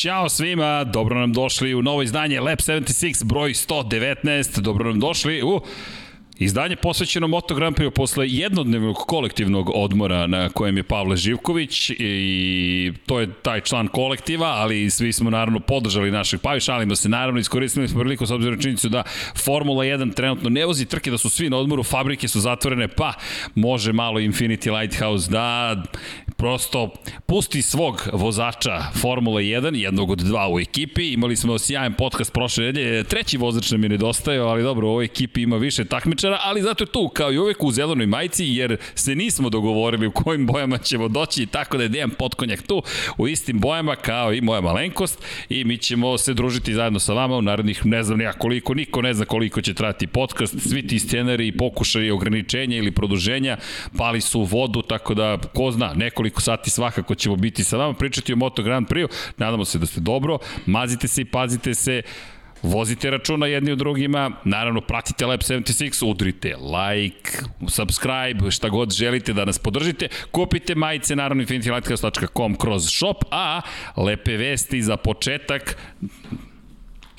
Ćao svima, dobro nam došli u novo izdanje Lab 76, broj 119, dobro nam došli u Izdanje posvećeno Moto Grand Prix posle jednodnevnog kolektivnog odmora na kojem je Pavle Živković i to je taj član kolektiva, ali svi smo naravno podržali našeg Pavi, šalimo se naravno, iskoristili smo priliku s obzirom činjenicu da Formula 1 trenutno ne vozi trke, da su svi na odmoru, fabrike su zatvorene, pa može malo Infinity Lighthouse da prosto pusti svog vozača Formula 1, jednog od dva u ekipi. Imali smo sjajan podcast prošle nedelje, treći vozač nam je nedostajao, ali dobro, u ovoj ekipi ima više takmičara, ali zato je tu kao i uvek u zelenoj majici, jer se nismo dogovorili u kojim bojama ćemo doći, tako da je Dejan Potkonjak tu u istim bojama kao i moja malenkost i mi ćemo se družiti zajedno sa vama u narednih ne znam nija koliko, niko ne zna koliko će trati podcast, svi ti scenari pokušaj ograničenja ili produženja pali su u vodu, tako da ko zna, nekoliko nekoliko sati svakako ćemo biti sa vama, pričati o Moto Grand Prix-u. Nadamo se da ste dobro, mazite se i pazite se. Vozite računa jedni u drugima, naravno pratite Lab 76, udrite like, subscribe, šta god želite da nas podržite, kupite majice naravno infinitylighthouse.com kroz shop, a lepe vesti za početak,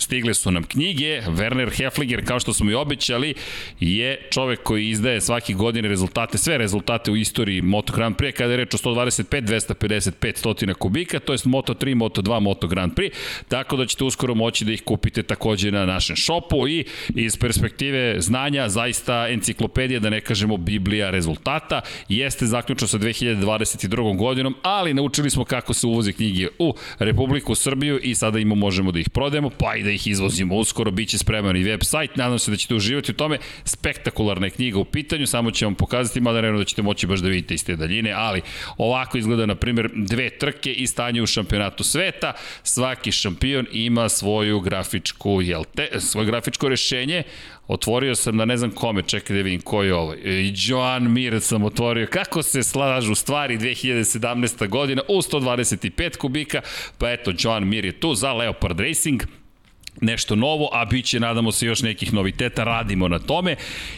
Stigle su nam knjige, Werner Hefliger, kao što smo i obećali, je čovek koji izdaje svaki godine rezultate, sve rezultate u istoriji Moto Grand Prix, kada je reč o 125, 255 stotina kubika, to je Moto 3, Moto 2, Moto Grand Prix, tako da ćete uskoro moći da ih kupite takođe na našem šopu i iz perspektive znanja, zaista enciklopedija, da ne kažemo Biblija rezultata, jeste zaključno sa 2022. godinom, ali naučili smo kako se uvoze knjige u Republiku Srbiju i sada imamo možemo da ih prodajemo, pa i da ih izvozimo uskoro, bit će spreman i web sajt, nadam se da ćete uživati u tome, spektakularna je knjiga u pitanju, samo ću vam pokazati, mada naravno da ćete moći baš da vidite iz te daljine, ali ovako izgleda, na primjer, dve trke i stanje u šampionatu sveta, svaki šampion ima svoju grafičku, jel te, svoje grafičko rešenje, Otvorio sam da ne znam kome, čekaj da vidim ko je ovo. I Joan Mir sam otvorio. Kako se slažu stvari 2017. godina u 125 kubika. Pa eto, Joan Mir je tu za Leopard Racing nešto novo, a bit će, nadamo se, još nekih noviteta, radimo na tome.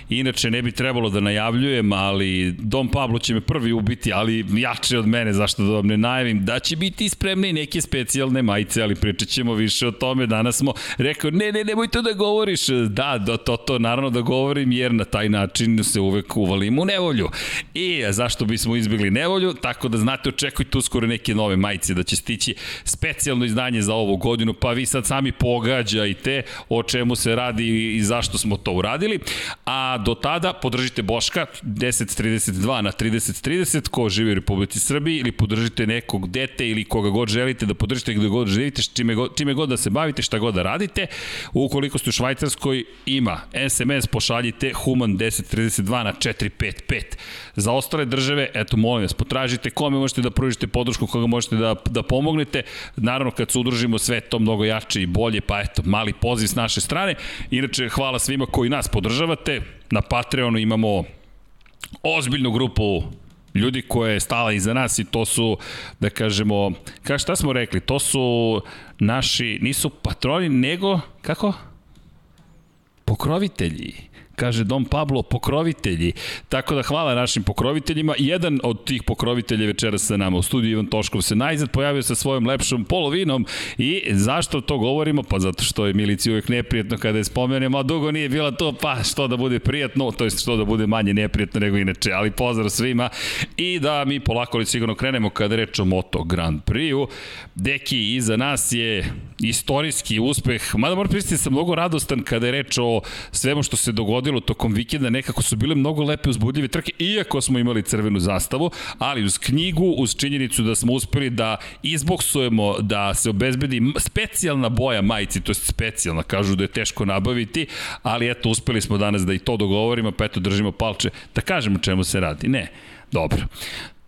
Inače, ne bi trebalo da najavljujem, ali Dom Pablo će me prvi ubiti, ali jače od mene, zašto da vam ne najavim, da će biti spremne i neke specijalne majice, ali pričat ćemo više o tome. Danas smo rekao, ne, ne, nemoj to da govoriš. Da, da to, to naravno da govorim, jer na taj način se uvek uvalim u nevolju. I zašto bismo izbjegli nevolju? Tako da znate, očekujte uskoro neke nove majice, da će stići specijalno izdanje za ovu godinu, pa vi sad sami pogađate događajte o čemu se radi i zašto smo to uradili. A do tada podržite Boška 1032 na 3030 ko živi u Republici Srbiji ili podržite nekog dete ili koga god želite da podržite gde god živite, čime god, čime god da se bavite, šta god da radite. Ukoliko ste u Švajcarskoj, ima SMS, pošaljite Human 1032 na 455. Za ostale države, eto, molim vas, potražite kome možete da pružite podršku, koga možete da, da pomognete. Naravno, kad se udružimo, sve to mnogo jače i bolje, pa eto, mali poziv s naše strane. Inače, hvala svima koji nas podržavate. Na Patreonu imamo ozbiljnu grupu ljudi koje je stala iza nas i to su, da kažemo, ka šta smo rekli, to su naši, nisu patroni, nego, kako? Pokrovitelji kaže Dom Pablo, pokrovitelji. Tako da hvala našim pokroviteljima. Jedan od tih pokrovitelja večera sa nama u studiju Ivan Toškov se najzad pojavio sa svojom lepšom polovinom i zašto to govorimo? Pa zato što je Milici uvek neprijetno kada je spomenemo, a dugo nije bila to, pa što da bude prijatno, to je što da bude manje neprijetno nego inače, ali pozdrav svima i da mi polako li sigurno krenemo kada reč o Moto Grand Prix-u. Deki, iza nas je istorijski uspeh, mada moram pristiti da sam mnogo radostan kada je reč o svemu što se dogodilo dogodilo tokom vikenda, nekako su bile mnogo lepe uzbudljive trke, iako smo imali crvenu zastavu, ali uz knjigu, uz činjenicu da smo uspeli da izboksujemo, da se obezbedi specijalna boja majici, to je specijalna, kažu da je teško nabaviti, ali eto, uspeli smo danas da i to dogovorimo, pa eto, držimo palče, da kažemo čemu se radi. Ne, Dobro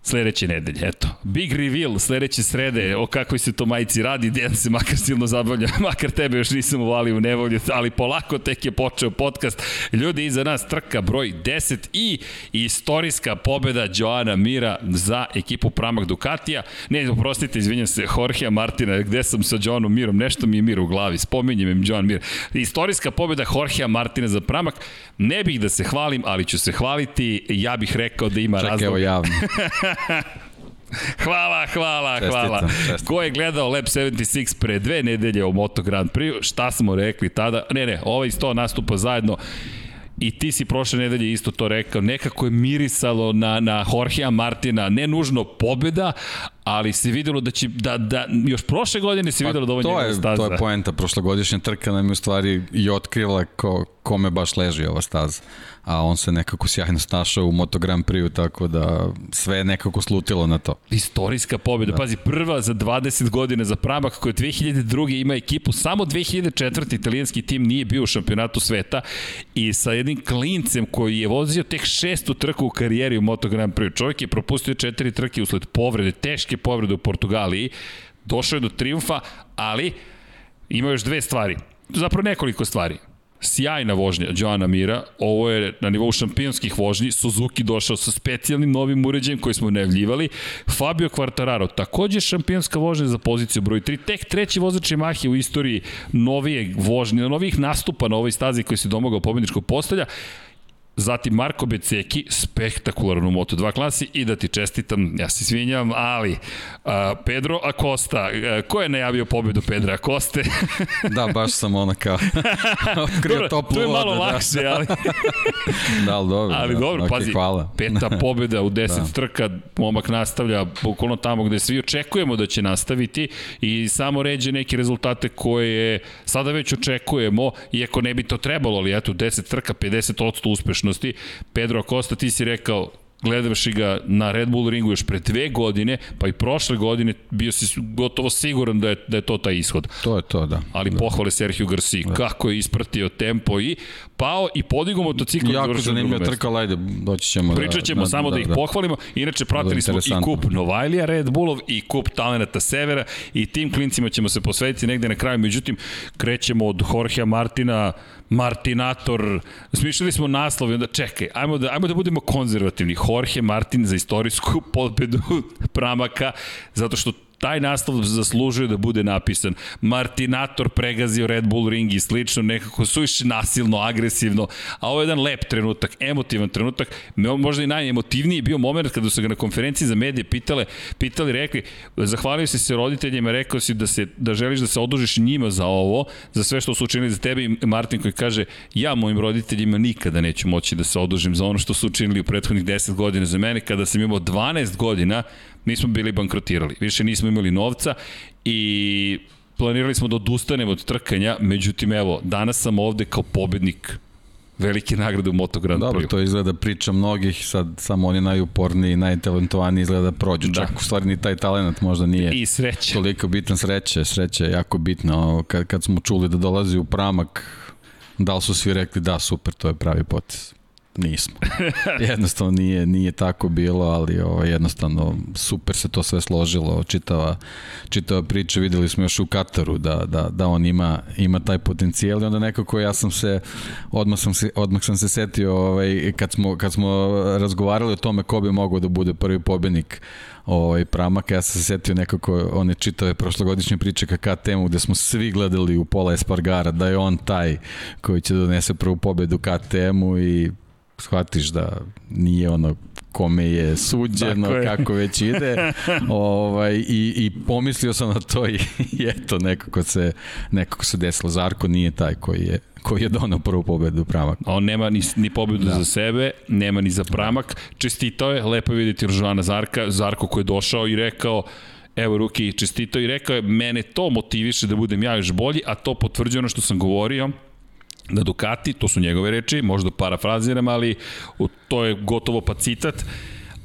sledeće nedelje, eto. Big reveal sledeće srede, o kakvoj se to majici radi, Dejan se makar silno zabavlja, makar tebe još nisam uvalio u nevolju, ali polako tek je počeo podcast. Ljudi, iza nas trka broj 10 i istorijska pobeda Joana Mira za ekipu Pramak Ducatija. Ne, oprostite, izvinjam se, Jorgea Martina, gde sam sa Joanom Mirom, nešto mi je Mir u glavi, spominjem im Joan Mir. Istorijska pobeda Jorgea Martina za Pramak, ne bih da se hvalim, ali ću se hvaliti, ja bih rekao da ima Čekaj, razlog. Čekaj, evo javno. hvala, hvala, Čestitam, hvala. čestitam. Ko je gledao Lab 76 pre dve nedelje o Moto Grand Prix, šta smo rekli tada? Ne, ne, ovaj sto nastupa zajedno I ti si prošle nedelje isto to rekao, nekako je mirisalo na, na Jorgea Martina, ne nužno pobeda, ali se videlo da će, da, da, još prošle godine se videlo da ovo Pa njegova je, staza. To je poenta, prošlogodišnja trka nam je u stvari i otkrila ko, kome baš leži ova staza. A on se nekako sjajno snašao u Moto Grand Prix, tako da sve je nekako slutilo na to. Istorijska pobjeda, da. pazi, prva za 20 godina za Pramak koji od 2002. ima ekipu, samo 2004. italijanski tim nije bio u šampionatu sveta i sa jednim klincem koji je vozio tek šestu trku u karijeri u Moto Grand Prix. Čovjek je propustio četiri trke usled povrede, teške povrede u Portugaliji, došao je do triumfa, ali ima još dve stvari, zapravo nekoliko stvari. Sjajna vožnja Joana Mira, ovo je na nivou šampionskih vožnji, Suzuki došao sa specijalnim novim uređajem koji smo najavljivali, Fabio Quartararo, takođe šampionska vožnja za poziciju broj 3, tek treći vozač Yamahe u istoriji novije vožnje, novih nastupa na ovoj stazi koji se domogao pobedničkog postelja, Zatim Marko Beceki, spektakularan u Moto2 klasi i da ti čestitam, ja se svinjam, ali uh, Pedro Acosta, uh, ko je najavio pobedu Pedra Acoste? da, baš sam ona kao otkrio dobro, toplu To je vodu. malo da. lakše, ali... da, ali dobro. ali da, dobro, okay, pazi, hvala. peta pobeda u 10 da. trka, momak nastavlja bukvalno tamo gde svi očekujemo da će nastaviti i samo ređe neke rezultate koje sada već očekujemo, iako ne bi to trebalo, ali eto, 10 trka, 50% uspešnosti uspešnosti. Pedro Acosta, ti si rekao, gledavši ga na Red Bull ringu još pre dve godine, pa i prošle godine bio si gotovo siguran da je, da je to taj ishod. To je to, da. Ali da. pohvale Sergio Garci, da. kako je ispratio tempo i pao i podigao motocikl. Jako zanimljiva trka, ajde, doći ćemo. Pričat ćemo da, samo da, da ih da. pohvalimo. Inače, pratili smo i kup Novajlija Red Bullov i kup Talenata Severa i tim klincima ćemo se posvetiti negde na kraju. Međutim, krećemo od Jorgea Martina, Martinator, smišljali smo naslov i onda čekaj, ajmo da, ajmo da budemo konzervativni. Jorge Martin za istorijsku podbedu Pramaka, zato što taj naslov zaslužuje da bude napisan. Martinator pregazio Red Bull ring i slično, nekako suviše nasilno, agresivno, a ovo je jedan lep trenutak, emotivan trenutak, možda i najemotivniji bio moment kada su ga na konferenciji za medije pitale, pitali, rekli, zahvalio si se roditeljima, rekao si da, se, da želiš da se odužiš njima za ovo, za sve što su učinili za tebe i Martin koji kaže, ja mojim roditeljima nikada neću moći da se odužim za ono što su učinili u prethodnih 10 godina za mene, kada sam imao 12 godina, nismo bili bankrotirali. Više nismo imali novca i planirali smo da odustanemo od trkanja, međutim evo, danas sam ovde kao pobednik velike nagrade u Moto Grand Prix. Dobro, to izgleda priča mnogih, sad samo oni najuporniji, najtalentovaniji izgleda da prođu. Da. Čak u stvari ni taj talent možda nije I sreće. toliko bitan sreće. Sreće je jako bitno. Kad, kad smo čuli da dolazi u pramak, da li su svi rekli da, super, to je pravi potes nismo. Jednostavno nije, nije tako bilo, ali ovo, jednostavno super se to sve složilo, čitava, čitava priča, videli smo još u Kataru da, da, da on ima, ima taj potencijal i onda nekako ja sam se, odmah sam se, odmah sam se setio ovaj, kad, smo, kad smo razgovarali o tome ko bi mogao da bude prvi pobednik ovaj, Pramaka, ja sam se setio nekako one čitave prošlogodišnje priče ka KTM-u gde smo svi gledali u pola Espargara da je on taj koji će da donese prvu pobedu KTM-u i shvatiš da nije ono kome je suđeno, je. kako već ide. ovaj, i, I pomislio sam na to i, i eto, nekako se, nekako se desilo. Zarko nije taj koji je koji je donao prvu pobedu Pramak. On nema ni, ni pobedu da. za sebe, nema ni za Pramak. Čestitao je, lepo je vidjeti Ržana Zarka, Zarko koji je došao i rekao evo Ruki čestitao i rekao je mene to motiviše da budem ja još bolji, a to potvrđuje ono što sam govorio, da Ducati, to su njegove reči, možda parafraziram, ali to je gotovo pa citat,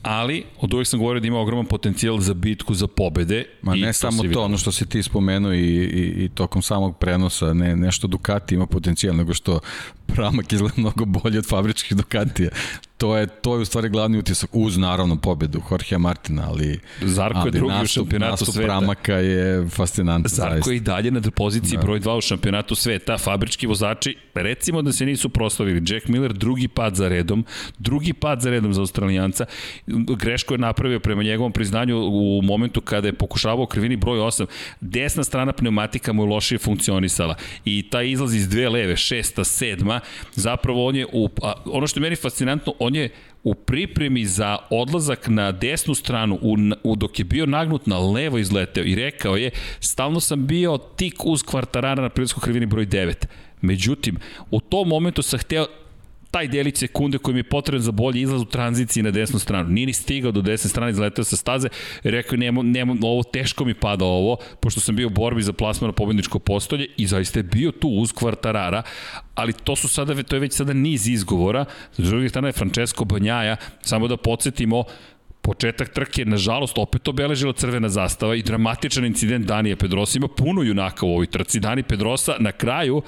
ali od uvijek sam govorio da ima ogroman potencijal za bitku za pobede. Ma ne samo to, ono što si ti spomenuo i, i, i tokom samog prenosa, ne, nešto Ducati ima potencijal, nego što Pramak izgleda mnogo bolje od fabričkih Ducatija to je to je u stvari glavni utisak uz naravno pobedu Jorge Martina, ali Zarko ali je drugi nastup, u šampionatu nastup sveta. Pramaka je fascinantan. Zarko zaista. je i dalje na poziciji da. broj 2 u šampionatu sveta. Fabrički vozači, recimo da se nisu proslavili. Jack Miller drugi pad za redom, drugi pad za redom za Australijanca. Greško je napravio prema njegovom priznanju u momentu kada je pokušavao krivini broj 8. Desna strana pneumatika mu je lošije funkcionisala i taj izlaz iz dve leve, šesta, sedma, zapravo on je u, a, ono što je meni fascinantno, on je u pripremi za odlazak na desnu stranu, u, u, dok je bio nagnut na levo izleteo i rekao je, stalno sam bio tik uz kvartarara na prirodskoj krivini broj 9. Međutim, u tom momentu sam hteo taj delić sekunde koji mi je potreban za bolji izlaz u tranziciji na desnu stranu. Nije ni stigao do desne strane, izletao sa staze rekao nemo, nemo, ovo teško mi pada ovo, pošto sam bio u borbi za plasman na pobedničko postolje i zaista je bio tu uz kvartarara, ali to su sada, to je već sada niz izgovora. S druge strane je Francesco Banjaja, samo da podsjetimo, početak trke, nažalost, opet obeležila crvena zastava i dramatičan incident Danija Pedrosa. Ima puno junaka u ovoj trci. Dani Pedrosa na kraju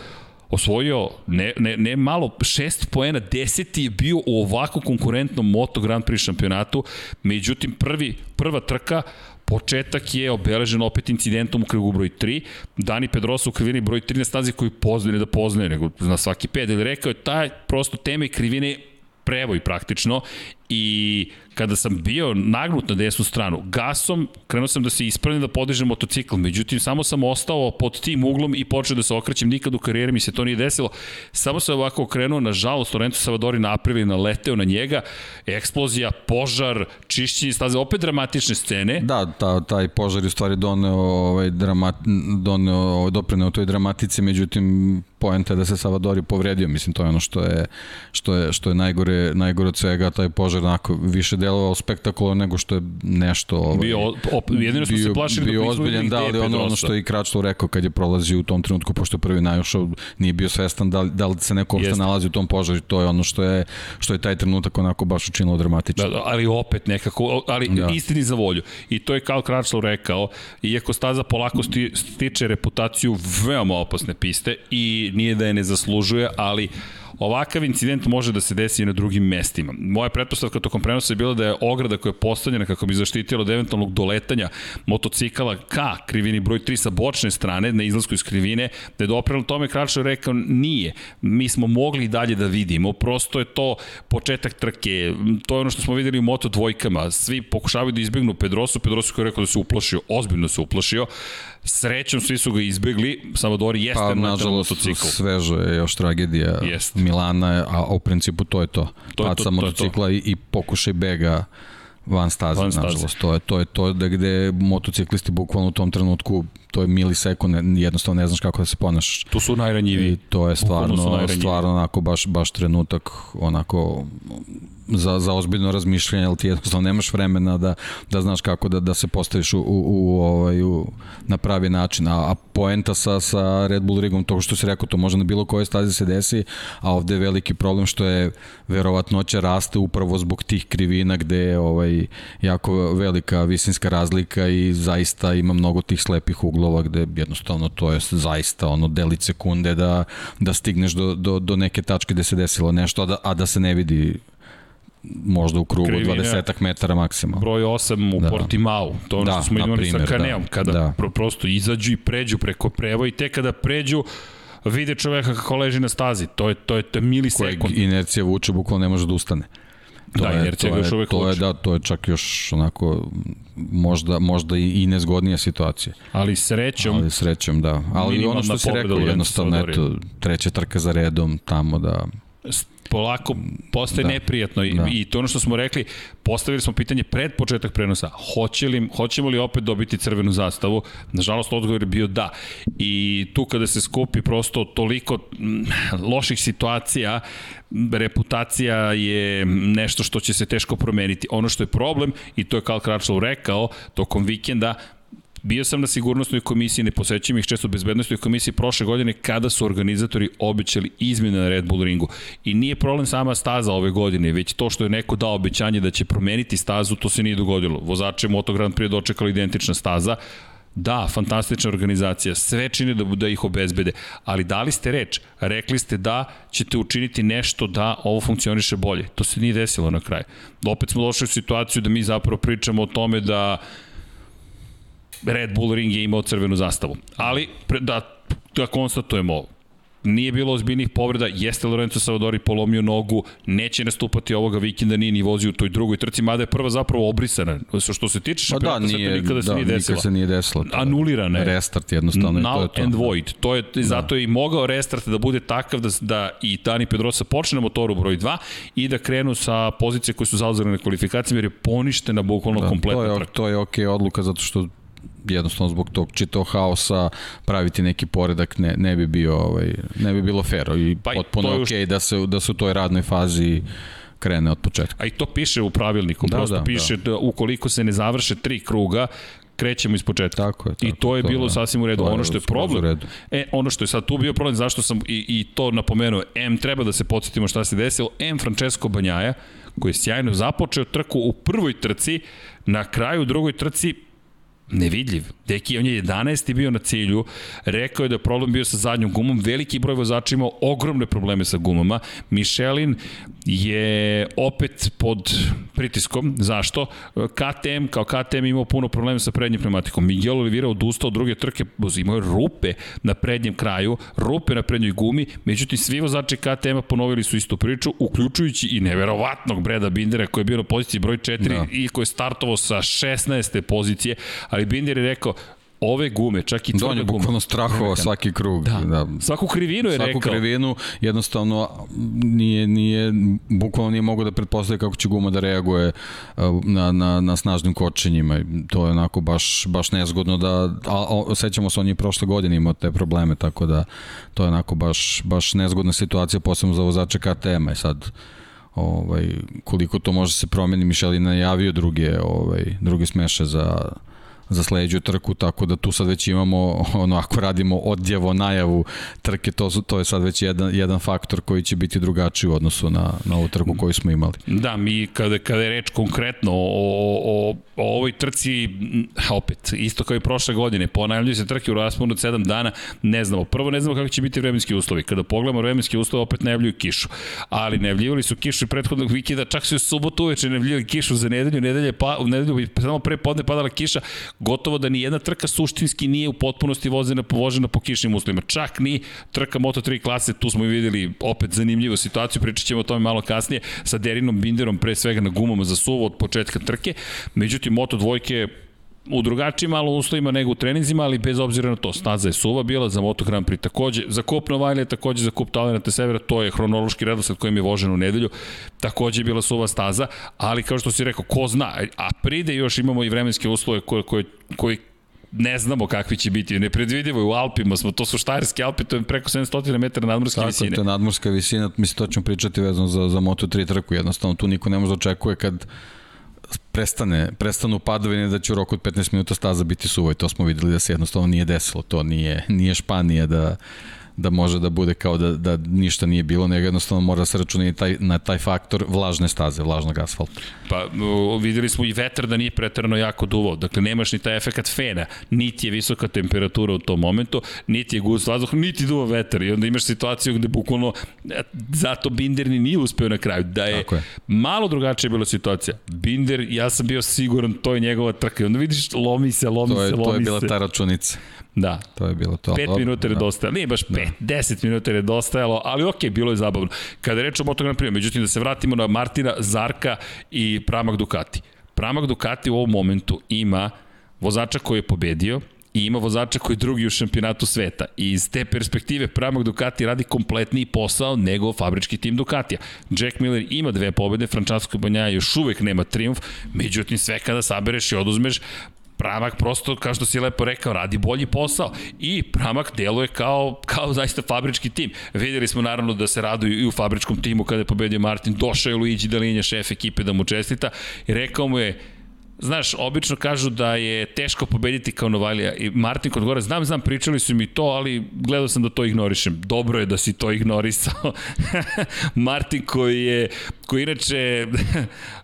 osvojio ne, ne, ne malo šest poena, deseti je bio u ovako konkurentnom Moto Grand Prix šampionatu, međutim prvi, prva trka Početak je obeležen opet incidentom u krugu broj 3. Dani Pedrosa u krivini broj 3 na stazi koju poznaje, ne da poznaje, nego na svaki ped. Ili rekao je, taj prosto teme krivine prevoj praktično i kada sam bio nagnut na desnu stranu, gasom krenuo sam da se ispravim da podižem motocikl, međutim samo sam ostao pod tim uglom i počeo da se okrećem, nikad u karijeri mi se to nije desilo, samo sam ovako okrenuo, nažalost Lorenzo Savadori napravili, naleteo na njega, eksplozija, požar, čišćenje staze, opet dramatične scene. Da, ta, taj požar je u stvari doneo, ovaj, dramat, doneo, ovaj, doprineo toj dramatici, međutim poenta je da se Savadori povredio, mislim to je ono što je, što je, što je najgore, najgore od svega, taj požar onako više delovao spektakularno nego što je nešto ovaj, bio, op, jedino smo se plašili bio da ozbiljan, da, ali ono, ono što je i Kračlov rekao kad je prolazio u tom trenutku, pošto je prvi najušao, nije bio svestan da, da li se neko uopšte nalazi u tom požaru, to je ono što je, što je taj trenutak onako baš učinilo dramatično. Da, da, ali opet nekako, ali da. istini za volju. I to je Karl Kračlov rekao, iako staza polako sti, stiče reputaciju veoma opasne piste i nije da je ne zaslužuje, ali Ovakav incident može da se desi i na drugim mestima. Moja pretpostavka tokom prenosa je bila da je ograda koja je postavljena kako bi zaštitila od eventualnog doletanja motocikala ka krivini broj 3 sa bočne strane na izlasku iz krivine, da je doprelo tome Kračar rekao nije. Mi smo mogli dalje da vidimo, prosto je to početak trke, to je ono što smo videli u moto dvojkama, svi pokušavaju da izbegnu Pedrosu, Pedrosu koji je rekao da se uplašio, ozbiljno se uplašio, Srećom svi su ga izbegli, Salvadori jeste pa, na motocikl. svežo je još tragedija Jest. Milana, a u principu to je to. to Pad sa motocikla to. i, i pokušaj bega van staze, van staze. nažalost. To je to, je to da gde motociklisti bukvalno u tom trenutku to je milisekund, jednostavno ne znaš kako da se ponašaš. Tu su najranjiviji. I to je stvarno, stvarno onako baš, baš trenutak onako za, za ozbiljno razmišljanje, ali ti jednostavno nemaš vremena da, da znaš kako da, da se postaviš u, u, u, ovaj, u, na pravi način. A, a poenta sa, sa Red Bull rigom, to što si rekao, to može na bilo kojoj stazi se desi, a ovde je veliki problem što je verovatnoća raste upravo zbog tih krivina gde je ovaj, jako velika visinska razlika i zaista ima mnogo tih slepih uglova gde jednostavno to je zaista ono delić sekunde da, da stigneš do, do, do neke tačke gde se desilo nešto, a da, a da se ne vidi možda u krugu Krivina, 20 metara maksimalno. Broj 8 u da. Portimao, to ono da, što smo imali primjer, sa Kaneom, da, kada da. Pro, prosto izađu i pređu preko prevo i te kada pređu vide čoveka kako leži na stazi, to je, to je, to je milisekund. Kojeg inercija vuče, bukvalno ne može da ustane. To da, je, inercija to još uvek to je, da, to je čak još onako možda, možda i, i nezgodnija situacija. Ali srećom... Ali srećom, da. Ali ono što si rekao, jednostavno, eto, treća trka za redom tamo da polako postaje da. neprijatno i, da. i to ono što smo rekli, postavili smo pitanje pred početak prenosa, hoće li, hoćemo li opet dobiti crvenu zastavu? Nažalost, odgovor je bio da. I tu kada se skupi prosto toliko loših situacija, reputacija je nešto što će se teško promeniti. Ono što je problem, i to je Karl Kračlov rekao tokom vikenda, Bio sam na sigurnosnoj komisiji, ne posećam ih često bezbednostnoj komisiji prošle godine kada su organizatori obećali izmjene na Red Bull ringu. I nije problem sama staza ove godine, već to što je neko dao obećanje da će promeniti stazu, to se nije dogodilo. Vozače Moto Grand Prix dočekala identična staza, Da, fantastična organizacija, sve čini da, da ih obezbede, ali dali ste reč, rekli ste da ćete učiniti nešto da ovo funkcioniše bolje. To se nije desilo na kraju. Opet smo došli u situaciju da mi zapravo pričamo o tome da Red Bull ring je imao crvenu zastavu. Ali, da, da konstatujemo, nije bilo ozbiljnih povreda, jeste Lorenzo Savadori polomio nogu, neće nastupati ovoga vikenda, nije ni vozio u toj drugoj trci, mada je prva zapravo obrisana. Što se tiče pa da, nije, nikada se da, nije desila. Nikada se nije desilo. Anulirana je. Restart jednostavno. Null to je to. and void. To je, da. Zato je i mogao restart da bude takav da, da i Dani Pedrosa počne na motoru broj 2 i da krenu sa pozicije koje su zauzeli na kvalifikacijama jer je poništena bukvalno da, kompletna to je, To je ok odluka zato što jednostavno zbog tog čitao haosa praviti neki poredak ne, ne bi bio ovaj ne bi bilo fair i pa potpuno je okej okay da se da se u toj radnoj fazi krene od početka. A i to piše u pravilniku, da, prosto da, piše da. da ukoliko se ne završe tri kruga, krećemo iz početka. Tako je. Tako, I to je to, bilo da. sasvim u redu. Ono što je problem, e, ono što je sad tu bio problem, zašto sam i, i to napomenuo, M treba da se podsjetimo šta se desilo, M Francesco Banjaja, koji je sjajno započeo trku u prvoj trci, na kraju drugoj trci nevidljiv. Deki, on je 11. bio na cilju, rekao je da je problem bio sa zadnjom gumom, veliki broj vozača imao ogromne probleme sa gumama. Michelin je opet pod pritiskom. Zašto? KTM kao KTM imao puno problema sa prednjim pneumatikom. Miguel Oliveira odustao od druge trke, imao je rupe na prednjem kraju, rupe na prednjoj gumi, međutim svi vozači KTM-a ponovili su istu priču, uključujući i neverovatnog Breda Bindera koji je bio na poziciji broj 4 da. i koji je startovao sa 16. pozicije, ali Binder je rekao, ove gume, čak i tvrda guma. bukvalno strahovao svaki krug. Da. da. Svaku krivinu je svaku rekao. Svaku krivinu jednostavno nije, nije, bukvalno nije mogo da pretpostavi kako će guma da reaguje uh, na, na, na snažnim kočenjima. To je onako baš, baš nezgodno da, a, a, sećamo se on je prošle godine imao te probleme, tako da to je onako baš, baš nezgodna situacija, posebno za vozače KTM-a i sad ovaj, koliko to može se promeni, Mišelin najavio druge, ovaj, druge smeše za za sledeću trku, tako da tu sad već imamo, ono, ako radimo odjevo najavu trke, to, to je sad već jedan, jedan faktor koji će biti drugačiji u odnosu na, na ovu trku koju smo imali. Da, mi kada, kada je reč konkretno o, o, o, ovoj trci, opet, isto kao i prošle godine, ponavljaju se trke u rasponu od 7 dana, ne znamo. Prvo ne znamo kako će biti vremenski uslovi. Kada pogledamo vremenski uslovi, opet najavljuju kišu. Ali najavljivali su kišu i prethodnog vikenda, čak su u subotu uveče najavljivali kišu za nedelju, nedelje, pa, u nedelju, samo pre podne padala kiša, gotovo da ni jedna trka suštinski nije u potpunosti vozena, vožena po kišnim uslovima. Čak ni trka Moto3 klase, tu smo videli opet zanimljivu situaciju, pričat ćemo o tome malo kasnije, sa Derinom Binderom pre svega na gumama za suvo od početka trke. Međutim, Moto dvojke u drugačijim malo uslovima nego u treninzima, ali bez obzira na to, staza je suva bila za Moto Grand Prix takođe, za Kup Novajlija takođe za Kup Talenata Severa, to je hronološki redosled kojim je vožen u nedelju, takođe je bila suva staza, ali kao što si rekao, ko zna, a pride još imamo i vremenske uslove koje, koje, koje ne znamo kakvi će biti, nepredvidivo je u Alpima smo, to su Štajerske Alpe, to je preko 700 metara nadmorske Tako, visine. Tako, to je nadmorska visina, mislim, to ćemo pričati vezano za, za Moto3 trku, jednostavno tu niko ne može da očekuje kad prestane, prestanu padovine da će u roku od 15 minuta staza biti suva i to smo videli da se jednostavno nije desilo, to nije, nije Španija da da može da bude kao da, da ništa nije bilo, nego jednostavno mora da se računati taj, na taj faktor vlažne staze, vlažnog asfalta. Pa videli smo i vetar da nije pretarano jako duvao, dakle nemaš ni taj efekat fena, niti je visoka temperatura u tom momentu, niti je gust vazduh, niti duva vetar i onda imaš situaciju gde bukvalno e, zato Binder ni nije uspeo na kraju, da je, je. malo drugačija bila situacija. Binder, ja sam bio siguran, to je njegova trka i onda vidiš lomi se, lomi to je, se, lomi se. To je bila ta računica. Da. To je bilo to. 5 minuta je da. dostajalo. Nije baš 5, da. 10 minuta je dostajalo, ali okej, okay, bilo je zabavno. Kada je reč o Moto Grand Prix, međutim da se vratimo na Martina, Zarka i Pramak Ducati. Pramak Ducati u ovom momentu ima vozača koji je pobedio, i ima vozača koji je drugi u šampionatu sveta. I iz te perspektive Pramak Ducati radi kompletniji posao nego fabrički tim Ducatija. Jack Miller ima dve pobede, Frančasko Banjaja još uvek nema triumf, međutim sve kada sabereš i oduzmeš, Pramak prosto, kao što si lepo rekao, radi bolji posao i Pramak deluje kao, kao zaista fabrički tim. Videli smo naravno da se raduju i u fabričkom timu kada je pobedio Martin, došao je Luigi Dalinja, šef ekipe da mu čestita i rekao mu je, Znaš, obično kažu da je teško pobediti kao Novalija i Martin kod gore, znam, znam, pričali su mi to, ali gledao sam da to ignorišem. Dobro je da si to ignorisao. Martin koji je, koji inače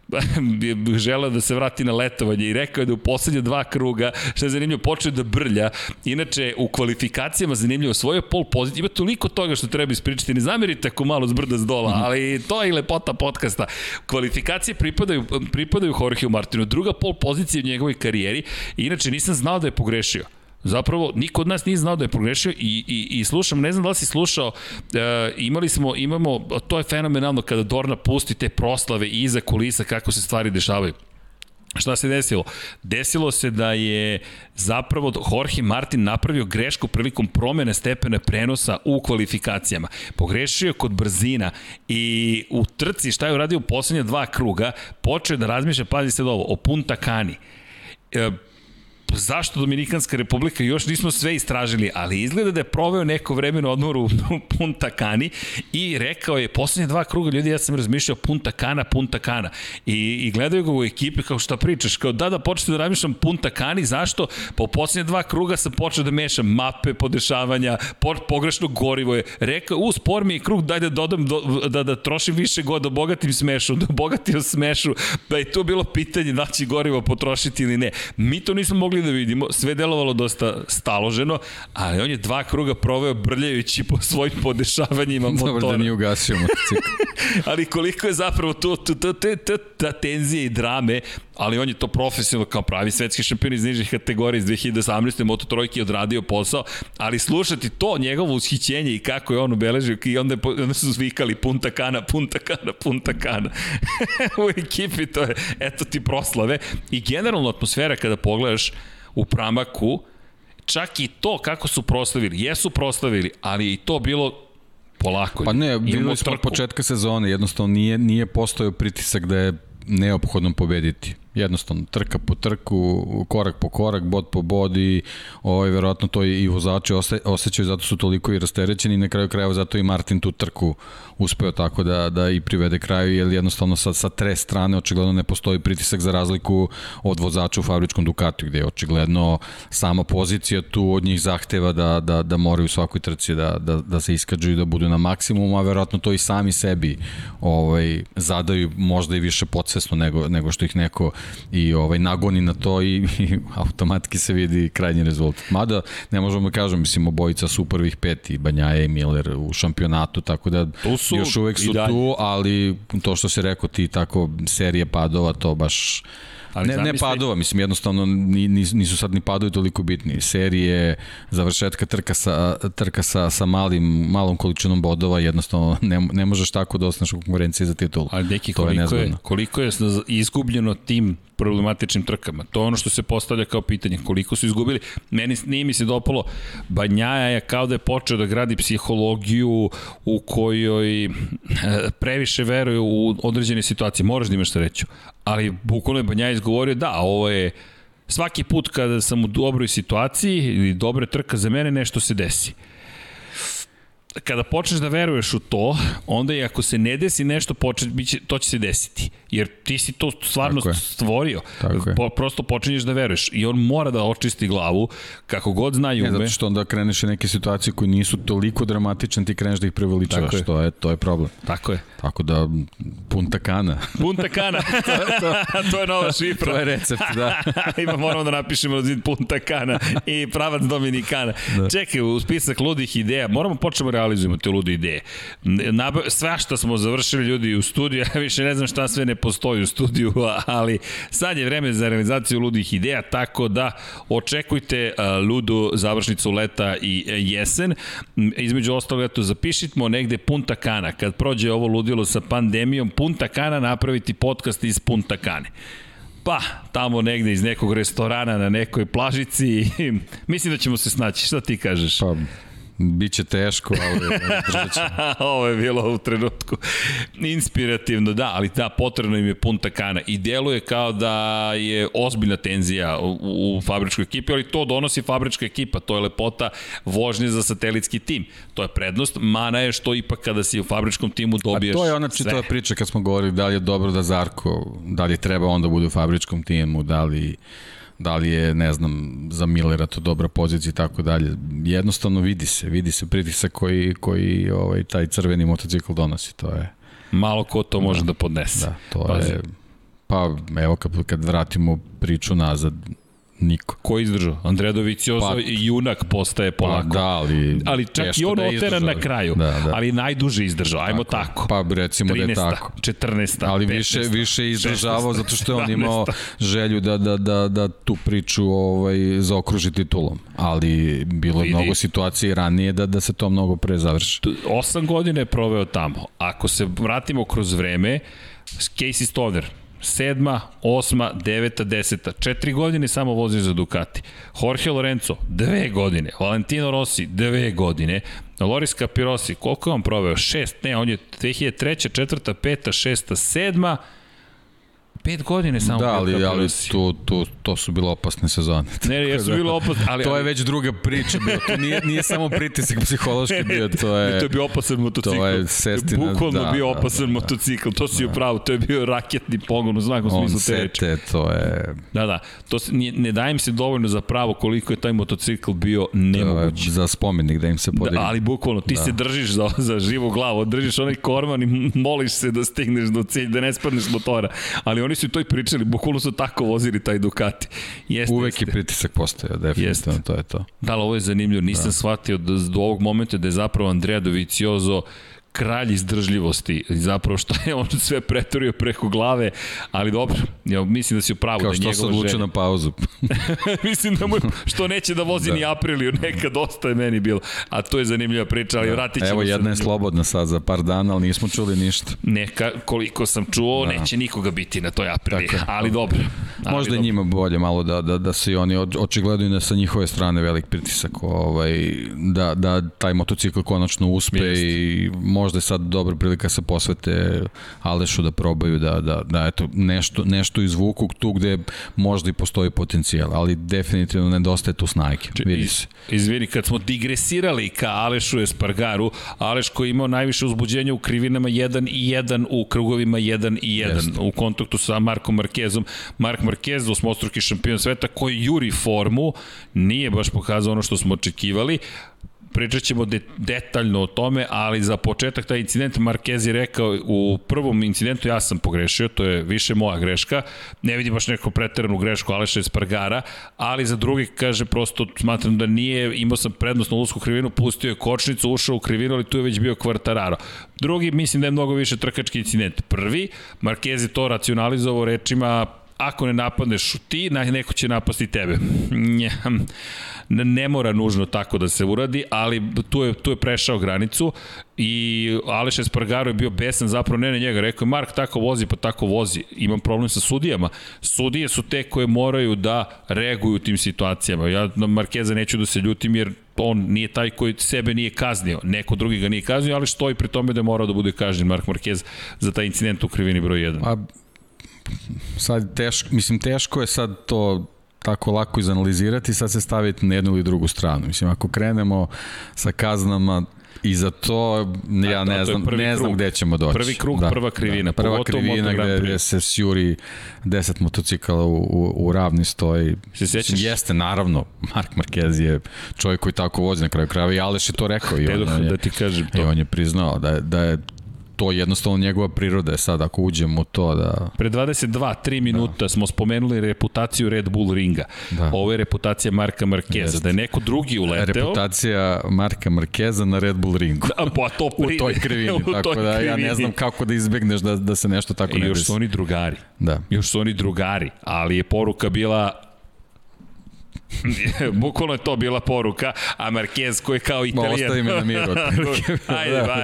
želeo da se vrati na letovanje i rekao je da u poslednje dva kruga, što je zanimljivo, počeo da brlja. Inače, u kvalifikacijama zanimljivo, svoje pol pozicije, ima toliko toga što treba ispričati, ne zamerite ako malo zbrda s dola, mhm. ali to je i lepota podcasta. Kvalifikacije pripadaju, pripadaju Jorgeu Martinu, druga pol pozicija u njegovoj karijeri, inače nisam znao da je pogrešio Zapravo, niko od nas nije znao da je pogrešio i, i, i slušam, ne znam da li si slušao, e, imali smo, imamo, to je fenomenalno kada Dorna pusti te proslave iza kulisa kako se stvari dešavaju. Šta se desilo? Desilo se da je zapravo Jorge Martin napravio grešku prilikom promene stepene prenosa u kvalifikacijama. Pogrešio kod brzina i u trci šta je uradio u poslednja dva kruga, počeo da razmišlja, pazi se ovo, o Punta Cani. E, zašto Dominikanska republika, još nismo sve istražili, ali izgleda da je proveo neko vreme na odmoru u Punta Cani i rekao je, poslednje dva kruga ljudi, ja sam razmišljao Punta Cana, Punta Cana. I, i gledaju ga u ekipi kao šta pričaš, kao da da počete da razmišljam Punta Cani, zašto? Po poslednje dva kruga sam počeo da mešam mape, podešavanja, po, pogrešno gorivo je. Rekao, u, spor mi je krug, daj da dodam, do, da, da trošim više god, da bogatim smešu, da bogatim smešu, da je to bilo pitanje da će gorivo potrošiti ili ne. Mi to nismo mogli mogli da vidimo, sve delovalo dosta staloženo, ali on je dva kruga proveo brljajući po svojim podešavanjima motora. Dobro da nije ugasio motocikl. ali koliko je zapravo to, to, to, to, to, ta tenzija i drame, ali on je to profesionalno kao pravi svetski šampion iz nižih kategorija iz 2018. Moto Trojki odradio posao, ali slušati to, njegovo ushićenje i kako je on ubeležio i onda, je, onda su zvikali punta kana, punta kana, punta kana. u ekipi to je, eto ti proslave i generalno atmosfera kada pogledaš u pramaku, čak i to kako su proslavili, jesu proslavili, ali i to bilo polako. Pa ne, bilo smo od početka sezone, jednostavno nije, nije postojao pritisak da je neophodno pobediti jednostavno trka po trku, korak po korak, bod po bod i ovaj, verovatno to i vozači osjećaju, zato su toliko i rasterećeni i na kraju krajeva zato i Martin tu trku uspeo tako da, da i privede kraju, jer jednostavno sa, sa tre strane očigledno ne postoji pritisak za razliku od vozača u fabričkom Ducatiju, gde je očigledno sama pozicija tu od njih zahteva da, da, da moraju u svakoj trci da, da, da se iskađu i da budu na maksimum, a verovatno to i sami sebi ovaj, zadaju možda i više podsvesno nego, nego što ih neko i ovaj nagoni na to i, i automatski se vidi krajnji rezultat. Mada ne možemo da kažem, mislim obojica su u prvih pet i Banjaje i Miller u šampionatu, tako da su još uvek su tu, ali to što se rekao ti tako serije padova, to baš Ali ne, ne padova, mislim, jednostavno nisu sad ni padovi toliko bitni. Serije, završetka trka sa, trka sa, sa malim, malom količinom bodova, jednostavno ne, ne možeš tako da osnaš u konkurenciji za titulu. Ali neki, koliko je, je, koliko je izgubljeno tim problematičnim trkama. To je ono što se postavlja kao pitanje. Koliko su izgubili? Meni nije mi se dopalo. Banjaja je kao da je počeo da gradi psihologiju u kojoj eh, previše veruje u određene situacije. Moraš da imaš šta reći. Ali bukvalno je Banjaja izgovorio da, ovo je svaki put kada sam u dobroj situaciji ili dobre trka za mene nešto se desi kada počneš da veruješ u to, onda i ako se ne desi nešto, počne, to će se desiti. Jer ti si to stvarno Tako stvorio. Tako po, prosto počinješ da veruješ. I on mora da očisti glavu, kako god zna i ume. Ne, zato što onda kreneš u neke situacije koje nisu toliko dramatične, ti kreneš da ih preveličavaš. Je. To je, to je problem. Tako je. Tako da, punta kana. Punta kana. to, to, to je nova šifra. to je recept, da. Ima, moramo da napišemo na zid punta kana i pravac Dominikana. Da. Čekaj, u spisak ludih ideja, moramo počnemo realizujemo te lude ideje. Naba, sve što smo završili ljudi u studiju, ja više ne znam šta sve ne postoji u studiju, ali sad je vreme za realizaciju ludih ideja, tako da očekujte ludu završnicu leta i jesen. Između ostalog, eto, zapišitmo negde Punta Kana. Kad prođe ovo ludilo sa pandemijom, Punta Kana napraviti podcast iz Punta Kane pa tamo negde iz nekog restorana na nekoj plažici mislim da ćemo se snaći. Šta ti kažeš? Pa Biće teško, ali. Ovo je bilo u trenutku inspirativno, da, ali da, potrebno im je punta kana i deluje kao da je ozbiljna tenzija u, u fabričkoj ekipi, ali to donosi fabrička ekipa, to je lepota vožnje za satelitski tim. To je prednost, mana je što ipak kada si u fabričkom timu dobiješ A to je ona čitava priča kad smo govorili da li je dobro da Zarko, da li treba onda da bude u fabričkom timu, da li da li je, ne znam, za Millera to dobra pozicija i tako dalje. Jednostavno vidi se, vidi se pritisak koji, koji ovaj, taj crveni motocikl donosi, to je... Malo ko to može da, da podnese. Da, to Pazi. je... Pa, evo, kad, kad vratimo priču nazad, Niko. Ko je izdržao? Andrea Doviciozo Pa- i junak postaje polako. Pa da, ali... ali čak i on da oteran izdržao. na kraju, Da, da. ali najduže izdržao, ajmo tako. Pa recimo da je 13. tako. 14. Ali 15., više više izdržavao 16., zato što je on 17.. imao želju da da da da tu priču ovaj zaokruži titulom. Ali bilo je mnogo situacija i ranije da da se to mnogo pre završi. osam godina je proveo tamo. Ako se vratimo kroz vreme, Casey Stoner, sedma, osma, deveta, deseta, četiri godine samo vozi za Ducati. Jorge Lorenzo, dve godine. Valentino Rossi, dve godine. Loris Capirosi, koliko je on proveo? Šest, ne, on je 2003. četvrta, peta, šesta, sedma, pet godine samo Da, ali ali tu tu to su bile opasne sezone. Ne, jesu bilo opasno, ali... to je već druga priča bio. To nije nije samo pritisak psihološki bio, to je to je bio opasan motocikl. to je sestina, Bukvalno da, bio da, opasan da, da. motocikl, to si da. upravo, to je bio raketni pogon u znakom on smislu te reči. sete, to je Da, da, to se, nije, ne dajem se dovoljno za pravo koliko je taj motocikl bio to nemoguć. za spomenik da im se podigne. Da, ali bukvalno, ti da. se držiš za, za živu glavu, držiš onaj korman i moliš se da stigneš do cilja, da ne spadneš motora. Ali oni su i to i pričali, bukvalno su tako vozili taj Ducati. Jeste, Uvek jeste. je pritisak postojao, definitivno, Jeste. to je to. Da, ali ovo je zanimljivo, nisam da. shvatio da, do ovog momenta da je zapravo Andrea Doviciozo kralj izdržljivosti, zapravo što je on sve pretorio preko glave, ali dobro, ja mislim da si u pravu. Kao da što se odlučio želja- na pauzu. mislim da mu, što neće da vozi da. ni Apriliju, neka dosta je meni bilo. A to je zanimljiva priča, ali da. vratit ćemo Evo, se jedna na je slobodna sad za par dana, ali nismo čuli ništa. Neka, koliko sam čuo, da. neće nikoga biti na toj Apriliji, Tako ali dobro. Ali Možda dobro. njima bolje malo da, da, da se oni oč- očigledno i da sa njihove strane velik pritisak ovaj, da, da taj motocikl konačno uspe Jeste. i možda je sad dobra prilika se posvete Alešu da probaju da, da, da eto, nešto, nešto izvuku tu gde možda i postoji potencijal, ali definitivno nedostaje tu snajke, vidi Iz- se. Izvini, kad smo digresirali ka Alešu Espargaru, Aleš koji je imao najviše uzbuđenja u krivinama 1 i 1 u krugovima 1 i 1 Jeste. u kontaktu sa Markom Markezom. Mark Marquez, osmostruki šampion sveta koji juri formu, nije baš pokazao ono što smo očekivali pričat ćemo de, detaljno o tome, ali za početak taj incident Marquez je rekao u prvom incidentu ja sam pogrešio, to je više moja greška, ne vidim baš neku preteranu grešku Aleša Espargara, ali za drugi kaže prosto smatram da nije, imao sam prednost na ulusku krivinu, pustio je kočnicu, ušao u krivinu, ali tu je već bio Kvartararo. Drugi mislim da je mnogo više trkački incident. Prvi, Marquez je to racionalizovao rečima ako ne napadneš ti, neko će napasti tebe. Ne, mora nužno tako da se uradi, ali tu je, tu je prešao granicu i Aleš Espargaro je bio besan zapravo ne na njega. Rekao je, Mark tako vozi, pa tako vozi. Imam problem sa sudijama. Sudije su te koje moraju da reaguju u tim situacijama. Ja na Markeza neću da se ljutim jer on nije taj koji sebe nije kaznio. Neko drugi ga nije kaznio, ali stoji pri tome da je morao da bude kažnjen Mark Marquez za taj incident u krivini broj 1. A sad teško, mislim teško je sad to tako lako izanalizirati i sad se staviti na jednu ili drugu stranu. Mislim, ako krenemo sa kaznama i za to ja da, ne znam, ne znam krug. gde ćemo doći. Prvi krug, prva krivina, Da, prva krivina gde, gde se sjuri 10 motocikala u, u, u ravni stoji. Se sećaš? Mislim, Jeste, naravno. Mark Marquez je čovjek koji tako vozi na kraju krajeva i Aleš je to rekao. I on, on je, da ti kažem I to. on je priznao da, da je to jednostavno njegova priroda je sad ako uđemo u to da Pre 22, 3 minuta da. smo spomenuli reputaciju Red Bull ringa. Da. Ovo je reputacija Marka Markeza. Jeste. Da je neko drugi uleteo... reputacija Marka Markeza na Red Bull ringu. Da, pa to U pri... toj krivini, u tako toj da ja krivini. ne znam kako da izbegneš da, da se nešto tako I ne još desi. su oni drugari. Da. Još su oni drugari, ali je poruka bila Bukvalno je to bila poruka, a Marquez koji je kao italijan. ostavi me na miru. Ajde, ba,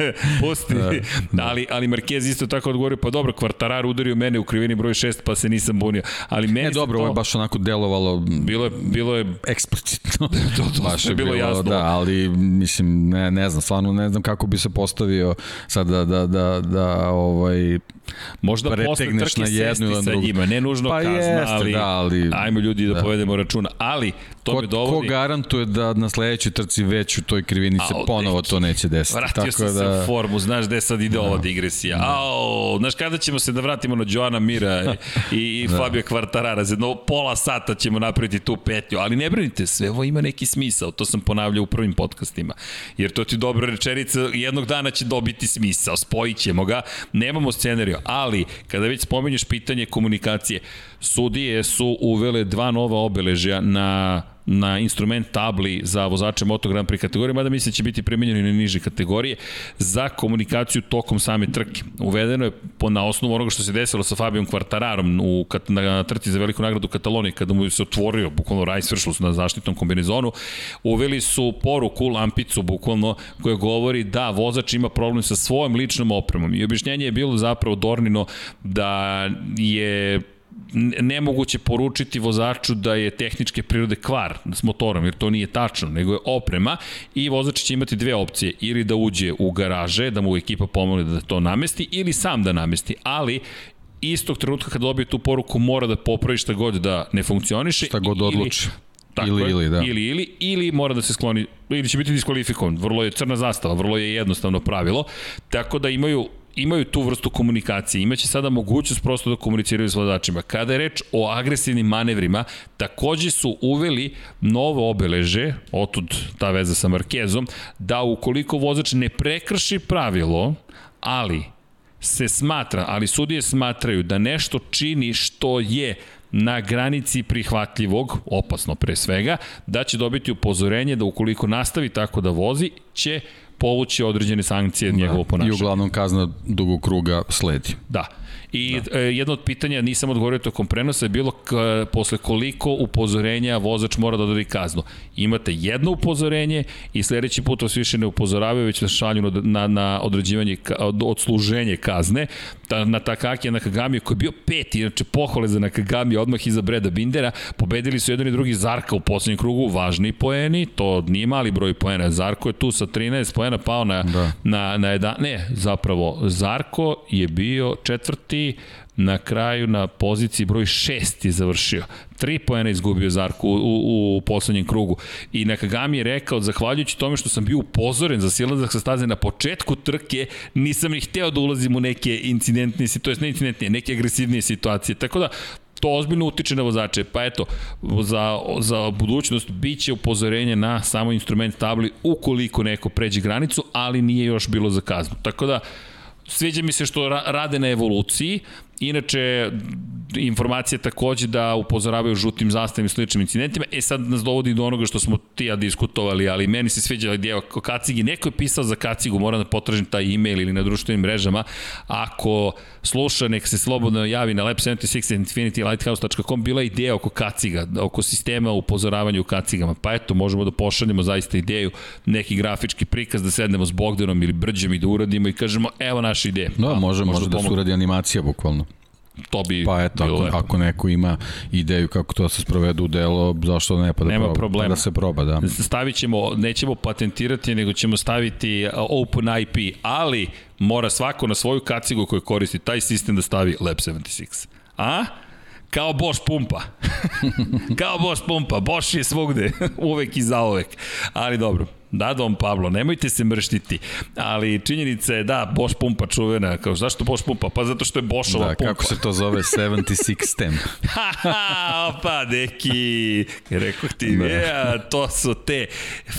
pusti. Da, da. Ali, ali Marquez isto tako odgovorio, pa dobro, Kvartarar udario mene u krivini broj 6, pa se nisam bunio. Ali meni Ne, dobro, to, ovo je baš onako delovalo bilo je, bilo je eksplicitno. to baš je je bilo bilo, jasno. Da, ali mislim, ne, ne znam, stvarno ne znam kako bi se postavio sad da, da, da, da ovaj, Možda posle pretegneš trke na jednu sesti sa drugu. njima, ne nužno Pa kazna, jeste, ali da, ali- ajmo ljudi da, da. povedemo računa. Ali To ko, me dovodi... ko garantuje da na sledećoj trci već u toj krivini se ponovo deki. to neće desiti. Vratio Tako sam da... se u formu, znaš gde sad ide ova digresija. Ao, znaš kada ćemo se da vratimo na Joana Mira i, i da. Fabio Kvartarara, za jedno pola sata ćemo napraviti tu petlju, ali ne brinite, sve ovo ima neki smisao, to sam ponavljao u prvim podcastima, jer to ti dobra rečenica, jednog dana će dobiti smisao, spojit ćemo ga, nemamo scenariju, ali kada već spomenješ pitanje komunikacije, sudije su uvele dva nova obeležja na na instrument tabli za vozače Moto Grand Prix kategorije, mada mislim da će biti primenjeni na niže kategorije, za komunikaciju tokom same trke. Uvedeno je po, na osnovu onoga što se desilo sa Fabijom Kvartararom u, kat, na trci za veliku nagradu Katalonije, kada mu se otvorio, bukvalno raj svršilo na zaštitnom kombinezonu, uveli su poruku, lampicu bukvalno, koja govori da vozač ima problem sa svojom ličnom opremom. I objašnjenje je bilo zapravo Dornino da je nemoguće poručiti vozaču da je tehničke prirode kvar s motorom, jer to nije tačno, nego je oprema i vozač će imati dve opcije, ili da uđe u garaže, da mu ekipa pomogne da to namesti, ili sam da namesti, ali istog trenutka kad dobije tu poruku mora da popravi šta god da ne funkcioniše. Šta god odluči. Tako ili, je, ili, da. Ili, ili, ili mora da se skloni, ili će biti diskvalifikovan. Vrlo je crna zastava, vrlo je jednostavno pravilo. Tako da imaju imaju tu vrstu komunikacije, imaće sada mogućnost prosto da komuniciraju s vozačima. Kada je reč o agresivnim manevrima, takođe su uveli novo obeleže, otud ta veza sa Markezom, da ukoliko vozač ne prekrši pravilo, ali se smatra, ali sudije smatraju da nešto čini što je na granici prihvatljivog, opasno pre svega, da će dobiti upozorenje da ukoliko nastavi tako da vozi, će povući određene sankcije da, njegovo ponašanje. I uglavnom kazna dugog kruga sledi. Da. I da. E, jedno od pitanja, nisam odgovorio tokom prenosa, je bilo k, posle koliko upozorenja vozač mora da odredi kaznu. Imate jedno upozorenje i sledeći put vas više ne upozoravaju, već vas šalju na, na, na određivanje, odsluženje kazne. Ta, na Takaki Nakagami koji je bio peti, inače pohvale za Nakagami odmah iza Breda Bindera, pobedili su jedan i drugi Zarka u poslednjem krugu, važni poeni, to nije mali broj poena. Zarko je tu sa 13 poena pao na, da. na, na jedan, ne, zapravo, Zarko je bio četvrti, na kraju na poziciji broj 6 je završio. Tri poena izgubio Zarko u, u, u poslednjem krugu. I Nakagami je rekao, zahvaljujući tome što sam bio upozoren za silazak sa staze na početku trke, nisam ni hteo da ulazim u neke incidentne, to jest ne incidentne, neke agresivnije situacije. Tako da, to ozbiljno utiče na vozače. Pa eto, za, za budućnost biće upozorenje na samo instrument tabli ukoliko neko pređe granicu, ali nije još bilo za kaznu. Tako da, sviđa mi se što ra rade na evoluciji, Inače, informacija takođe da upozoravaju žutim zastavim i sličnim incidentima. E sad nas dovodi do onoga što smo ti ja diskutovali, ali meni se sviđa ideja o kacigi. Neko je pisao za kacigu, moram da potražim taj e-mail ili na društvenim mrežama. Ako sluša, nek se slobodno javi na lab76infinitylighthouse.com. Bila je ideja oko kaciga, oko sistema upozoravanja u kacigama. Pa eto, možemo da pošaljemo zaista ideju, neki grafički prikaz da sednemo s Bogdanom ili Brđem i da uradimo i kažemo, evo naša ideja. Da, može, može, može da se uradi animacija bukvalno to bi pa eto, bilo ako, lepo. ako neko ima ideju kako to se sprovede u delo, zašto ne pa da, Nema proba, problema. da se proba, da. Stavit ćemo, nećemo patentirati, nego ćemo staviti Open IP, ali mora svako na svoju kacigu koju koristi taj sistem da stavi Lab 76. A? Kao Bosch pumpa. Kao Bosch pumpa. Bosch je svugde. uvek i zauvek. Ali dobro. Da, Dom Pablo, nemojte se mrštiti, ali činjenica je da, Bosch pumpa čuvena, kao zašto Bosch pumpa? Pa zato što je Boschova da, pumpa. kako se to zove, 76 tem. Opa, deki, rekao ti, da. ja, to su te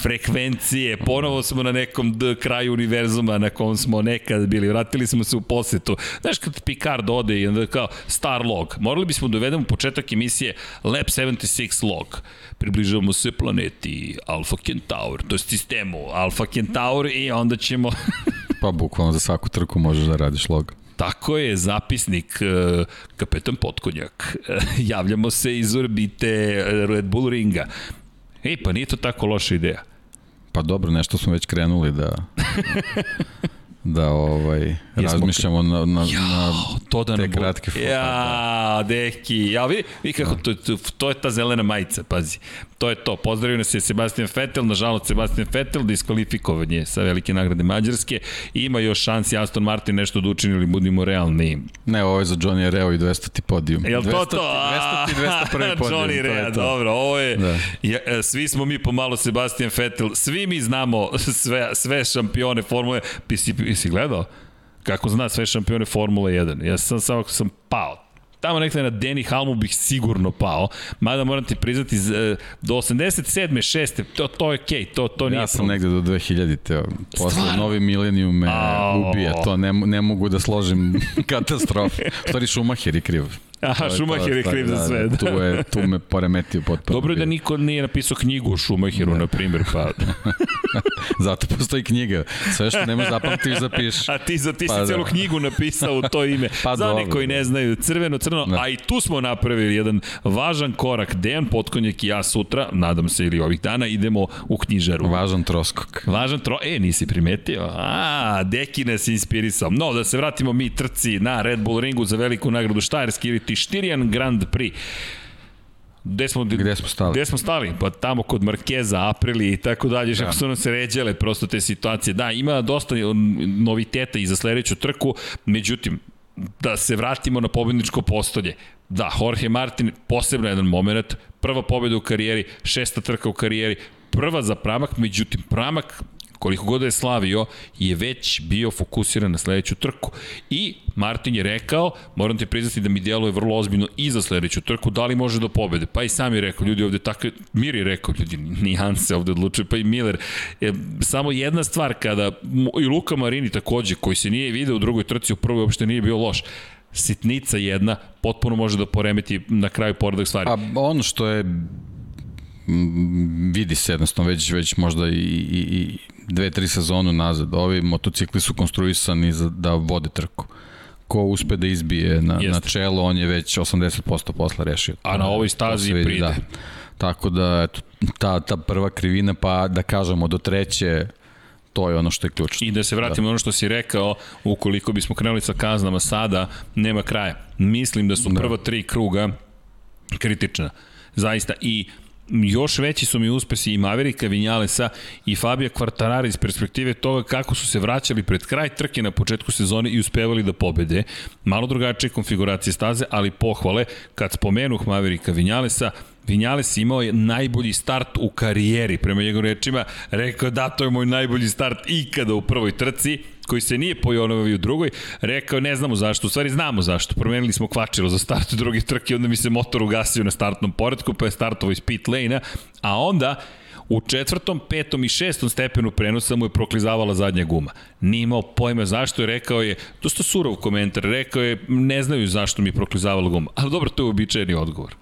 frekvencije, ponovo smo na nekom d kraju univerzuma na kom smo nekad bili, vratili smo se u posetu. Znaš, kad Picard ode i onda kao star log, morali bismo da uvedemo početak emisije Lab 76 log približavamo se planeti Alpha Centaur, to je sistemu Alpha Centaur i onda ćemo... pa bukvalno za svaku trku možeš da radiš log. Tako je, zapisnik uh, Kapetan Potkonjak. Javljamo se iz orbite Red Bull ringa. Ej, pa nije to tako loša ideja. Pa dobro, nešto smo već krenuli da... da ovaj, razmišljamo na, na, ja, na to da te kratke foto. Ja, deki, ja vidi, vi kako to, to, to je ta zelena majica, pazi. To je to. Pozdravio nas je Sebastian Vettel, nažalost Sebastian Vettel diskvalifikovan je sa velike nagrade Mađarske. Ima još šansi Aston Martin nešto da učini ili budimo realni. Ne, ovo je za Johnny Reo i 200 ti podijum. Jel to 200, to? 200 ti 201 podijum. Johnny Rea, dobro, ovo je, da. ja, e, svi smo mi pomalo Sebastian Vettel, svi mi znamo sve, sve šampione Formule, pi si, pi si gledao? Kako zna sve šampione Formule 1? Ja sam samo sam pao tamo nekada na Deni Halmu bih sigurno pao, mada moram ti priznati e, do 87. 6. to, to je okej, okay, to, to nije Ja sam problem. negde do 2000. Te, posle Stvarno? novi milenijum me oh. ubija, to ne, ne mogu da složim katastrofe. Stvari Šumacher je kriv. Aha, Šumacher je kriv za sve. Da, tu, je, tu me poremetio potpuno. Dobro je da niko nije napisao knjigu o Šumacheru, da. na primjer, pa... Zato postoji knjiga. Sve što nema zapamtiš, zapiš. A ti, za, ti pa, si da. celu knjigu napisao u to ime. Pa za one koji ne znaju, crveno, crno, da. a i tu smo napravili jedan važan korak. Dejan Potkonjak i ja sutra, nadam se ili ovih dana, idemo u knjižaru. Važan troskok. Važan tro... E, nisi primetio? A, Deki nas inspirisao. No, da se vratimo mi trci na Red Bull ringu za veliku nagradu Štajerski ili Tištirijan Grand Prix. Gde smo, gde smo stali? Gde smo stali? Pa tamo kod Markeza, Aprili i tako dalje, da. su nam se ređale prosto te situacije. Da, ima dosta noviteta i za sledeću trku, međutim, da se vratimo na pobedničko postolje. Da, Jorge Martin, posebno jedan moment, prva pobeda u karijeri, šesta trka u karijeri, prva za Pramak, međutim Pramak koliko god da je slavio, je već bio fokusiran na sledeću trku. I Martin je rekao, moram ti priznati da mi djeluje vrlo ozbiljno i za sledeću trku, da li može do pobede. Pa i sam je rekao, ljudi ovde takve, Mir je rekao, ljudi, nijanse ovde odlučuje, pa i Miller. E, samo jedna stvar, kada, i Luka Marini takođe, koji se nije video u drugoj trci, u prvoj uopšte nije bio loš, sitnica jedna potpuno može da poremeti na kraju poredak stvari. A ono što je vidi se jednostavno već, već možda i, i, i dve, tri sezonu nazad. Ovi motocikli su konstruisani za, da vode trku ko uspe da izbije na, Jeste. na čelo, on je već 80% posla rešio. A na ovoj stazi vidi, pride. Da. Tako da, eto, ta, ta prva krivina, pa da kažemo do treće, to je ono što je ključno. I da se vratimo da. ono što si rekao, ukoliko bismo krenuli sa kaznama sada, nema kraja. Mislim da su da. prva tri kruga kritična. Zaista. I još veći su mi uspesi i Maverika Vinjalesa i Fabija Kvartarara iz perspektive toga kako su se vraćali pred kraj trke na početku sezone i uspevali da pobede. Malo drugačije konfiguracije staze, ali pohvale. Kad spomenuh Maverika Vinjalesa, Vinjales imao je najbolji start u karijeri, prema njegovim rečima, rekao da to je moj najbolji start ikada u prvoj trci, koji se nije pojonovao u drugoj, rekao ne znamo zašto, u stvari znamo zašto, promenili smo kvačilo za start u drugi trke, onda mi se motor ugasio na startnom poredku, pa je startovo iz pit lane-a, a onda U četvrtom, petom i šestom stepenu prenosa mu je proklizavala zadnja guma. Nije imao pojma zašto je, rekao je, dosta surov komentar, rekao je, ne znaju zašto mi je proklizavala guma. Ali dobro, to je uobičajeni odgovor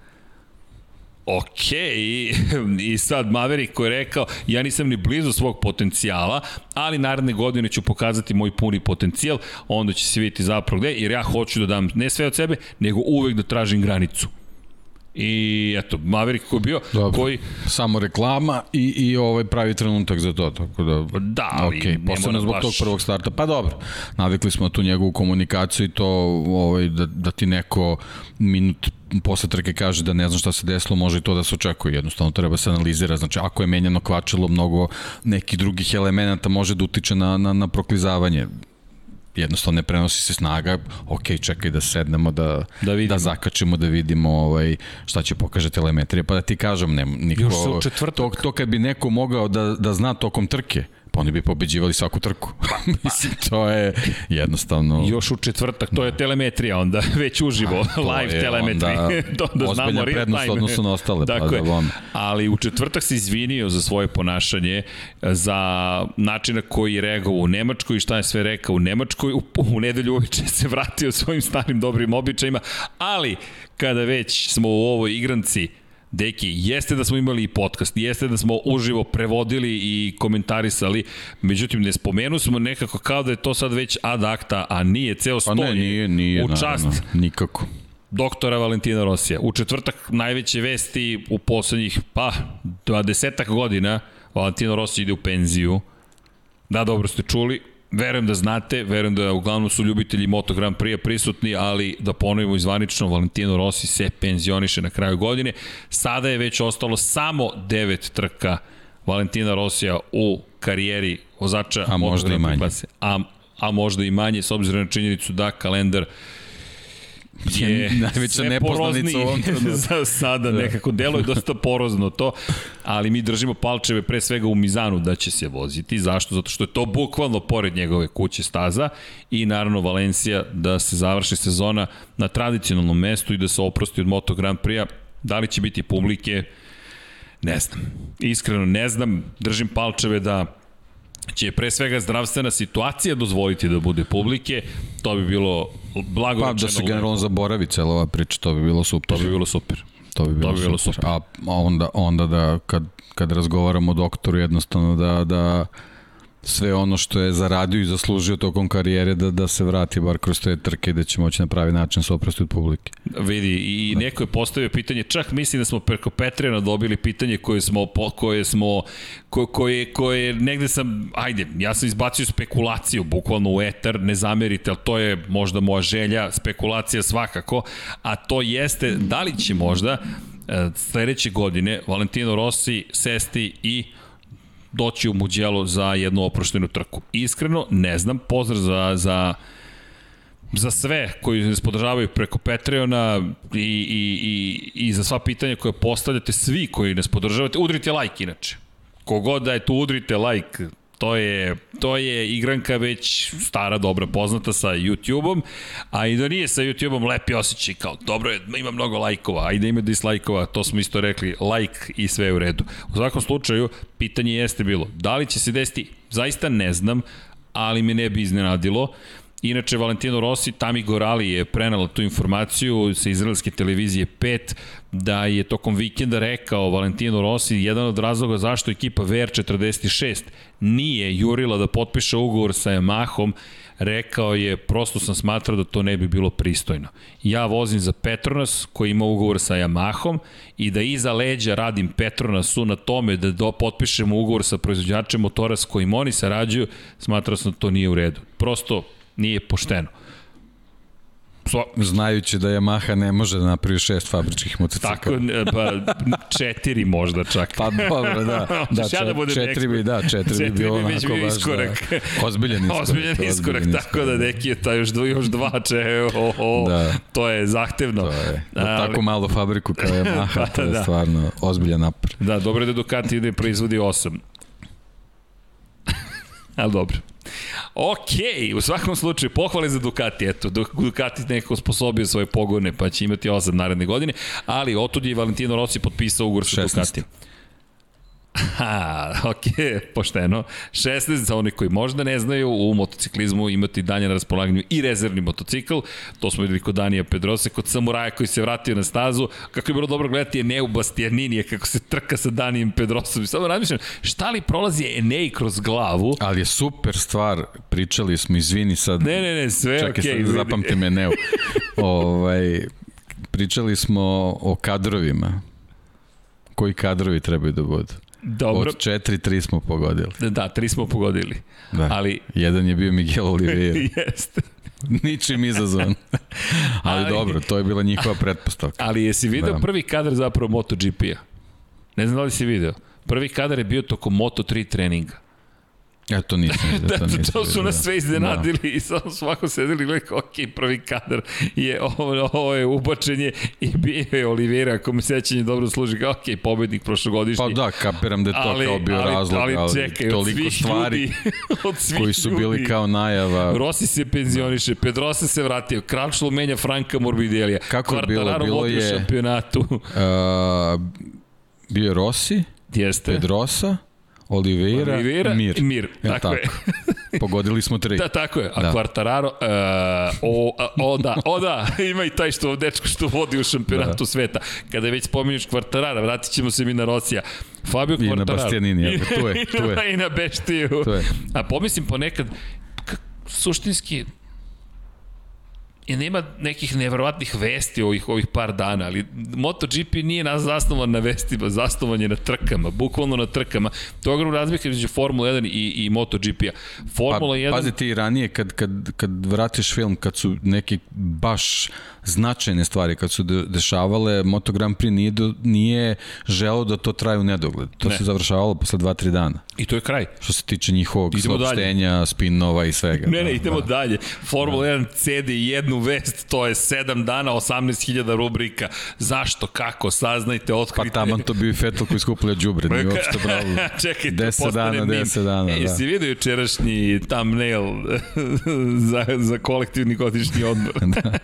ok, i, i sad Maverick koji je rekao, ja nisam ni blizu svog potencijala, ali naredne godine ću pokazati moj puni potencijal, onda će se vidjeti zapravo gde, jer ja hoću da dam ne sve od sebe, nego uvek da tražim granicu. I eto, Maverick koji je bio, Dobro. koji... Samo reklama i, i ovaj pravi trenutak za to, tako da... Da, ali okay, posebno zbog baš... tog prvog starta. Pa dobro, navikli smo tu njegovu komunikaciju i to ovaj, da, da ti neko minut posle trke kaže da ne zna šta se desilo, može i to da se očekuje. Jednostavno treba se analizira. Znači, ako je menjano kvačilo, mnogo nekih drugih elemenata može da utiče na, na, na proklizavanje. Jednostavno ne prenosi se snaga, ok, čekaj da sednemo, da, da, da zakačimo, da vidimo ovaj, šta će pokaže telemetrija, pa da ti kažem, ne, niko, to, to kad bi neko mogao da, da zna tokom trke, pa oni bi pobeđivali svaku trku. Mislim, to je jednostavno... Još u četvrtak, to je telemetrija onda, već uživo, live telemetrija. to da znamo prednost odnosno na ostale. Tako pa. Da, Ali u četvrtak se izvinio za svoje ponašanje, za način na koji je reagovao u Nemačkoj i šta je sve rekao u Nemačkoj. U, u nedelju uveče se vratio svojim starim dobrim običajima, ali kada već smo u ovoj igranci, Deki, jeste da smo imali i podcast, jeste da smo uživo prevodili i komentarisali, međutim ne spomenu smo nekako kao da je to sad već ad acta, a nije, ceo sto pa ne, nije, nije, u čast naravno, nikako doktora Valentina Rosija. U četvrtak najveće vesti u poslednjih, pa, 20 godina Valentino Rossi ide u penziju. Da, dobro ste čuli, Verujem da znate, verujem da uglavnom su ljubitelji Moto Grand Prix prisutni, ali da ponovimo izvanično, Valentino Rossi se penzioniše na kraju godine. Sada je već ostalo samo devet trka Valentina Rosija u karijeri vozača a možda i manje. Klase. A, a možda i manje, s obzirom na činjenicu da kalendar je najveća nepoznanica u ovom za sada da. nekako deluje dosta porozno to, ali mi držimo palčeve pre svega u Mizanu da će se voziti. Zašto? Zato što je to bukvalno pored njegove kuće staza i naravno Valencija da se završi sezona na tradicionalnom mestu i da se oprosti od Moto Grand Prix-a. Da li će biti publike? Ne znam. Iskreno ne znam. Držim palčeve da će pre svega zdravstvena situacija dozvoliti da bude publike, to bi bilo blago Pa da se generalno zaboravi cela ova priča, to bi bilo super. To bi bilo super. To bi bilo, to bi bilo super. super. A onda, onda da kad, kad razgovaramo o doktoru jednostavno da, da sve ono što je zaradio i zaslužio tokom karijere da, da se vrati bar kroz te trke da će moći na pravi način se oprosti od publike. Vidi, i da. neko je postavio pitanje, čak mislim da smo preko Petrijana dobili pitanje koje smo, koje smo, ko, koje, koje negde sam, ajde, ja sam izbacio spekulaciju, bukvalno u etar, ne zamerite, ali to je možda moja želja, spekulacija svakako, a to jeste, da li će možda e, sledeće godine Valentino Rossi sesti i doći u Muđelo za jednu oproštenu trku. Iskreno, ne znam, pozdrav za, za za sve koji nas podržavaju preko Patreona i, i, i, i za sva pitanja koje postavljate, svi koji nas podržavate, udrite like inače. Kogod da je tu, udrite like, To je, to je igranka već stara, dobra, poznata sa YouTube-om, a i da nije sa YouTube-om lepi osjećaj kao, dobro je, ima mnogo lajkova, a i da ima dislajkova, to smo isto rekli, like i sve je u redu. U svakom slučaju, pitanje jeste bilo, da li će se desiti, zaista ne znam, ali me ne bi iznenadilo, Inače, Valentino Rossi, Tami Gorali je prenala tu informaciju sa izraelske televizije 5, da je tokom vikenda rekao Valentino Rossi, jedan od razloga zašto ekipa VR46 nije jurila da potpiše ugovor sa Yamahom, rekao je, prosto sam smatrao da to ne bi bilo pristojno. Ja vozim za Petronas koji ima ugovor sa Yamahom i da iza leđa radim Petronasu na tome da do, potpišemo ugovor sa proizvođačem motora s kojim oni sarađuju, smatrao sam da to nije u redu. Prosto nije pošteno. So, Znajući da Yamaha ne može da napravi šest fabričkih motocikla. Tako, pa četiri možda čak. Pa dobro, da. da, ja da budem četiri bi, da, četiri, četiri bi bilo onako baš iskorak. Da, ozbiljen iskorak. Ozbiljen iskorak, ozbiljen tako da neki je ta još, dva, još dva če, oh, oh, da. to je zahtevno. To je. Ali, tako malu fabriku kao Yamaha, pa, to je da. stvarno ozbiljan napor. Da, dobro je da Ducati ide proizvodi osam. Ali dobro. Ok, u svakom slučaju, pohvale za Ducati, eto, Ducati nekako sposobio svoje pogone, pa će imati 8 naredne godine, ali otud je Valentino Rossi potpisao ugovor sa Ducati. Ha, ok, pošteno. 16 za oni koji možda ne znaju, u motociklizmu imati dalje na raspolaganju i rezervni motocikl. To smo videli kod Danija Pedrose, kod Samuraja koji se vratio na stazu. Kako je bilo dobro gledati Eneu Bastianinije, kako se trka sa Danijem Pedrosom. I samo razmišljam, šta li prolazi Enej kroz glavu? Ali je super stvar, pričali smo, izvini sad. Ne, ne, ne, sve Čekaj, okay. Čekaj, zapamtim Eneu. ovaj, pričali smo o kadrovima. Koji kadrovi trebaju da budu? Dobro. Od 4-3 smo pogodili. Da, da, 3 smo pogodili. Da. Ali... Jedan je bio Miguel Oliveira. Jeste. Ničim izazvan. ali, ali, dobro, to je bila njihova pretpostavka. Ali jesi video da. prvi kadar zapravo MotoGP-a? Ne znam da li si video. Prvi kadar je bio toko Moto3 treninga. Ja to nisam vidio. da, to, nisam to su nas sve iznenadili da. i samo svako sedeli i gledali, ok, prvi kadar je ovo, ovo je ubačenje i bio je Olivera, ako mi sećanje dobro služi, kao ok, pobednik prošlogodišnji. Pa da, kapiram da je to ali, kao bio ali, razlog, ali, ali čekaj, toliko stvari ljudi, od koji su ljudi. bili kao najava. Rossi se penzioniše, da. Pedrosa se vratio, Krančlo menja Franka Morbidelija, Kako je bilo? Bilo je... šampionatu. Uh, bio je Rossi, Jeste. Pedrosa, Oliveira, Oliveira Mir. Mir, tako, tako je. Pogodili smo tri. Da, tako je. A da. Quartararo, uh, o, o, da, o da, ima i taj što, dečko što vodi u šampionatu da. sveta. Kada već spominješ Quartarara, vratit ćemo se mi na Rosija. Fabio Quartararo. I na Bastianini, evo, tu je, tu je. I na Beštiju. Tu je. A pomislim ponekad, suštinski, i nema nekih neverovatnih vesti ovih, ovih par dana, ali MotoGP nije nas zasnovan na vestima, zasnovan je na trkama, bukvalno na trkama. To je ogromna razlika između Formula 1 i, i MotoGP-a. Formula pa, 1... Pazi ti ranije, kad, kad, kad vratiš film, kad su neki baš značajne stvari kad su de, dešavale, Moto Grand Prix nije, do, nije želeo da to traje u nedogled. To ne. se završavalo posle 2-3 dana. I to je kraj. Što se tiče njihovog idemo saopštenja, dalje. spinova i svega. Ne, ne, da, idemo da. dalje. Formula da. 1 cedi jednu vest, to je 7 dana, 18.000 rubrika. Zašto, kako, saznajte, otkrite. Pa taman to bio i Fetel koji skupljaju džubre, nije uopšte bravo. Čekajte, 10 dana, 10 dana. E, da. Jesi vidio jučerašnji thumbnail za, za kolektivni godišnji odmor? da.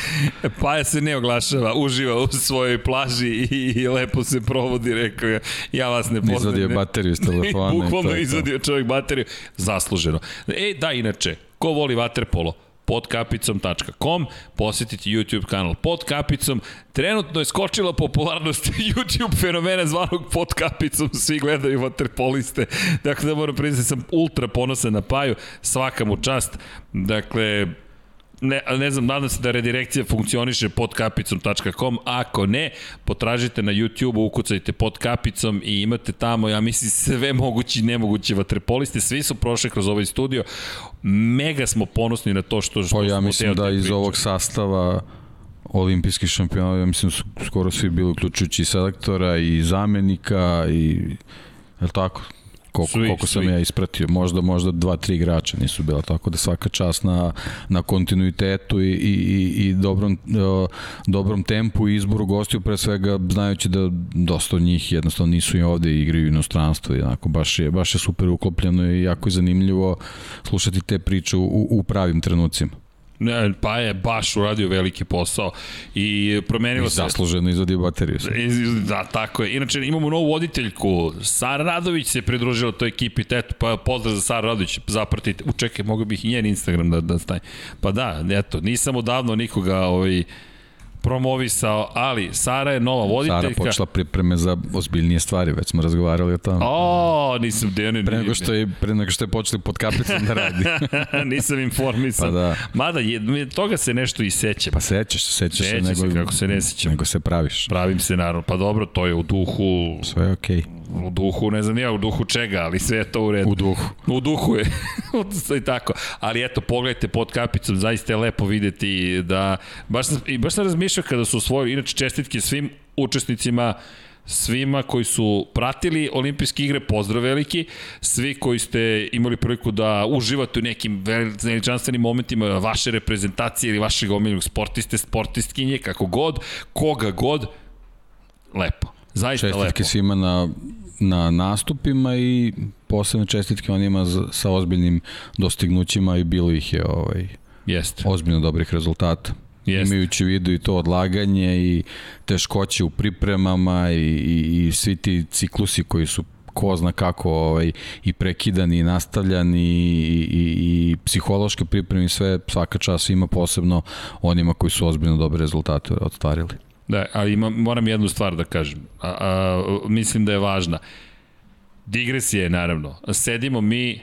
Paja se ne oglašava, uživa u svojoj plaži i, i lepo se provodi, rekao je, ja vas ne poznam. Izvadio ne. bateriju iz telefona. Bukvalno izvadio čovjek bateriju, zasluženo. E, da, inače, ko voli vaterpolo? podkapicom.com, posetiti YouTube kanal pod kapicom. Trenutno je skočila popularnost YouTube fenomena zvanog pod kapicom, svi gledaju vaterpoliste, dakle da moram priznati da sam ultra ponosan na Paju, svaka mu čast. Dakle, ne, ne znam, nadam se da redirekcija funkcioniše pod kapicom.com, ako ne, potražite na YouTube-u, ukucajte pod kapicom i imate tamo, ja mislim, sve mogući i nemoguće vatrepoliste, svi su prošli kroz ovaj studio, mega smo ponosni na to što, što pa, ja mislim da iz ovog sastava olimpijskih šampiona, ja mislim su skoro svi bili uključujući i selektora i zamenika i je li tako? Koliko, svi, koliko sam svi. ja ispratio, možda možda dva, tri igrača nisu bila, tako da svaka čast na, na kontinuitetu i, i, i, i dobrom, uh, dobrom tempu i izboru gostiju, pre svega znajući da dosta od njih jednostavno nisu i ovde i igraju u inostranstvu, jednako, baš je, baš je super uklopljeno i jako je zanimljivo slušati te priče u, u pravim trenucima. Ne, pa je baš uradio veliki posao i promenilo I se... zasluženo izvadio bateriju. Da, tako je. Inače, imamo novu voditeljku. Sara Radović se pridružila toj ekipi, eto, pa pozdrav za Sara Radović, zapratite. Učekaj, mogu bih i njen Instagram da, da staje. Pa da, eto, nisam odavno nikoga ovaj, promovisao, ali Sara je nova voditeljka. Sara počela pripreme za ozbiljnije stvari, već smo razgovarali o tome. O, nisam Dejane. Pre nego što je, pre nego što je počeli pod kapicom da radi. nisam informisan. Pa da. Mada, je, toga se nešto i seća. Pa sećaš se, sećaš se, nego, se kako se ne sećam. Nego se praviš. Pravim se, naravno. Pa dobro, to je u duhu... Sve je okej. Okay u duhu, ne znam ja u duhu čega, ali sve je to u redu. U duhu. U duhu je. I tako. Ali eto, pogledajte pod kapicom, zaista je lepo videti da, baš sam, i baš sam razmišljao kada su osvojili, inače čestitke svim učesnicima svima koji su pratili olimpijske igre, pozdrav veliki, svi koji ste imali priliku da uživate u nekim veličanstvenim momentima vaše reprezentacije ili vašeg omiljenog sportiste, sportistkinje, kako god, koga god, lepo. Zaista Čestitke lepo. svima na na nastupima i posebne čestitke onima sa ozbiljnim dostignućima i bilo ih je ovaj, Jeste. ozbiljno dobrih rezultata. Jeste. Imajući vidu i to odlaganje i teškoće u pripremama i, i, i svi ti ciklusi koji su ko zna kako ovaj, i prekidani i nastavljani i, i, i psihološke pripreme i sve svaka čas ima posebno onima koji su ozbiljno dobre rezultate odstvarili. Da, ali ima, moram jednu stvar da kažem. A, a, mislim da je važna. Digresija je, naravno. Sedimo mi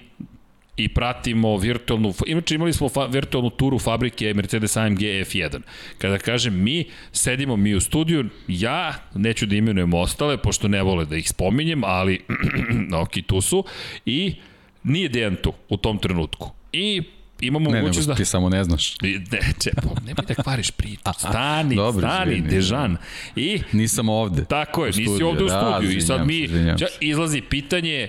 i pratimo virtualnu, inače imali smo fa, virtualnu turu fabrike Mercedes AMG F1. Kada kažem mi, sedimo mi u studiju, ja neću da imenujem ostale, pošto ne vole da ih spominjem, ali ok, tu su, i nije Dejan tu u tom trenutku. I imamo ne, mogućnost da... ti samo ne znaš. Ne, če, ne bi da kvariš priču. Stani, Dobro, stani, izvini, Dežan. I, Nisam ovde. Tako je, nisi ovde u studiju. I sad mi, izlazi pitanje,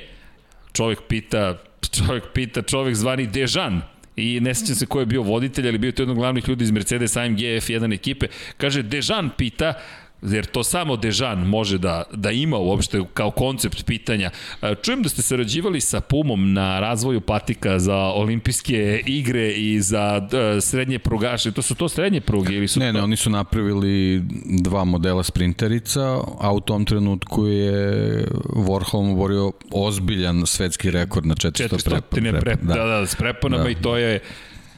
čovjek pita, čovjek pita, čovjek zvani Dežan. I ne sećam se ko je bio voditelj, ali bio to jedan od glavnih ljudi iz Mercedes AMG F1 ekipe, kaže Dežan pita jer to samo Dežan može da, da ima uopšte kao koncept pitanja. E, čujem da ste sarađivali sa Pumom na razvoju patika za olimpijske igre i za e, srednje prugaše. To su to srednje pruge ili su Ne, to... ne, oni su napravili dva modela sprinterica, a u tom trenutku je Warhol oborio ozbiljan svetski rekord na 400, 400 prepon. Prep, da. da, da, s preponama da. i to je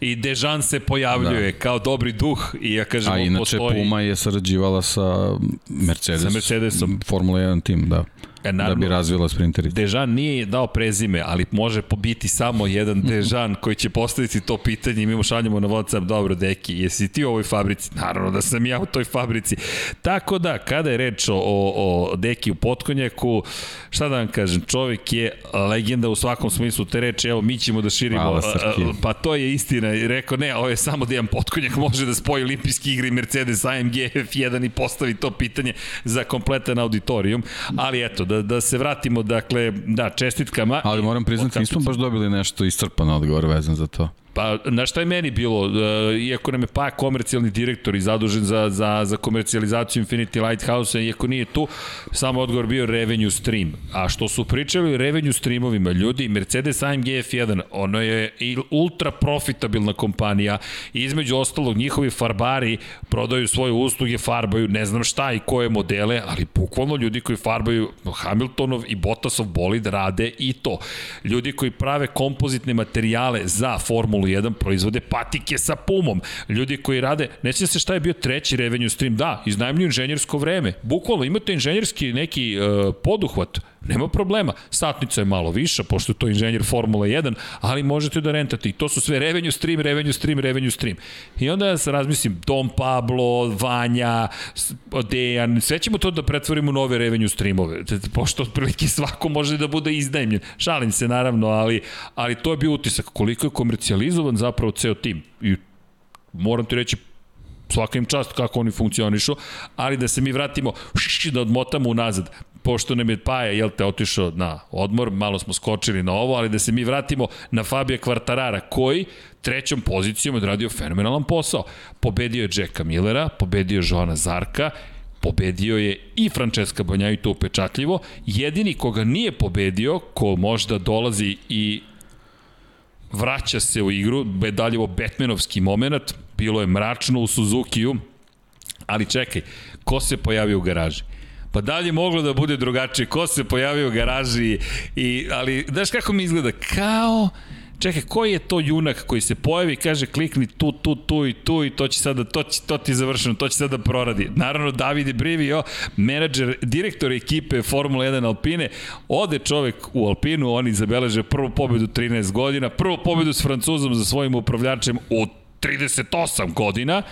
i Dežan se pojavljuje da. kao dobri duh i ja kažem, A inače postoji... Puma je sarađivala sa Mercedesom. Sa Mercedesom. Formula 1 tim, da. E, naravno, da bi razvila sprintericu. Dežan nije dao prezime, ali može biti samo jedan Dežan koji će postaviti to pitanje i mi mu šaljemo na WhatsApp, dobro, deki, jesi ti u ovoj fabrici? Naravno da sam ja u toj fabrici. Tako da, kada je reč o, o, o deki u potkonjaku, šta da vam kažem, čovjek je legenda u svakom smislu te reči, evo, mi ćemo da širimo, Hvala, pa to je istina, i rekao, ne, ovo je samo Dejan Potkonjak, može da spoji olimpijski igre Mercedes AMG F1 i postavi to pitanje za kompletan auditorijum, ali eto, da, da se vratimo, dakle, da, čestitkama. Ali moram priznati, nismo baš dobili nešto iscrpan odgovor vezan za to. Pa, na šta je meni bilo, uh, iako nam je pa komercijalni direktor i zadužen za, za, za komercijalizaciju Infinity Lighthouse, iako nije tu, samo odgovor bio revenue stream. A što su pričali o revenue streamovima, ljudi, Mercedes AMG F1, ono je ultra profitabilna kompanija, između ostalog njihovi farbari prodaju svoje usluge, farbaju ne znam šta i koje modele, ali bukvalno ljudi koji farbaju Hamiltonov i Bottasov bolid rade i to. Ljudi koji prave kompozitne materijale za Formulu Formulu 1 proizvode patike sa pumom. Ljudi koji rade, ne se šta je bio treći revenue stream, da, iznajemljuju inženjersko vreme. Bukvalno imate inženjerski neki uh, poduhvat, nema problema. Satnica je malo viša, pošto je to inženjer Formula 1, ali možete da rentate. I to su sve revenue stream, revenue stream, revenue stream. I onda ja se razmislim, Dom Pablo, Vanja, Dejan, sve ćemo to da pretvorimo u nove revenue streamove, pošto otprilike svako može da bude iznajemljen. Šalim se naravno, ali, ali to je bio utisak. Koliko je komercijalizovan zapravo ceo tim. I moram ti reći, svaka im čast kako oni funkcionišu, ali da se mi vratimo, da odmotamo unazad pošto nam je Paja, jel te, otišao na odmor, malo smo skočili na ovo, ali da se mi vratimo na Fabija Kvartarara, koji trećom pozicijom odradio fenomenalan posao. Pobedio je Jacka Millera, pobedio je Joana Zarka, pobedio je i Francesca Banjaju to upečatljivo. Jedini koga nije pobedio, ko možda dolazi i vraća se u igru, dalje Batmanovski moment, bilo je mračno u Suzuki-u, ali čekaj, ko se pojavio u garaži? Pa dalje moglo da bude drugačije. Ko se pojavio u garaži i, ali, znaš kako mi izgleda? Kao, čekaj, koji je to junak koji se pojavi i kaže klikni tu, tu, tu i tu i to će sada, to, će, to ti je završeno, to će sada proradi. Naravno, Davide Brivio, menadžer, direktor ekipe Formula 1 Alpine, ode čovek u Alpinu, oni zabeleže prvu pobedu 13 godina, prvu pobedu s Francuzom za svojim upravljačem u 38 godina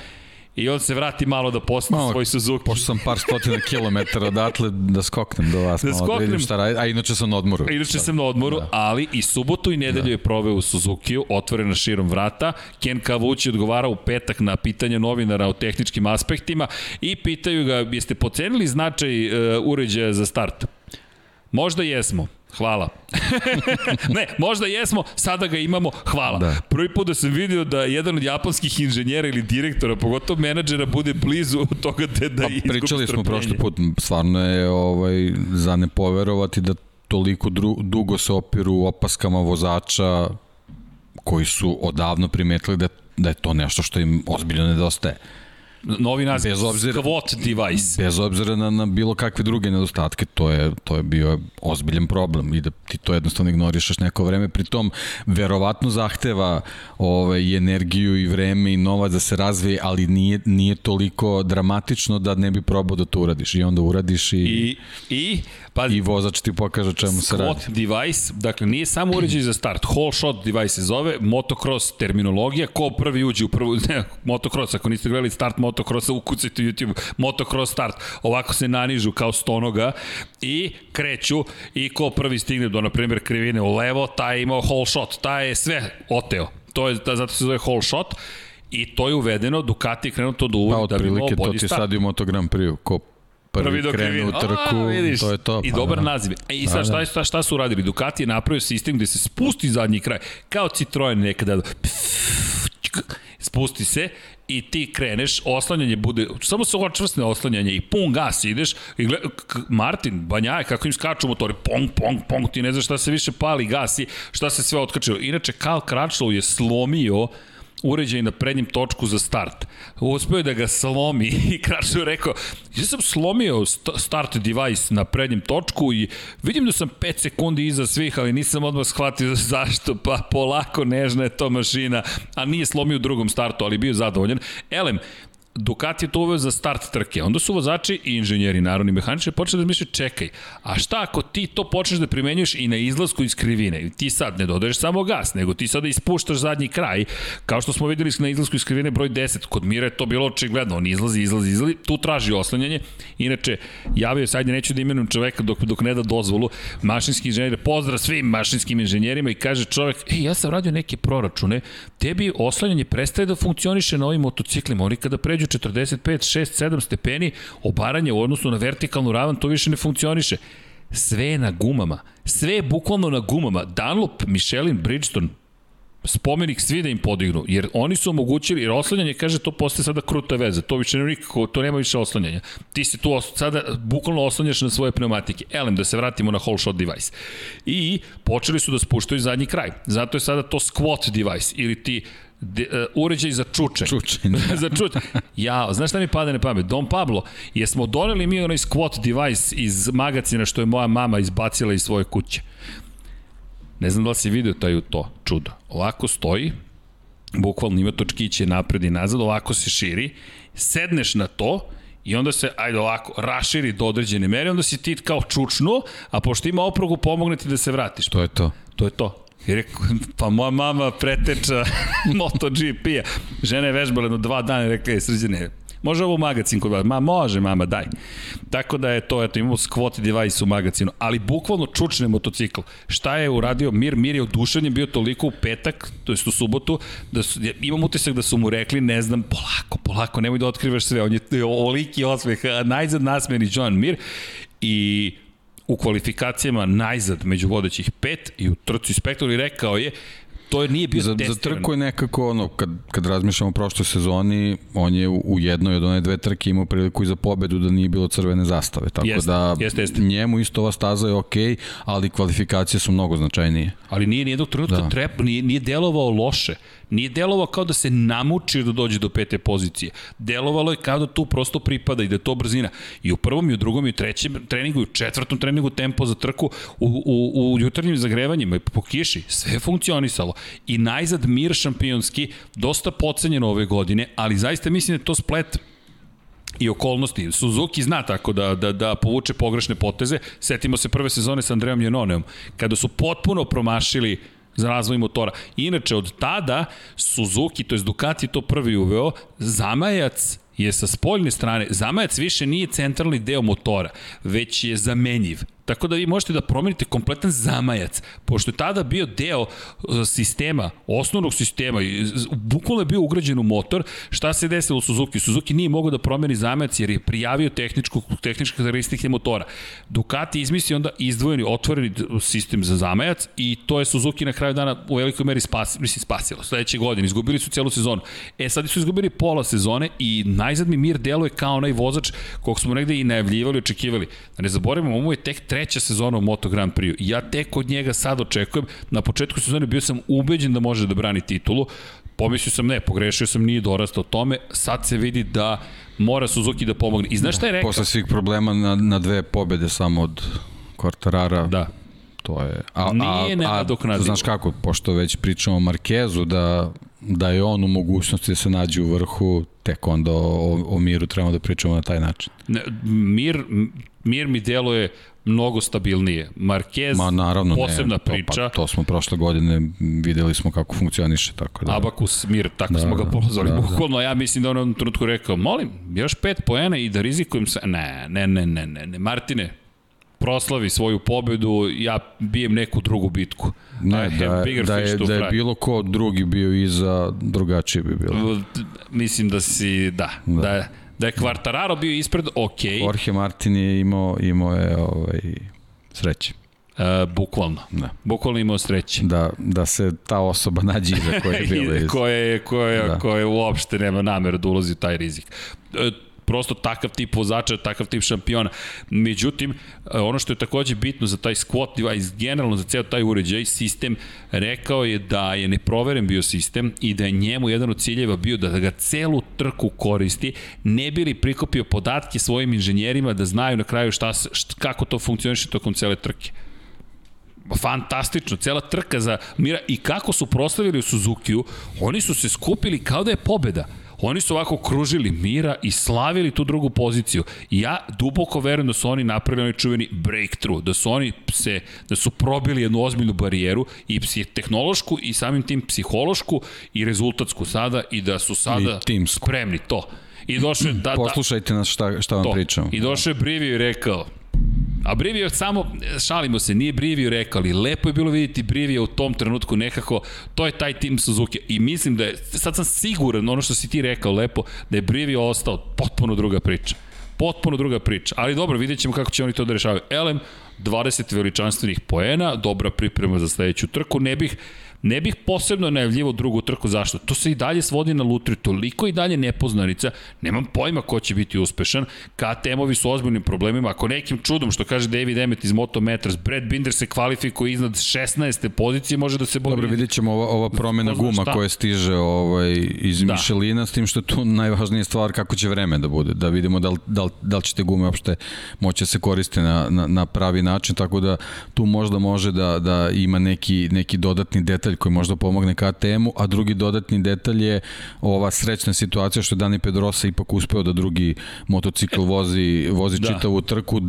i on se vrati malo da posne malo, svoj Suzuki. Pošto sam par stotina kilometara odatle da skoknem do vas, da malo skoknem, da vidim šta radi, a inače sam na odmoru. A inače sam na odmoru, da. ali i subotu i nedelju da. je proveo u Suzukiju, otvorena širom vrata. Ken Kavući odgovara u petak na pitanje novinara o tehničkim aspektima i pitaju ga, jeste pocenili značaj uh, uređaja za start? Možda jesmo. Hvala. ne, možda jesmo, sada ga imamo, hvala. Da. Prvi put da sam vidio da jedan od japanskih inženjera ili direktora, pogotovo menadžera, bude blizu toga da, da pa, Pričali smo prošli put, stvarno je ovaj, za ne poverovati da toliko dru, dugo se opiru opaskama vozača koji su odavno primetili da, da je to nešto što im ozbiljno nedostaje novi naziv, bez obzira, Squat device. Bez obzira na, na bilo kakve druge nedostatke, to je, to je bio ozbiljan problem i da ti to jednostavno ignorišeš neko vreme. Pritom, verovatno zahteva ovaj, energiju i vreme i novac da se razvije, ali nije, nije toliko dramatično da ne bi probao da to uradiš. I onda uradiš i... I, i Pa, I vozač ti pokaže čemu se radi. Squat device, dakle nije samo uređaj za start, whole shot device se zove, motocross terminologija, ko prvi uđe u prvu, ne, motocross, ako niste gledali start motocrossa, ukucajte YouTube, motocross start, ovako se nanižu kao stonoga i kreću i ko prvi stigne do, na primjer, krivine u levo, taj je imao whole shot, taj je sve oteo. To je, da, zato se zove whole shot. I to je uvedeno, Ducati je krenuo to da uvodi pa, da bi imao bolji start. Pa otprilike to ti sad i Moto Grand Prix, ko prvi, prvi krenu u trku, A, vidiš, to je to. I pa, dobar da. naziv. E, I sad, šta, šta, šta su uradili? Ducati je napravio sistem gde se spusti zadnji kraj, kao Citroen nekada, spusti se i ti kreneš, oslanjanje bude, samo se očvrsne oslanjanje i pun gas ideš i gled, Martin, Banjaje, kako im skaču motori, pong, pong, pong, ti ne znaš šta se više pali, gasi, šta se sve otkačilo. Inače, Karl Kračlow je slomio uređaj na prednjem točku za start. Uspeo je da ga slomi i Krašo je rekao, ja sam slomio start device na prednjem točku i vidim da sam 5 sekundi iza svih, ali nisam odmah shvatio zašto, pa polako nežna je to mašina, a nije slomio u drugom startu, ali bio zadovoljan. Elem, Ducati je to uveo za start trke. Onda su vozači i inženjeri, naravni mehaničari, počeli da misle, čekaj, a šta ako ti to počneš da primenjuješ i na izlasku iz krivine? Ti sad ne dodaješ samo gas, nego ti sada ispuštaš zadnji kraj, kao što smo videli na izlasku iz krivine broj 10. Kod Mira je to bilo očigledno, on izlazi, izlazi, izlazi, tu traži oslanjanje. Inače, javio sad neću da imenujem čoveka dok, dok ne da dozvolu, mašinski inženjer, pozdrav svim mašinskim inženjerima i kaže čovek, ej, ja sam radio neke proračune, tebi oslanjanje prestaje da funkcioniše na ovim motociklima, oni kada pređu 45, 6, 7 stepeni, obaranje u odnosu na vertikalnu ravan, to više ne funkcioniše. Sve je na gumama. Sve je bukvalno na gumama. Dunlop, Michelin, Bridgestone, spomenik svi da im podignu, jer oni su omogućili, jer oslanjanje, kaže, to postaje sada kruta veza, to više nikako, to nema više oslanjanja. Ti se tu sada bukvalno oslanjaš na svoje pneumatike. Elem, da se vratimo na whole shot device. I počeli su da spuštaju zadnji kraj. Zato je sada to squat device, ili ti de, uh, uređaj za čuče. Čuče. za čuče. Ja, znaš šta mi pada na pamet? Don Pablo, jesmo doneli mi onaj squat device iz magacina što je moja mama izbacila iz svoje kuće. Ne znam da li si vidio taj to čudo. Ovako stoji, bukvalno ima točkiće napred i nazad, ovako se širi, sedneš na to i onda se, ajde ovako, raširi do određene mere, onda si ti kao čučno, a pošto ima oprogu, pomogne ti da se vratiš. To je to. To je to. I rekao, pa moja mama preteča MotoGP-a. Žena je vežbala jedno dva dana i rekla je, srđene, Može ovo u magazin kod vas? Ma može, mama, daj. Tako da je to, eto, imamo squat device u magazinu, ali bukvalno čučne motocikl. Šta je uradio Mir? Mir je oduševljen bio toliko u petak, to jest u subotu, da su, imam utisak da su mu rekli, ne znam, polako, polako, nemoj da otkrivaš sve. On je oliki osmeh, najzad nasmeni John Mir i u kvalifikacijama najzad među vodećih pet i u trci spektakularno rekao je to je nije bio za, testiran. Za trku je nekako ono, kad, kad razmišljamo o prošloj sezoni, on je u, u jednoj od one dve trke imao priliku i za pobedu da nije bilo crvene zastave. Tako jest, da jest, jest. njemu isto ova staza je okej, okay, ali kvalifikacije su mnogo značajnije. Ali nije nijednog trenutka da. trep, nije, nije delovao loše. Nije delovao kao da se namuči da dođe do pete pozicije. Delovalo je kao da tu prosto pripada i da je to brzina. I u prvom, i u drugom, i u trećem treningu, i u četvrtom treningu tempo za trku, u, u, u jutarnjim zagrevanjima i po kiši, sve je funkcionisalo. I najzad mir šampionski, dosta pocenjeno ove godine, ali zaista mislim da je to splet i okolnosti. Suzuki zna tako da, da, da povuče pogrešne poteze. Setimo se prve sezone sa Andreom Jenoneom, kada su potpuno promašili za razvoj motora. Inače, od tada Suzuki, to je Ducati to prvi uveo, zamajac je sa spoljne strane, zamajac više nije centralni deo motora, već je zamenjiv. Tako da vi možete da promenite kompletan zamajac, pošto je tada bio deo uh, sistema, osnovnog sistema, bukvalno je bio ugrađen u motor, šta se desilo u Suzuki? Suzuki nije mogao da promeni zamajac jer je prijavio tehničku, tehničke karakteristike motora. Ducati izmisli onda izdvojeni, otvoreni sistem za zamajac i to je Suzuki na kraju dana u velikoj meri spas, mislim, spasilo. Sledeće godine, izgubili su celu sezonu. E, sad su izgubili pola sezone i najzad mi Mir deluje kao onaj vozač kog smo negde i najavljivali, očekivali. Da ne zaboravimo, ovo je tek treća sezona u Moto Grand Prix. Ja tek od njega sad očekujem. Na početku sezone bio sam ubeđen da može da brani titulu. Pomislio sam ne, pogrešio sam, nije dorastao tome. Sad se vidi da mora Suzuki da pomogne. I znaš šta je rekao? Posle svih problema na, na dve pobede samo od Quartarara. Da. To je... A, Nije a, znaš kako, pošto već pričamo o Markezu, da, da je on u mogućnosti da se nađe u vrhu, tek onda o, o Miru trebamo da pričamo na taj način. Ne, mir, mir mi deluje mnogo stabilnije. Marquez, Ma, naravno, posebna ne, to, priča. Pa, to smo prošle godine videli smo kako funkcioniše. Tako da. Abakus Mir, tako da, smo ga pozvali. Da, Bukvalno, da. ja mislim da on u trenutku rekao, molim, još pet poena i da rizikujem se. Ne, ne, ne, ne, ne, ne. Martine, proslavi svoju pobedu, ja bijem neku drugu bitku. Ne, da, da, je, da je bilo ko drugi bio iza, drugačije bi bilo. Mislim da si, da, da, da Da je Quartararo bio ispred, ok. Jorge Martin je imao, imao je ovaj, sreće. E, bukvalno. Da. Bukvalno imao sreće. Da, da se ta osoba nađe iza koja je bila iz... koja, je, koja, da. koja uopšte nema nameru da ulazi u taj rizik. E, prosto takav tip vozača, takav tip šampiona. Međutim, ono što je takođe bitno za taj squat device, generalno za ceo taj uređaj, sistem, rekao je da je neproveren bio sistem i da je njemu jedan od ciljeva bio da ga celu trku koristi, ne bi li prikopio podatke svojim inženjerima da znaju na kraju šta, šta kako to funkcioniše tokom cele trke fantastično, cela trka za Mira i kako su proslavili u Suzukiju, oni su se skupili kao da je pobeda. Oni su ovako kružili mira i slavili tu drugu poziciju. I ja duboko verujem da su oni napravili onaj čuveni breakthrough, da su oni se, da su probili jednu ozbiljnu barijeru i tehnološku i samim tim psihološku i rezultatsku sada i da su sada spremni to. I došao da, da, Poslušajte nas šta, šta vam to. pričamo. I došao je Brivio i rekao, A Brivio samo, šalimo se, nije Brivio rekao, ali lepo je bilo vidjeti Brivio u tom trenutku nekako, to je taj tim Suzuki. I mislim da je, sad sam siguran, ono što si ti rekao lepo, da je Brivio ostao potpuno druga priča. Potpuno druga priča. Ali dobro, vidjet ćemo kako će oni to da rešavaju. Elem, 20 veličanstvenih poena, dobra priprema za sledeću trku. Ne bih, Ne bih posebno najavljivo drugu trku, zašto? To se i dalje svodi na lutriju, toliko i dalje nepoznanica, nemam pojma ko će biti uspešan, KTM-ovi su ozbiljnim problemima, ako nekim čudom, što kaže David Emmet iz Motometras, Brad Binder se kvalifikuje iznad 16. pozicije, može da se bori. Dobro, vidjet ćemo ova, ova promena guma koja stiže ovaj, iz da. Michelina, s tim što je tu najvažnija stvar kako će vreme da bude, da vidimo da li, da li, da li će te gume uopšte moći da se koriste na, na, na pravi način, tako da tu možda može da, da ima neki, neki dodatni detalj detalj koji možda pomogne KTM-u, a drugi dodatni detalj je ova srećna situacija što je Dani Pedrosa ipak uspeo da drugi motocikl vozi, vozi da. čitavu trku.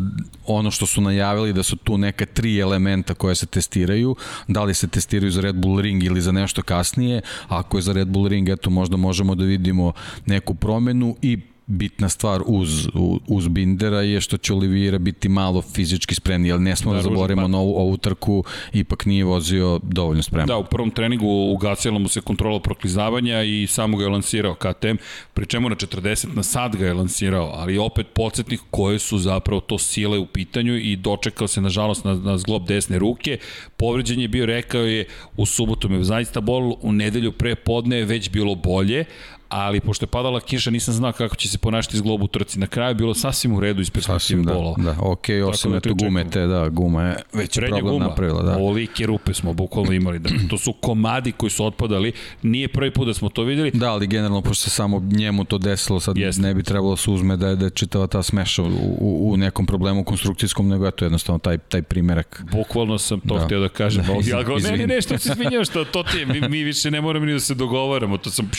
Ono što su najavili da su tu neka tri elementa koje se testiraju, da li se testiraju za Red Bull Ring ili za nešto kasnije, ako je za Red Bull Ring, eto možda možemo da vidimo neku promenu i bitna stvar uz, uz Bindera je što će Oliviera biti malo fizički spremni, ali ne smo da, da zaborimo na ovu, ovu trku, ipak nije vozio dovoljno spremno. Da, u prvom treningu ugasila mu se kontrola proklizavanja i samo ga je lansirao KTM, pri čemu na 40 na sat ga je lansirao, ali opet podsjetnik koje su zapravo to sile u pitanju i dočekao se nažalost na, na zglob desne ruke, povređen je bio, rekao je, u subotu me zaista bol, u nedelju pre podne je već bilo bolje, ali pošto je padala kiša nisam znao kako će se ponašati iz globu trci. Na kraju je bilo sasvim u redu iz perspektive da, bola. Da, ok, osim da eto gume te, da, guma je već Prednja problem guma, napravila. Da. Olike rupe smo bukvalno imali. Da, to su komadi koji su otpadali. Nije prvi put da smo to videli. Da, ali generalno, pošto se samo njemu to desilo, sad Jeste. ne bi trebalo da se uzme da je, da je čitava ta smeša u, u, u nekom problemu konstrukcijskom, nego eto jednostavno taj, taj primerak. Bukvalno sam to da. htio da kažem. Da, izvin, ja go, ne, ne, ne, što se izvinjam, što to ti je, mi, mi više ne moramo ni da se dogovaramo. To sam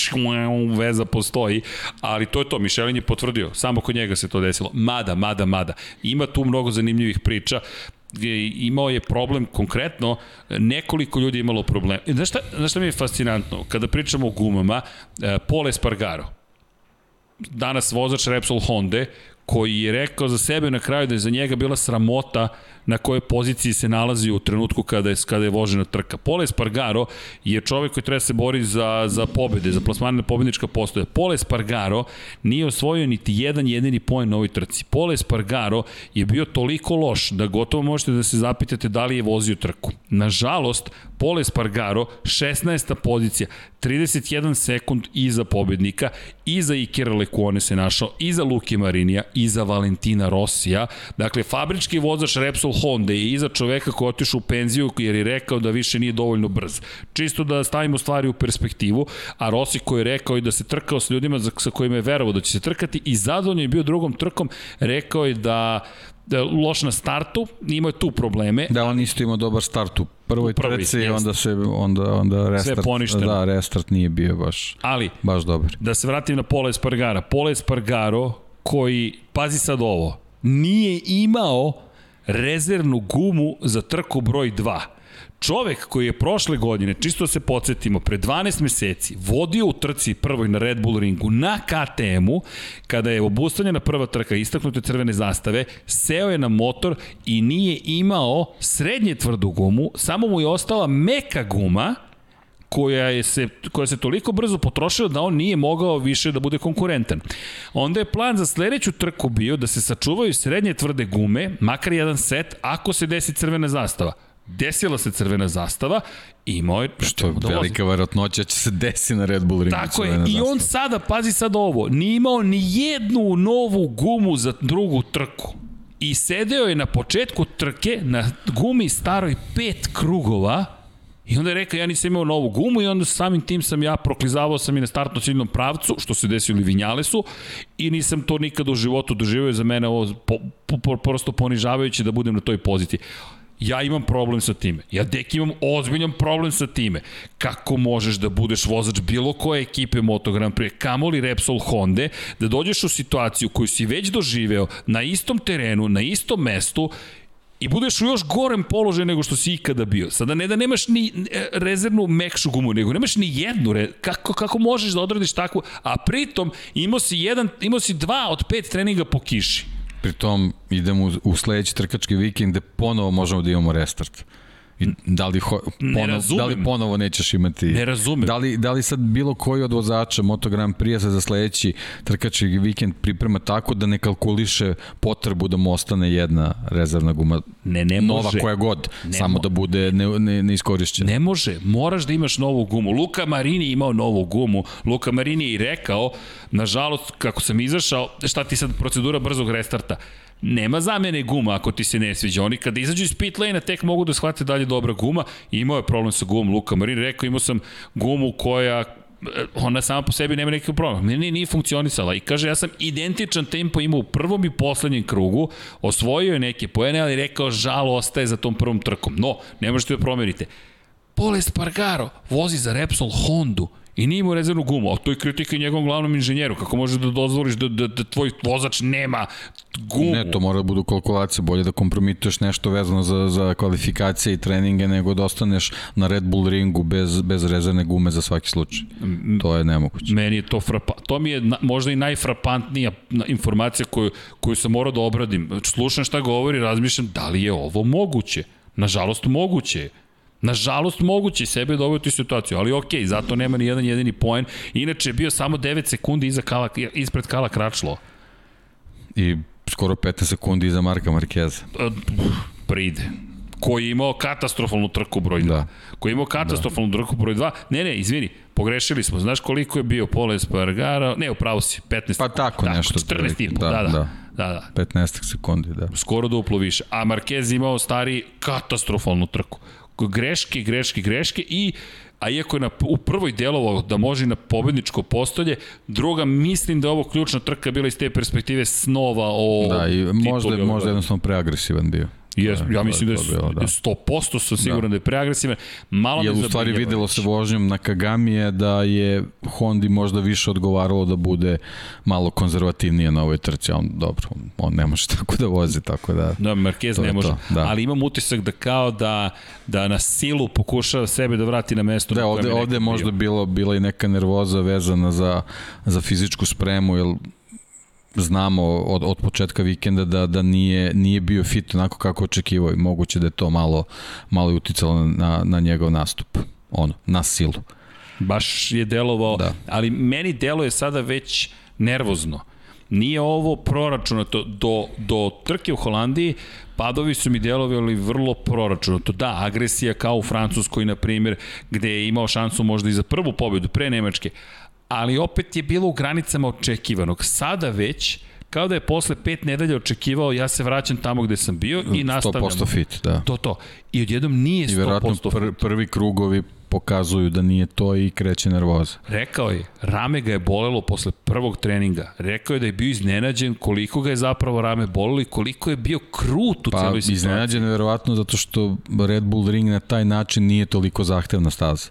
veza postoji, ali to je to, Mišelin je potvrdio, samo kod njega se to desilo. Mada, mada, mada. Ima tu mnogo zanimljivih priča, imao je problem konkretno, nekoliko ljudi je imalo problem. E, znaš šta, znaš šta mi je fascinantno? Kada pričamo o gumama, e, Paul Espargaro, danas vozač Repsol Honda, koji je rekao za sebe na kraju da je za njega bila sramota na kojoj poziciji se nalazi u trenutku kada je, kada je vožena trka. Pole Spargaro je čovek koji treba se bori za, za pobede, za plasmane na pobednička postoja. Pole Spargaro nije osvojio niti jedan jedini poen na ovoj trci. Pole Spargaro je bio toliko loš da gotovo možete da se zapitate da li je vozio trku. Nažalost, Pole Spargaro, 16. pozicija, 31 sekund iza pobednika, iza Ikera Lekuone se našao, iza Luke Marinija, iza Valentina Rosija. Dakle, fabrički vozač Repsol Honda je iza čoveka koji otišao u penziju jer je rekao da više nije dovoljno brz. Čisto da stavimo stvari u perspektivu, a Rossi koji je rekao i da se trkao s ljudima sa kojima je verovao da će se trkati i zadovoljno je bio drugom trkom, rekao je da da loš na startu, imao je tu probleme. Da, on isto imao dobar start u prvoj prvi, trci i onda se onda onda restart Sve poništeno. da restart nije bio baš Ali baš dobar. Da se vratim na Pola Espargara. Pola Espargaro koji pazi sad ovo, nije imao rezervnu gumu za trku broj 2. Čovek koji je prošle godine, čisto da se podsjetimo, pre 12 meseci vodio u trci prvoj na Red Bull ringu na KTM-u, kada je obustavljena prva trka istaknute crvene zastave, seo je na motor i nije imao srednje tvrdu gumu, samo mu je ostala meka guma, koja je se, koja se toliko brzo potrošila da on nije mogao više da bude konkurentan. Onda je plan za sledeću trku bio da se sačuvaju srednje tvrde gume, makar jedan set, ako se desi crvena zastava desila se crvena zastava i imao je... Što je velika verotnoća će se desi na Red Bull ringu Tako je, i on sada, pazi sad ovo, nije imao ni jednu novu gumu za drugu trku. I sedeo je na početku trke na gumi staroj pet krugova, I onda je rekao, ja nisam imao novu gumu i onda samim tim sam ja proklizavao sam i na startno ciljnom pravcu, što se desilo i Vinjalesu, i nisam to nikada u životu doživio za mene ovo po, po, po, prosto ponižavajuće da budem na toj poziciji. Ja imam problem sa time. Ja dek imam ozbiljan problem sa time. Kako možeš da budeš vozač bilo koje ekipe Moto Grand Prix, kamoli Repsol Honda, da dođeš u situaciju koju si već doživeo na istom terenu, na istom mestu i budeš u još gorem položaju nego što si ikada bio. Sada ne da nemaš ni e, rezervnu mekšu gumu, nego nemaš ni jednu, re... kako, kako možeš da odradiš takvu, a pritom imao si, jedan, imao si dva od pet treninga po kiši. Pritom idemo u, sledeći trkački vikend gde ponovo možemo da imamo restart. I da li, ho, ponov, da li ponovo nećeš imati... Ne razumem. Da li, da li sad bilo koji od vozača Moto Grand Prix se za sledeći trkački vikend priprema tako da ne kalkuliše potrebu da mu ostane jedna rezervna guma ne, ne nova može. koja god, ne samo da bude ne, ne, ne iskorišćena. Ne može, moraš da imaš novu gumu. Luka Marini imao novu gumu. Luka Marini je i rekao, nažalost, kako sam izašao, šta ti sad procedura brzog restarta? Nema zamene guma ako ti se ne sviđa. Oni kada izađu iz pit lane tek mogu da shvate da li je dobra guma. Imao je problem sa gumom Luka Marin. Rekao imao sam gumu koja eh, ona sama po sebi nema nekakav problem. Meni nije funkcionisala i kaže ja sam identičan tempo imao u prvom i poslednjem krugu, osvojio je neke poene, ali rekao žal ostaje za tom prvom trkom. No, ne možete da promenite. Pole Spargaro vozi za Repsol Hondu I nije imao rezervnu gumu, a to je kritika njegovom glavnom inženjeru. Kako možeš da dozvoliš da, da, da tvoj vozač nema gumu? Ne, to mora da budu kalkulacije. Bolje da kompromituješ nešto vezano za, za kvalifikacije i treninge nego da ostaneš na Red Bull ringu bez, bez rezervne gume za svaki slučaj. To je nemoguće. Meni je to frapa, to mi je na, možda i najfrapantnija informacija koju, koju sam morao da obradim. Slušam šta govori, razmišljam da li je ovo moguće. Nažalost, moguće je. Nažalost, moguće sebe dovesti u situaciju, ali okej, okay, zato nema ni jedan jedini poen. Inače je bio samo 9 sekundi iza Kala, ispred Kala Kračlo. I skoro 15 sekundi iza Marka Markeza. Pride koji je imao katastrofalnu trku broj 2. Da. Koji je imao katastrofalnu da. trku broj 2. Ne, ne, izvini, pogrešili smo. Znaš koliko je bio Pole Espargaro? Ne, upravo si, 15. Pa tako, tako nešto. 14 i po, da, da. da. Da, da. 15 sekundi, da. Skoro duplo više. A Marquez imao stari katastrofalnu trku greške, greške, greške i a iako je na, u prvoj delovo da može na pobedničko postolje, druga mislim da je ovo ključna trka bila iz te perspektive snova o Da, i možda, možda jednostavno preagresivan bio. Jes, da, ja mislim da je 100% sam siguran da, da je preagresivan. Malo Jer u stvari videlo se vožnjom na Kagamije da je Hondi možda više odgovaralo da bude malo konzervativnije na ovoj trci, on dobro, on ne može tako da vozi, tako da... Da, Marquez ne može, to, da. ali imam utisak da kao da, da na silu pokušava sebe da vrati na mesto. Da, ovde, ovde možda bilo, bila i neka nervoza vezana za, za fizičku spremu, jer znamo od, od početka vikenda da, da nije, nije bio fit onako kako očekivao i moguće da je to malo, malo uticalo na, na njegov nastup, ono, na silu. Baš je delovao, da. ali meni deluje sada već nervozno. Nije ovo proračunato do, do trke u Holandiji, padovi su mi delovali vrlo proračunato. Da, agresija kao u Francuskoj, na primjer, gde je imao šansu možda i za prvu pobedu pre Nemačke, ali opet je bilo u granicama očekivanog. Sada već, kao da je posle pet nedelja očekivao, ja se vraćam tamo gde sam bio i nastavljam. 100% fit, da. To, to. I odjednom nije 100% fit. I verovatno pr prvi krugovi pokazuju da nije to i kreće nervoza. Rekao je, rame ga je bolelo posle prvog treninga. Rekao je da je bio iznenađen koliko ga je zapravo rame bolelo i koliko je bio krut u pa, celoj situaciji. Pa iznenađen je verovatno zato što Red Bull Ring na taj način nije toliko zahtevna staza.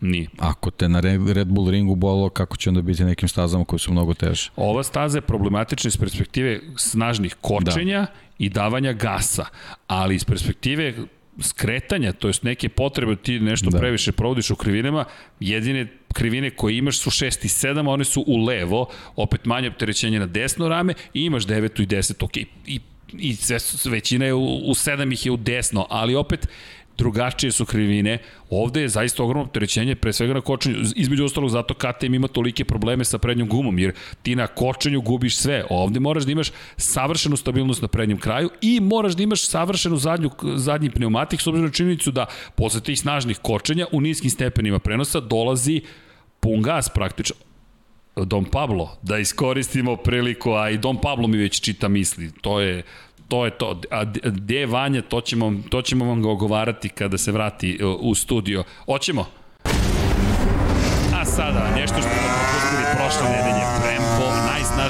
Nije. Ako te na Red Bull ringu bolo, kako će onda biti nekim stazama koje su mnogo teže? Ova staza je problematična iz perspektive snažnih kočenja da. i davanja gasa, ali iz perspektive skretanja, to jest neke potrebe ti nešto da. previše provodiš u krivinama, jedine krivine koje imaš su 6 i 7, a one su u levo, opet manje opterećenje na desno rame i imaš 9 i 10, ok, i i sve, većina je u, u 7 ih je u desno, ali opet drugačije su krivine. Ovde je zaista ogromno opterećenje, pre svega na kočenju. Između ostalog, zato KTM ima tolike probleme sa prednjom gumom, jer ti na kočenju gubiš sve. Ovde moraš da imaš savršenu stabilnost na prednjem kraju i moraš da imaš savršenu zadnju, zadnji pneumatik, s obzirom činjenicu da posle tih snažnih kočenja u niskim stepenima prenosa dolazi pun gas praktično. Don Pablo, da iskoristimo priliku, a i Don Pablo mi već čita misli, to je to je to. A gde je Vanja, to ćemo, to ćemo vam ga ogovarati kada se vrati uh, u studio. Hoćemo? A sada, nešto što smo propustili prošle nedelje. Prempo,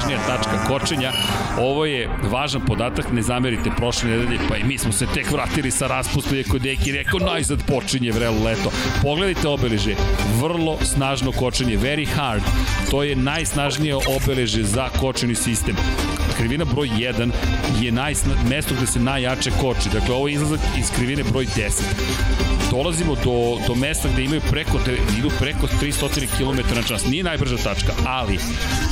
najsnažnija tačka kočenja. Ovo je važan podatak, ne zamerite prošle nedelje, pa i mi smo se tek vratili sa raspusta, iako Deki rekao najzad počinje vrelo leto. Pogledajte obeleže, vrlo snažno kočenje, very hard. To je najsnažnije obeleže za kočeni sistem krivina broj 1 je najsna, mesto gde se najjače koči. Dakle, ovo je izlazak iz krivine broj 10 dolazimo do, do mesta gde imaju preko, idu preko 300 km na čas. Nije najbrža tačka, ali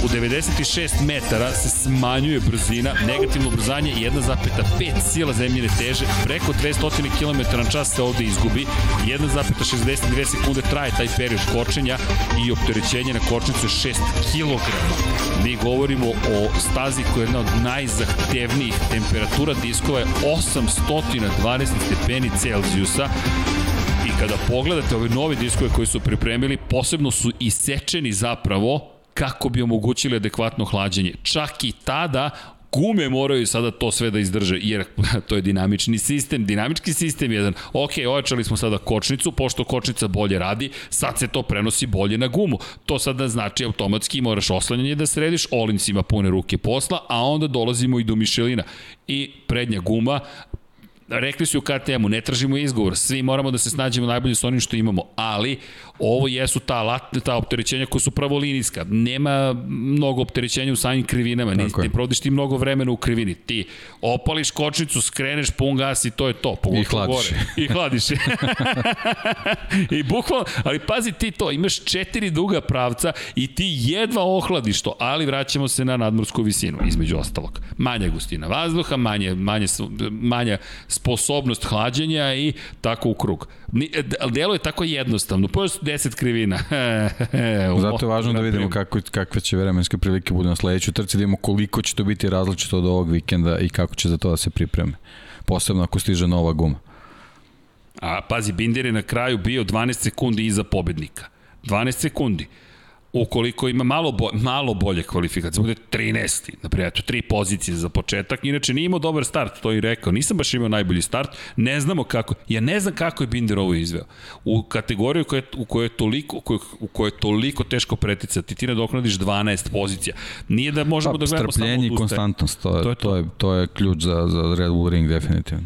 u 96 metara se smanjuje brzina, negativno ubrzanje 1,5 sila zemljene teže, preko 200 km na čas se ovde izgubi, 1,62 sekunde traje taj period kočenja i opterećenje na kočnicu je 6 kg. Mi govorimo o stazi koja je jedna od najzahtevnijih temperatura. Diskova je 820 stepeni Celzijusa. I kada pogledate ove nove diskove koji su pripremili, posebno su isečeni zapravo kako bi omogućili adekvatno hlađenje. Čak i tada gume moraju sada to sve da izdrže, jer to je dinamični sistem, dinamički sistem jedan, ok, ojačali smo sada kočnicu, pošto kočnica bolje radi, sad se to prenosi bolje na gumu. To sada znači automatski moraš oslanjanje da središ, Olins ima pune ruke posla, a onda dolazimo i do Mišelina. I prednja guma rekli su u KTM-u, ne tražimo izgovor, svi moramo da se snađemo najbolje sa onim što imamo, ali ovo jesu ta, lat, ta opterećenja koja su pravolinijska. Nema mnogo opterećenja u samim krivinama, ne, ne provodiš ti mnogo vremena u krivini. Ti opališ kočnicu, skreneš pun gas i to je to. I hladiš. Gore. I hladiš. I bukvalno, ali pazi ti to, imaš četiri duga pravca i ti jedva ohladiš to, ali vraćamo se na nadmorsku visinu, između ostalog. Manja gustina vazduha, manje, manje, manja sposobnost hlađenja i tako u krug. Delo je tako jednostavno, pošto su 10 krivina. Zato je važno da vidimo kako, kakve će vremenske prilike budu na sledećoj trci, da vidimo koliko će to biti različito od ovog vikenda i kako će za to da se pripreme. Posebno ako stiže nova guma. A pazi, Binder je na kraju bio 12 sekundi iza pobednika. 12 sekundi ukoliko ima malo, bo, malo bolje kvalifikacije, bude 13. Naprijed, eto, tri pozicije za početak. Inače, nije imao dobar start, to i rekao. Nisam baš imao najbolji start. Ne znamo kako, ja ne znam kako je Binder ovo izveo. U kategoriju koja, u kojoj je toliko, u kojoj, u kojoj je toliko teško preticati, ti nadoknadiš 12 pozicija. Nije da možemo pa, da gledamo samo Strpljenje i konstantnost, to je, to je, to. to je, to je ključ za, za Red Bull Ring definitivno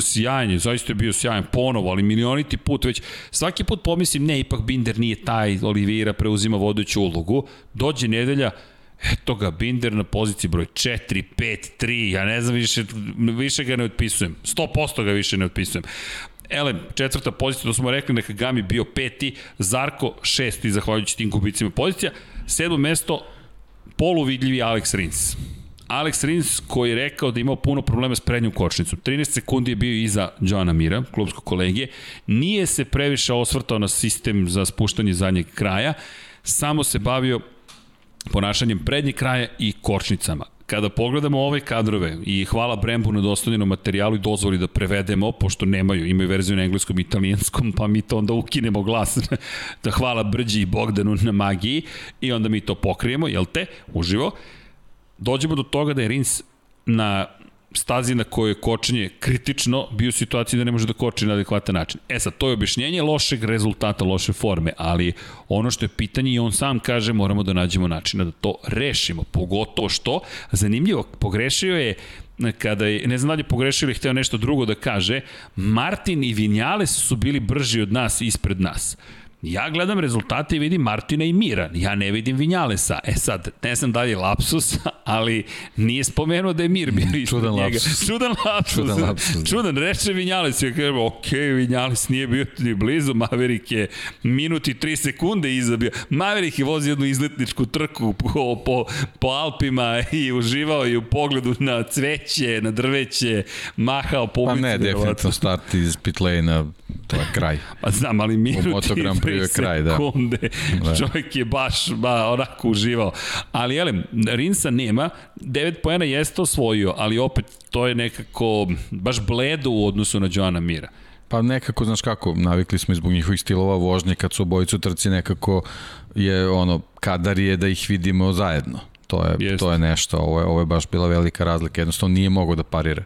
sjajan je, zaista je bio sjajan ponovo, ali milioniti put već, svaki put pomislim, ne, ipak Binder nije taj, Oliveira preuzima vodeću ulogu, dođe nedelja, eto ga, Binder na poziciji broj 4, 5, 3, ja ne znam, više, više ga ne otpisujem, 100% ga više ne otpisujem. Elem, četvrta pozicija, to smo rekli, neka Gami bio peti, Zarko šesti, zahvaljujući tim gubicima pozicija, sedmo mesto, poluvidljivi Alex Rins. Alex Rins koji je rekao da imao puno problema s prednjom kočnicom. 13 sekundi je bio iza Johna Mira, klubskog kolegije. Nije se previše osvrtao na sistem za spuštanje zadnjeg kraja, samo se bavio ponašanjem prednjeg kraja i kočnicama. Kada pogledamo ove kadrove i hvala Brembu na dostavljenom materijalu i dozvoli da prevedemo, pošto nemaju, imaju verziju na engleskom i italijanskom, pa mi to onda ukinemo glas da hvala Brđi i Bogdanu na magiji i onda mi to pokrijemo, jel te, uživo dođemo do toga da je Rins na stazi na kojoj je kočenje kritično bio u situaciji da ne može da koči na adekvatan način. E sad, to je objašnjenje lošeg rezultata, loše forme, ali ono što je pitanje i on sam kaže moramo da nađemo načina da to rešimo, pogotovo što, zanimljivo, pogrešio je kada je, ne znam da li je pogrešio ili hteo nešto drugo da kaže, Martin i Vinjales su bili brži od nas ispred nas. Ja gledam rezultate i vidim Martina i Mira. Ja ne vidim Vinjalesa. E sad, ne znam da li je lapsus, ali nije spomenuo da je Mir bio ispred Čudan njega. Lapsus. Čudan lapsus. Čudan lapsus. Da. Čudan, reče Vinjales. Ja kažem, ok, Vinjales nije bio ni blizu. Maverick je minut i tri sekunde izabio. Maverick je vozio jednu izletničku trku po, po, po Alpima i uživao i u pogledu na cveće, na drveće, mahao po Pa ne, definitivno start iz pit lane to je kraj. Pa znam, ali minut i tri kraj, da. sekunde. Da. Čovjek je baš ba, onako uživao. Ali, jelem, Rinsa nema, 9 pojena jeste osvojio, ali opet to je nekako baš bledo u odnosu na Joana Mira. Pa nekako, znaš kako, navikli smo zbog njihovih stilova vožnje, kad su obojicu trci nekako je ono, kadar je da ih vidimo zajedno. To je, Jest. to je nešto, ovo je, ovo je baš bila velika razlika, jednostavno nije mogo da parira.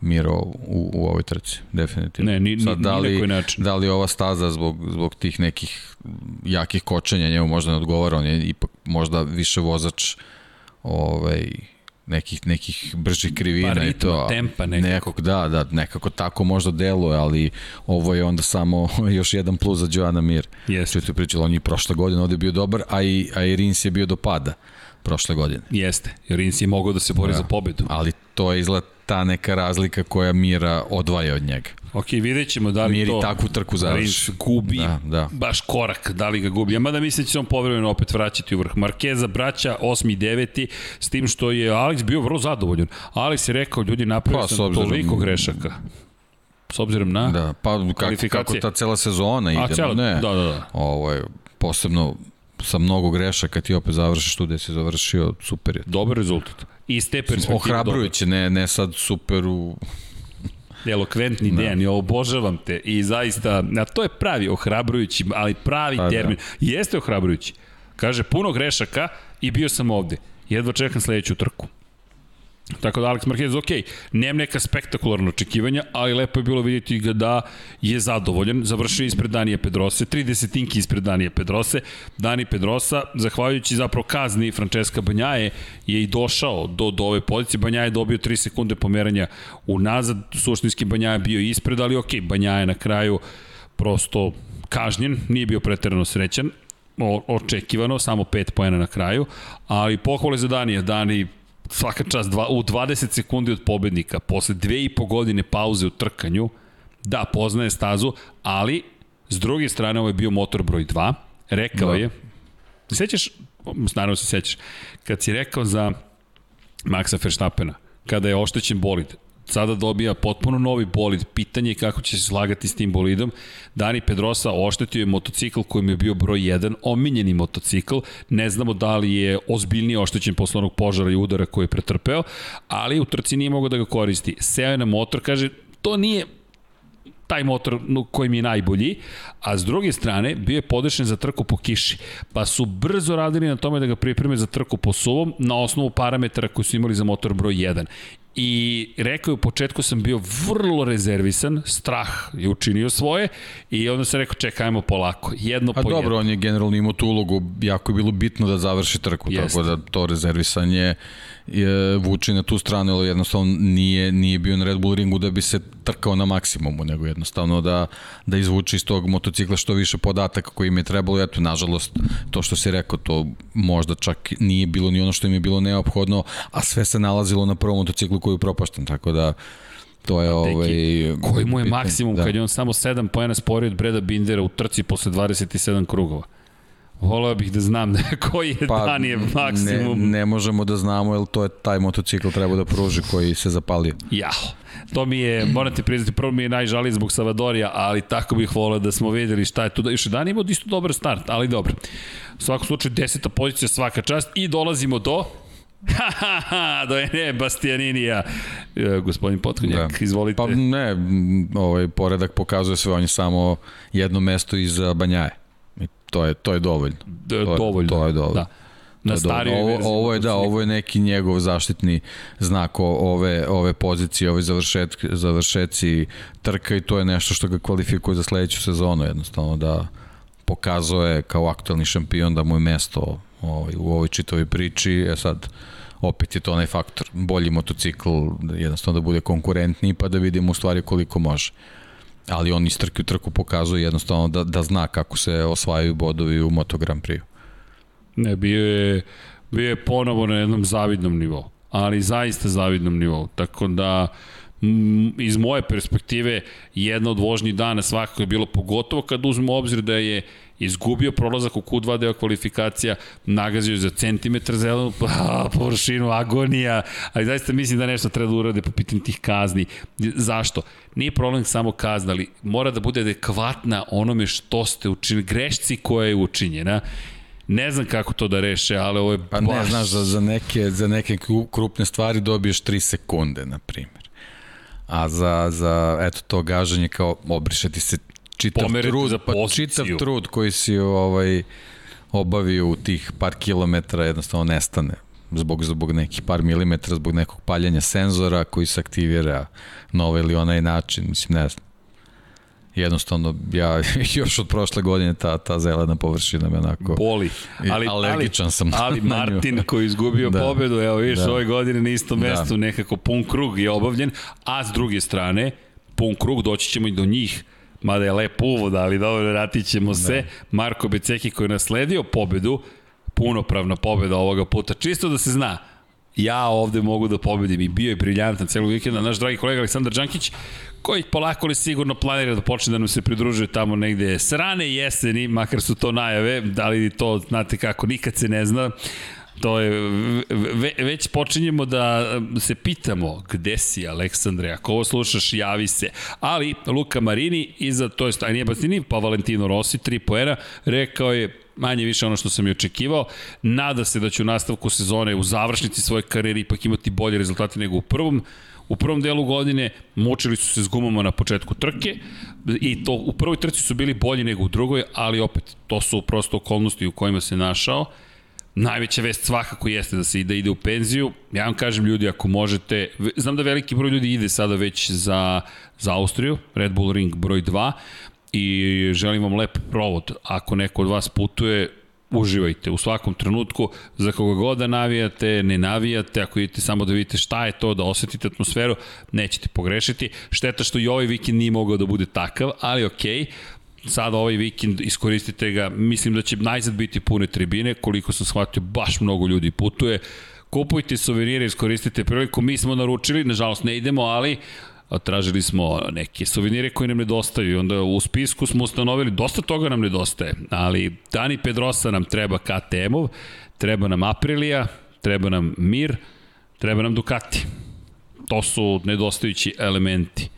Miro u, u ovoj trci, definitivno. Ne, ni, Sad, da li, ni način. Da li ova staza zbog, zbog tih nekih jakih kočenja njemu možda ne odgovara, on je ipak možda više vozač ovaj, nekih nekih bržih krivina pa, i to tempa nekako. nekako da da nekako tako možda deluje ali ovo je onda samo još jedan plus za Joana Mir Jeste. što je pričalo on je prošle godine ovde bio dobar a i a i Rins je bio do pada prošle godine Jeste, Rins je mogao da se bori da. za pobedu. Ali to je izgled ta neka razlika koja Mira odvaja od njega. Ok, vidjet ćemo da li Miri to... takvu trku završi. Rins gubi da, da. baš korak, da li ga gubi. Ja mada mislim da će se on povremeno opet vraćati u vrh. Markeza braća 8. i 9. s tim što je Alex bio vrlo zadovoljan. Alex je rekao, ljudi, napravio pa, sam obzirom... toliko grešaka. S obzirom na da, pa kako, kako ta cela sezona ide, A, cela, ne, da, da, da. Ovo je posebno sa mnogo grešaka ti opet završiš tu gde si završio, super je. Dobar rezultat. I iz te perspektive Ohrabrujuće, ne, ne sad super u elokventni da. Dejan, ja obožavam te i zaista, a to je pravi ohrabrujući, ali pravi pa, da. termin. Da. Jeste ohrabrujući. Kaže, puno grešaka i bio sam ovde. Jedva čekam sledeću trku. Tako da Alex Marquez, ok, nemam neka spektakularna očekivanja, ali lepo je bilo vidjeti ga da je zadovoljan. Završio ispred Danije Pedrose, 30 tinki ispred Danije Pedrose. Dani Pedrosa, zahvaljujući zapravo kazni Francesca Banjaje, je i došao do, do ove pozicije. Banjaje je dobio 3 sekunde pomeranja unazad, suštinski Banjaje bio ispred, ali ok, Banjaje na kraju prosto kažnjen, nije bio preterano srećan, o, očekivano, samo 5 poena na kraju, ali pohvale za Danija, Dani svaka čast dva, u 20 sekundi od pobednika, posle dve i po godine pauze u trkanju, da, poznaje stazu, ali s druge strane ovo je bio motor broj 2, rekao da. je, sećaš, naravno se sećaš, kad si rekao za Maxa Verstappena, kada je oštećen bolid, sada dobija potpuno novi bolid. Pitanje je kako će se slagati s tim bolidom. Dani Pedrosa oštetio je motocikl kojim je bio broj 1, omiljeni motocikl. Ne znamo da li je ozbiljnije oštećen posle onog požara i udara koji je pretrpeo, ali u trci nije mogao da ga koristi. Seo je na motor, kaže, to nije taj motor koji mi je najbolji, a s druge strane bio je podešen za trku po kiši, pa su brzo radili na tome da ga pripreme za trku po suvom na osnovu parametara koji su imali za motor broj 1 i rekao je u početku sam bio vrlo rezervisan, strah je učinio svoje i onda sam rekao čekaj, ajmo polako, jedno A po dobro, jedno. on je generalno imao tu ulogu, jako je bilo bitno da završi trku, Jest. tako da to rezervisanje je, vuči na tu stranu, ali jednostavno nije, nije bio na Red Bull ringu da bi se trkao na maksimumu, nego jednostavno da, da izvuče iz tog motocikla što više podataka koji im je trebalo. Eto, nažalost, to što si rekao, to možda čak nije bilo ni ono što im je bilo neophodno, a sve se nalazilo na prvom motociklu koji je propašten, tako da to je ovaj koji mu je maksimum da. kad je on samo 7 poena sporiji od Breda Bindera u trci posle 27 krugova. Voleo bih da znam da koji je pa, dan je maksimum. Ne, ne možemo da znamo, jer to je taj motocikl treba da pruži koji se zapalio. Ja, to mi je, morate priznati, prvo mi je najžaliji zbog Savadorija, ali tako bih voleo da smo videli šta je tu. Da, još dan imao isto dobar start, ali dobro. U svakom slučaju, deseta pozicija svaka čast i dolazimo do Ha, ha, ha, do Ene Bastianinija. E, gospodin Potkonjak, da. izvolite. Pa ne, ovaj poredak pokazuje sve, on je samo jedno mesto iz Banjaje. To je, to je dovoljno. Da, to, dovoljno. To je dovoljno. Da. Na starijoj ovo, ovo je da, ovo je neki njegov zaštitni znak ove ove pozicije, ove završet, završeci trka i to je nešto što ga kvalifikuje za sledeću sezonu jednostavno da pokazuje kao aktualni šampion da mu je mesto ovaj, u ovoj čitavoj priči, e sad opet je to onaj faktor, bolji motocikl, jednostavno da bude konkurentniji pa da vidimo u stvari koliko može. Ali on iz trke u trku pokazuje jednostavno da, da zna kako se osvajaju bodovi u Moto Grand Prix. Ne, bio je, bio je ponovo na jednom zavidnom nivou, ali zaista zavidnom nivou. Tako da, iz moje perspektive, jedna od vožnjih dana svakako je bilo pogotovo kad uzmemo obzir da je izgubio prolazak u Q2 deo kvalifikacija, nagazio za centimetar zelenu površinu, agonija, ali zaista mislim da nešto treba da urade po pitanju tih kazni. Zašto? Nije problem samo kazna, ali mora da bude adekvatna onome što ste učinili, grešci koja je učinjena Ne znam kako to da reše, ali ovo je pa baš... Pa ne, znaš, za, za, neke, za neke krupne stvari dobiješ 3 sekunde, na primjer. A za, za eto, to gaženje kao obrišati se čitav trud, za pa čitav trud koji si ovaj, obavio u tih par kilometara jednostavno nestane zbog, zbog nekih par milimetara, zbog nekog paljanja senzora koji se aktivira na ovaj ili onaj način, mislim, ne znam. jednostavno ja još od prošle godine ta, ta zelena površina me onako boli. Ali, alergičan sam. Ali Martin koji je izgubio da. pobedu, evo vidiš, da. ove godine na istom da. mestu da. nekako pun krug je obavljen, a s druge strane, pun krug, doći ćemo i do njih, mada je lep uvod, ali dobro, vratit ćemo da. se. Marko Beceki koji je nasledio pobedu, punopravna pobeda ovoga puta, čisto da se zna, ja ovde mogu da pobedim i bio je briljantan celog vikenda. Naš dragi kolega Aleksandar Đankić, koji polako li sigurno planira da počne da nam se pridružuje tamo negde srane jeseni, makar su to najave, da li to znate kako, nikad se ne zna. To je, ve, već počinjemo da se pitamo gde si Aleksandre, ako ovo slušaš javi se. Ali Luka Marini, iza, to je, a nije Bastini, pa Valentino Rossi, 3 poena, rekao je manje više ono što sam i očekivao. Nada se da će u nastavku sezone u završnici svoje karijere ipak imati bolje rezultate nego u prvom. U prvom delu godine mučili su se s gumama na početku trke i to u prvoj trci su bili bolji nego u drugoj, ali opet to su prosto okolnosti u kojima se našao. Najveća vest svakako jeste da se ide, ide u penziju. Ja vam kažem ljudi, ako možete, znam da veliki broj ljudi ide sada već za, za Austriju, Red Bull Ring broj 2, i želim vam lep provod. Ako neko od vas putuje, uživajte u svakom trenutku, za koga god da navijate, ne navijate, ako idete samo da vidite šta je to, da osetite atmosferu, nećete pogrešiti. Šteta što i ovaj vikend nije mogao da bude takav, ali okej, okay, sada ovaj vikend iskoristite ga, mislim da će najzad biti pune tribine, koliko sam shvatio, baš mnogo ljudi putuje, kupujte suvenire, iskoristite priliku, mi smo naručili, nažalost ne idemo, ali tražili smo neke suvenire koje nam nedostaju i onda u spisku smo ustanovili dosta toga nam nedostaje, ali Dani Pedrosa nam treba KTM-ov, treba nam Aprilia, treba nam Mir, treba nam Ducati. To su nedostajući elementi.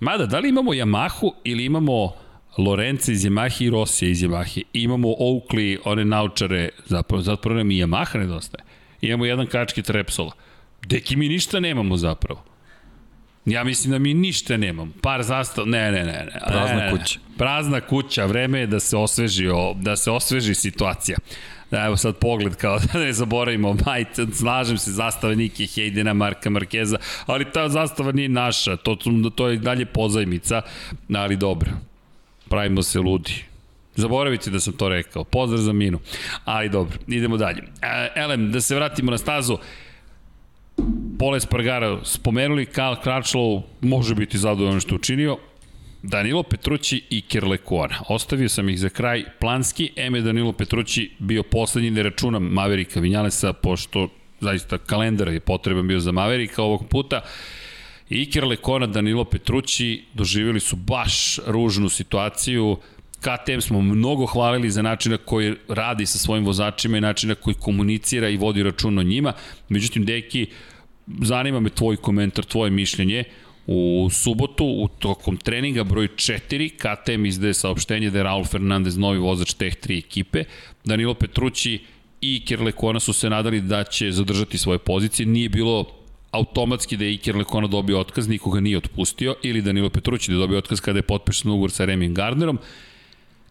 Mada, da li imamo Yamahu ili imamo Lorenza iz Yamahe i Rosija iz Yamahe? Imamo Oakley, one naučare, zapravo, zapravo nam i Yamaha nedostaje. Imamo jedan kački Trepsola. Deki mi ništa nemamo zapravo. Ja mislim da mi ništa nemam. Par zastav, ne, ne, ne. ne Prazna ne, ne, kuća. Prazna kuća, vreme je da se osveži, o, da se osveži situacija. Da, evo sad pogled kao da ne zaboravimo, majte, slažem se, zastava Niki Hejdena, Marka Markeza, ali ta zastava nije naša, to, to je dalje pozajmica, ali dobro, pravimo se ludi. Zaboravite da sam to rekao, pozdrav za Minu, ali dobro, idemo dalje. E, Elem, da se vratimo na stazu, Pole Spargara spomenuli, Karl Kračlow može biti zadovoljan što učinio, Danilo Petrući i Kirlekona. Ostavio sam ih za kraj planski, M je Danilo Petrući bio poslednji, ne računam Maverika Vinjalesa, pošto zaista kalendar je potreban bio za Maverika ovog puta. Iker Lekona, Danilo Petrući doživjeli su baš ružnu situaciju. KTM smo mnogo hvalili za načina koji radi sa svojim vozačima i načina koji komunicira i vodi račun o njima. Međutim, Deki, zanima me tvoj komentar, tvoje mišljenje. U subotu, u tokom treninga broj 4, KTM izdaje saopštenje da je Raul Fernandez novi vozač teh tri ekipe. Danilo Petrući i Iker Kona su se nadali da će zadržati svoje pozicije. Nije bilo automatski da je Iker Lekona dobio otkaz, nikoga nije otpustio, ili Danilo Petrući da je dobio otkaz kada je potpisan ugovor sa Remy Gardnerom.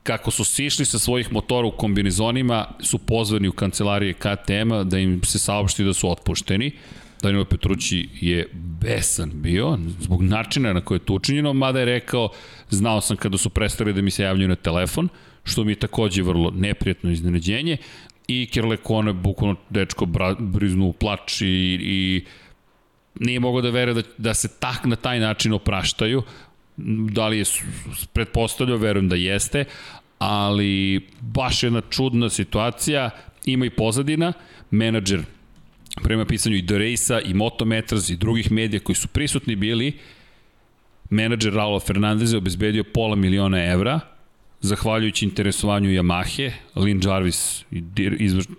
Kako su sišli sa svojih motora u kombinizonima, su pozvani u kancelarije KTM-a da im se saopšti da su otpušteni. Danilo Petrući je besan bio zbog načina na koje je to učinjeno, mada je rekao, znao sam kada su prestali da mi se javljaju na telefon, što mi je takođe vrlo neprijatno iznenađenje. I Kirle Kone bukvalno dečko briznu u plač i, i nije mogao da vere da, da se tak na taj način opraštaju, da li je pretpostavljao, verujem da jeste, ali baš jedna čudna situacija, ima i pozadina, menadžer prema pisanju i The Race-a i Motometras i drugih medija koji su prisutni bili, menadžer Raula Fernandeza obezbedio pola miliona evra, zahvaljujući interesovanju Yamahe, Lin Jarvis,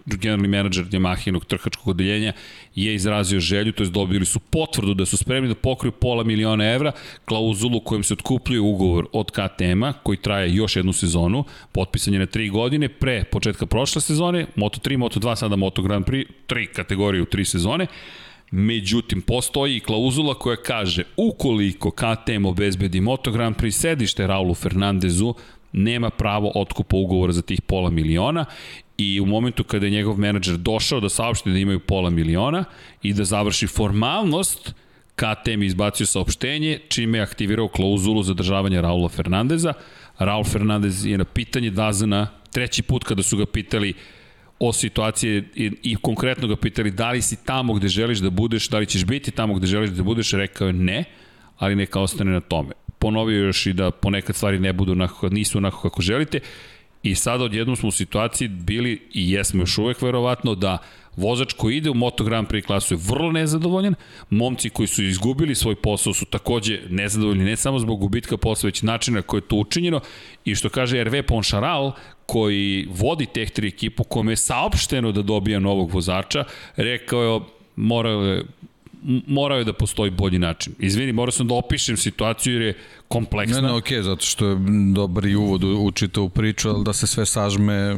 generalni menadžer Yamahinog trkačkog odeljenja, je izrazio želju, to je dobili su potvrdu da su spremni da pokriju pola miliona evra, klauzulu kojim se otkupljuje ugovor od KTM-a, koji traje još jednu sezonu, potpisan je na tri godine, pre početka prošle sezone, Moto3, Moto2, sada Moto Grand Prix, tri kategorije u tri sezone, Međutim, postoji i klauzula koja kaže ukoliko KTM obezbedi Moto Grand Prix sedište Raulu Fernandezu, nema pravo otkupa ugovora za tih pola miliona i u momentu kada je njegov menadžer došao da saopšti da imaju pola miliona i da završi formalnost KTM izbacio saopštenje, čime je aktivirao klauzulu zadržavanja Raula Fernandeza. Raul Fernandez je na pitanje Dazana, treći put kada su ga pitali o situaciji i, i konkretno ga pitali da li si tamo gde želiš da budeš, da li ćeš biti tamo gde želiš da budeš, rekao je ne, ali neka ostane na tome. Ponovio još i da ponekad stvari ne budu onako, nisu onako kako želite. I sada odjednom smo u situaciji bili i jesmo još uvek verovatno da Vozač koji ide u Moto Grand Prix klasu je vrlo nezadovoljan, momci koji su izgubili svoj posao su takođe nezadovoljni ne samo zbog gubitka posla, već načina koje je to učinjeno. I što kaže Hervé Poncharal, koji vodi Tech 3 ekipu, kome je saopšteno da dobija novog vozača, rekao je morao je morao je da postoji bolji način. Izvini, morao sam da opišem situaciju jer je kompleksna. Ne, ne, okej, okay, zato što je dobar i uvod u čitavu priču, ali da se sve sažme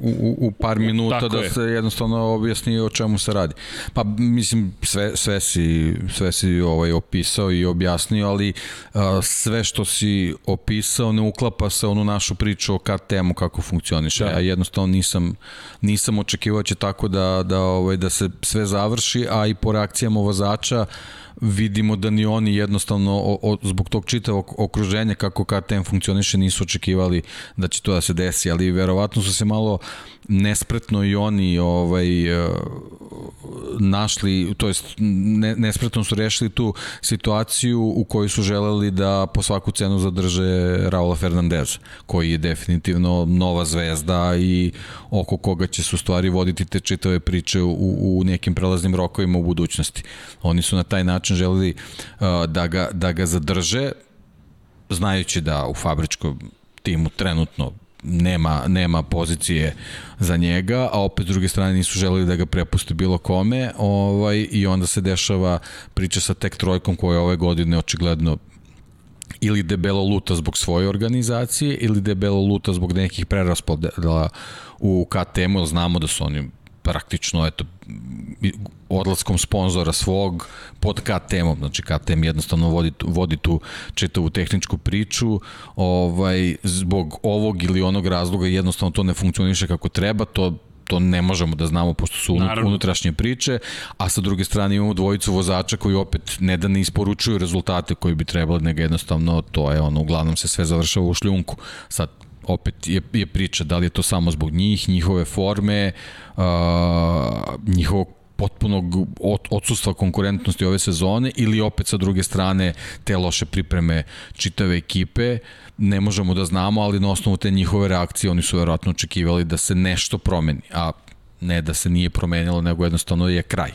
u, u par minuta Tako da je. se jednostavno objasni o čemu se radi. Pa mislim sve sve si sve si ovaj opisao i objasnio, ali a, sve što si opisao ne uklapa se onu našu priču o KTM-u kako funkcioniše. Da. Ja jednostavno nisam nisam očekivao da će tako da da ovaj da se sve završi, a i po reakcijama vozača vidimo da ni oni jednostavno o, o, zbog tog čitavog okruženja kako KTM funkcioniše nisu očekivali da će to da se desi, ali verovatno su se malo nespretno i oni ovaj e, našli, to jest ne, nespretno su rešili tu situaciju u kojoj su želeli da po svaku cenu zadrže Raula Fernandez, koji je definitivno nova zvezda i oko koga će su stvari voditi te čitave priče u, u nekim prelaznim rokovima u budućnosti. Oni su na taj način želeli uh, da, ga, da ga zadrže, znajući da u fabričkom timu trenutno nema, nema pozicije za njega, a opet s druge strane nisu želeli da ga prepuste bilo kome ovaj, i onda se dešava priča sa tek trojkom koja ove godine očigledno ili debelo luta zbog svoje organizacije ili debelo luta zbog nekih preraspodela u KTM-u, znamo da su oni praktično eto odlaskom sponzora svog pod KTM-om, znači KTM jednostavno vodi, vodi tu čitavu tehničku priču, ovaj, zbog ovog ili onog razloga jednostavno to ne funkcioniše kako treba, to to ne možemo da znamo pošto su Naravno. unutrašnje priče, a sa druge strane imamo dvojicu vozača koji opet ne da ne isporučuju rezultate koji bi trebali, nego jednostavno to je ono, uglavnom se sve završava u šljunku. Sad, opet je, je priča da li je to samo zbog njih, njihove forme, uh, njihovog potpunog odsustva konkurentnosti ove sezone ili opet sa druge strane te loše pripreme čitave ekipe ne možemo da znamo, ali na osnovu te njihove reakcije oni su verovatno očekivali da se nešto promeni, a ne da se nije promenilo, nego jednostavno je kraj.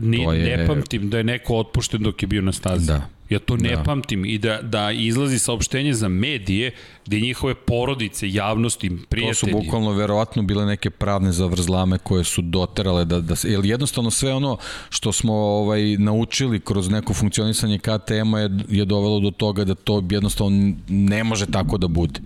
Ni, je... Ne pamtim da je neko otpušten dok je bio na stazi. Da. Ja to ne da. pamtim i da, da izlazi saopštenje za medije gde njihove porodice, javnosti, prijatelji... To su bukvalno verovatno bile neke pravne zavrzlame koje su doterale da, da se, jer jednostavno sve ono što smo ovaj naučili kroz neko funkcionisanje KTM-a je, je dovelo do toga da to jednostavno ne može tako da bude.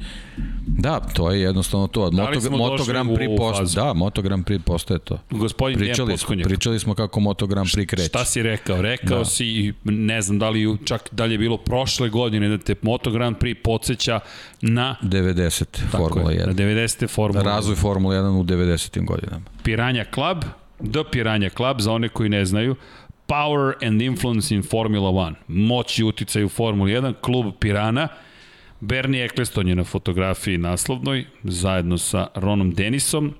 Da, to je jednostavno to. Da Moto, Moto Grand Prix post, da, Moto Grand Prix postaje to. Gospodin pričali smo, pričali smo kako Moto Grand Prix kreće. Šta si rekao? Rekao da. si, ne znam da li čak da li je bilo prošle godine da te Moto Grand Prix podsjeća na 90 Formula 1. Na 90 Formula 1. Razvoj Formula 1 u 90. godinama. Piranja Club, The Piranja Club, za one koji ne znaju, Power and Influence in Formula 1. Moć i uticaj u Formula 1, klub Pirana, Bernie Eccleston je na fotografiji naslovnoj, zajedno sa Ronom Denisom,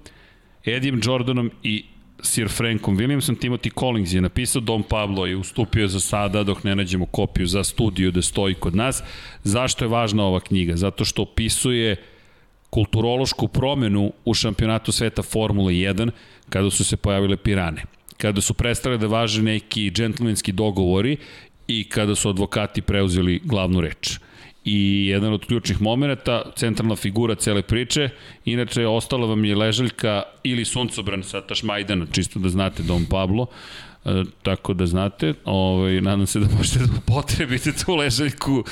Edijem Jordanom i Sir Frankom Williamsom, Timothy Collins je napisao, Dom Pablo je ustupio za sada dok ne nađemo kopiju za studiju da stoji kod nas. Zašto je važna ova knjiga? Zato što opisuje kulturološku promenu u šampionatu sveta Formule 1 kada su se pojavile pirane. Kada su prestale da važe neki džentlmenski dogovori i kada su advokati preuzeli glavnu reč i jedan od ključnih momenta, centralna figura cele priče, inače ostala vam je ležaljka ili suncobran sa Tašmajdana, čisto da znate Dom Pablo, e, tako da znate, ovaj, nadam se da možete da potrebite tu ležaljku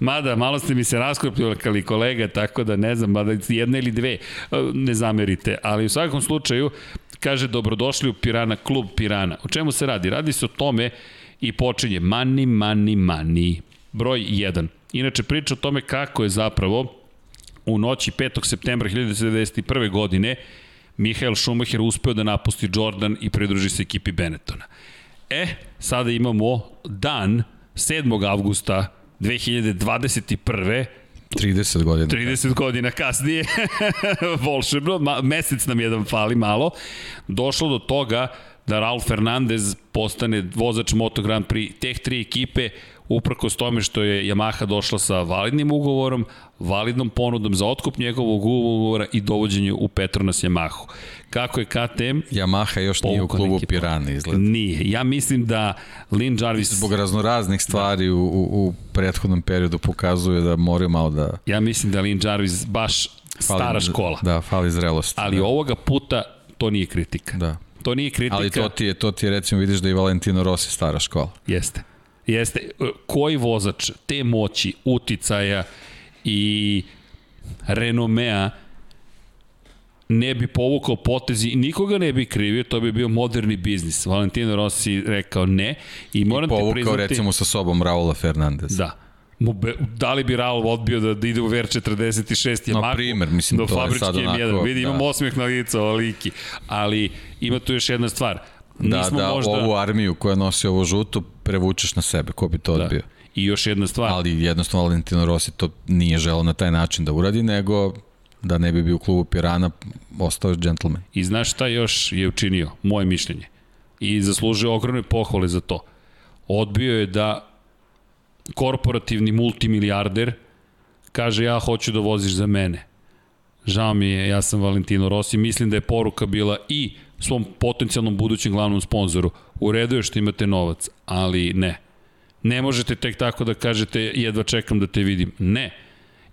Mada, malo ste mi se raskrupljali kolega, tako da ne znam, mada jedna ili dve, e, ne zamerite. Ali u svakom slučaju, kaže dobrodošli u Pirana, klub Pirana. O čemu se radi? Radi se o tome i počinje money, money, money. Broj 1. Inače, priča o tome kako je zapravo u noći 5. septembra 1991. godine Mihael Schumacher uspeo da napusti Jordan i pridruži se ekipi Benettona. E, sada imamo dan 7. avgusta 2021. 30 godina. 30 godina kasnije, volšebno, mesec nam jedan fali malo, došlo do toga da Raul Fernandez postane vozač Moto Grand Prix teh tri ekipe uprkos tome što je Yamaha došla sa validnim ugovorom, validnom ponudom za otkup njegovog ugovora i dovođenje u Petronas Yamahu. Kako je KTM? Yamaha još nije u klubu Pirana izgleda. Nije. Ja mislim da Lin Jarvis... Zbog raznoraznih stvari da. u, u, u prethodnom periodu pokazuje da moraju malo da... Ja mislim da Lin Jarvis baš fali, stara škola. Da, fali zrelost. Ali da. ovoga puta to nije kritika. Da. To nije kritika. Ali to ti je, to ti je recimo vidiš da i Valentino Rossi stara škola. Jeste. Jeste. Koji vozač te moći, uticaja i renomea ne bi povukao potezi i nikoga ne bi krivio, to bi bio moderni biznis. Valentino Rossi rekao ne i moram I povukao ti priznati... recimo sa sobom Raula Fernandez. Da. Da li bi Raul odbio da, da ide u VR46 Yamaha? Na primer, mislim, do to je sad onako... M1. Vidi, da. imam osmeh na lica, liki. Ali ima tu još jedna stvar. Da, Nismo da, možda... ovu armiju koja nosi ovo žuto prevučeš na sebe, ko bi to da. odbio? I još jedna stvar. Ali jednostavno Valentino Rossi to nije želeo na taj način da uradi, nego da ne bi bio u klubu Pirana, ostao je džentlmen. I znaš šta još je učinio? Moje mišljenje. I zaslužio ogromne pohvale za to. Odbio je da korporativni multimilijarder kaže ja hoću da voziš za mene. Žao mi je, ja sam Valentino Rossi, mislim da je poruka bila i svom potencijalnom budućem glavnom sponzoru. U redu je što imate novac, ali ne. Ne možete tek tako da kažete jedva čekam da te vidim. Ne.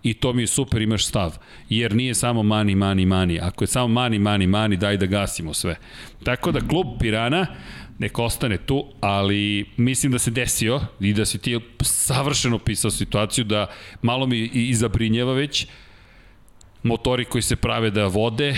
I to mi je super, imaš stav. Jer nije samo mani, mani, mani. Ako je samo mani, mani, mani, daj da gasimo sve. Tako da klub Pirana nek ostane tu, ali mislim da se desio i da si ti savršeno pisao situaciju da malo mi i zabrinjeva već motori koji se prave da vode,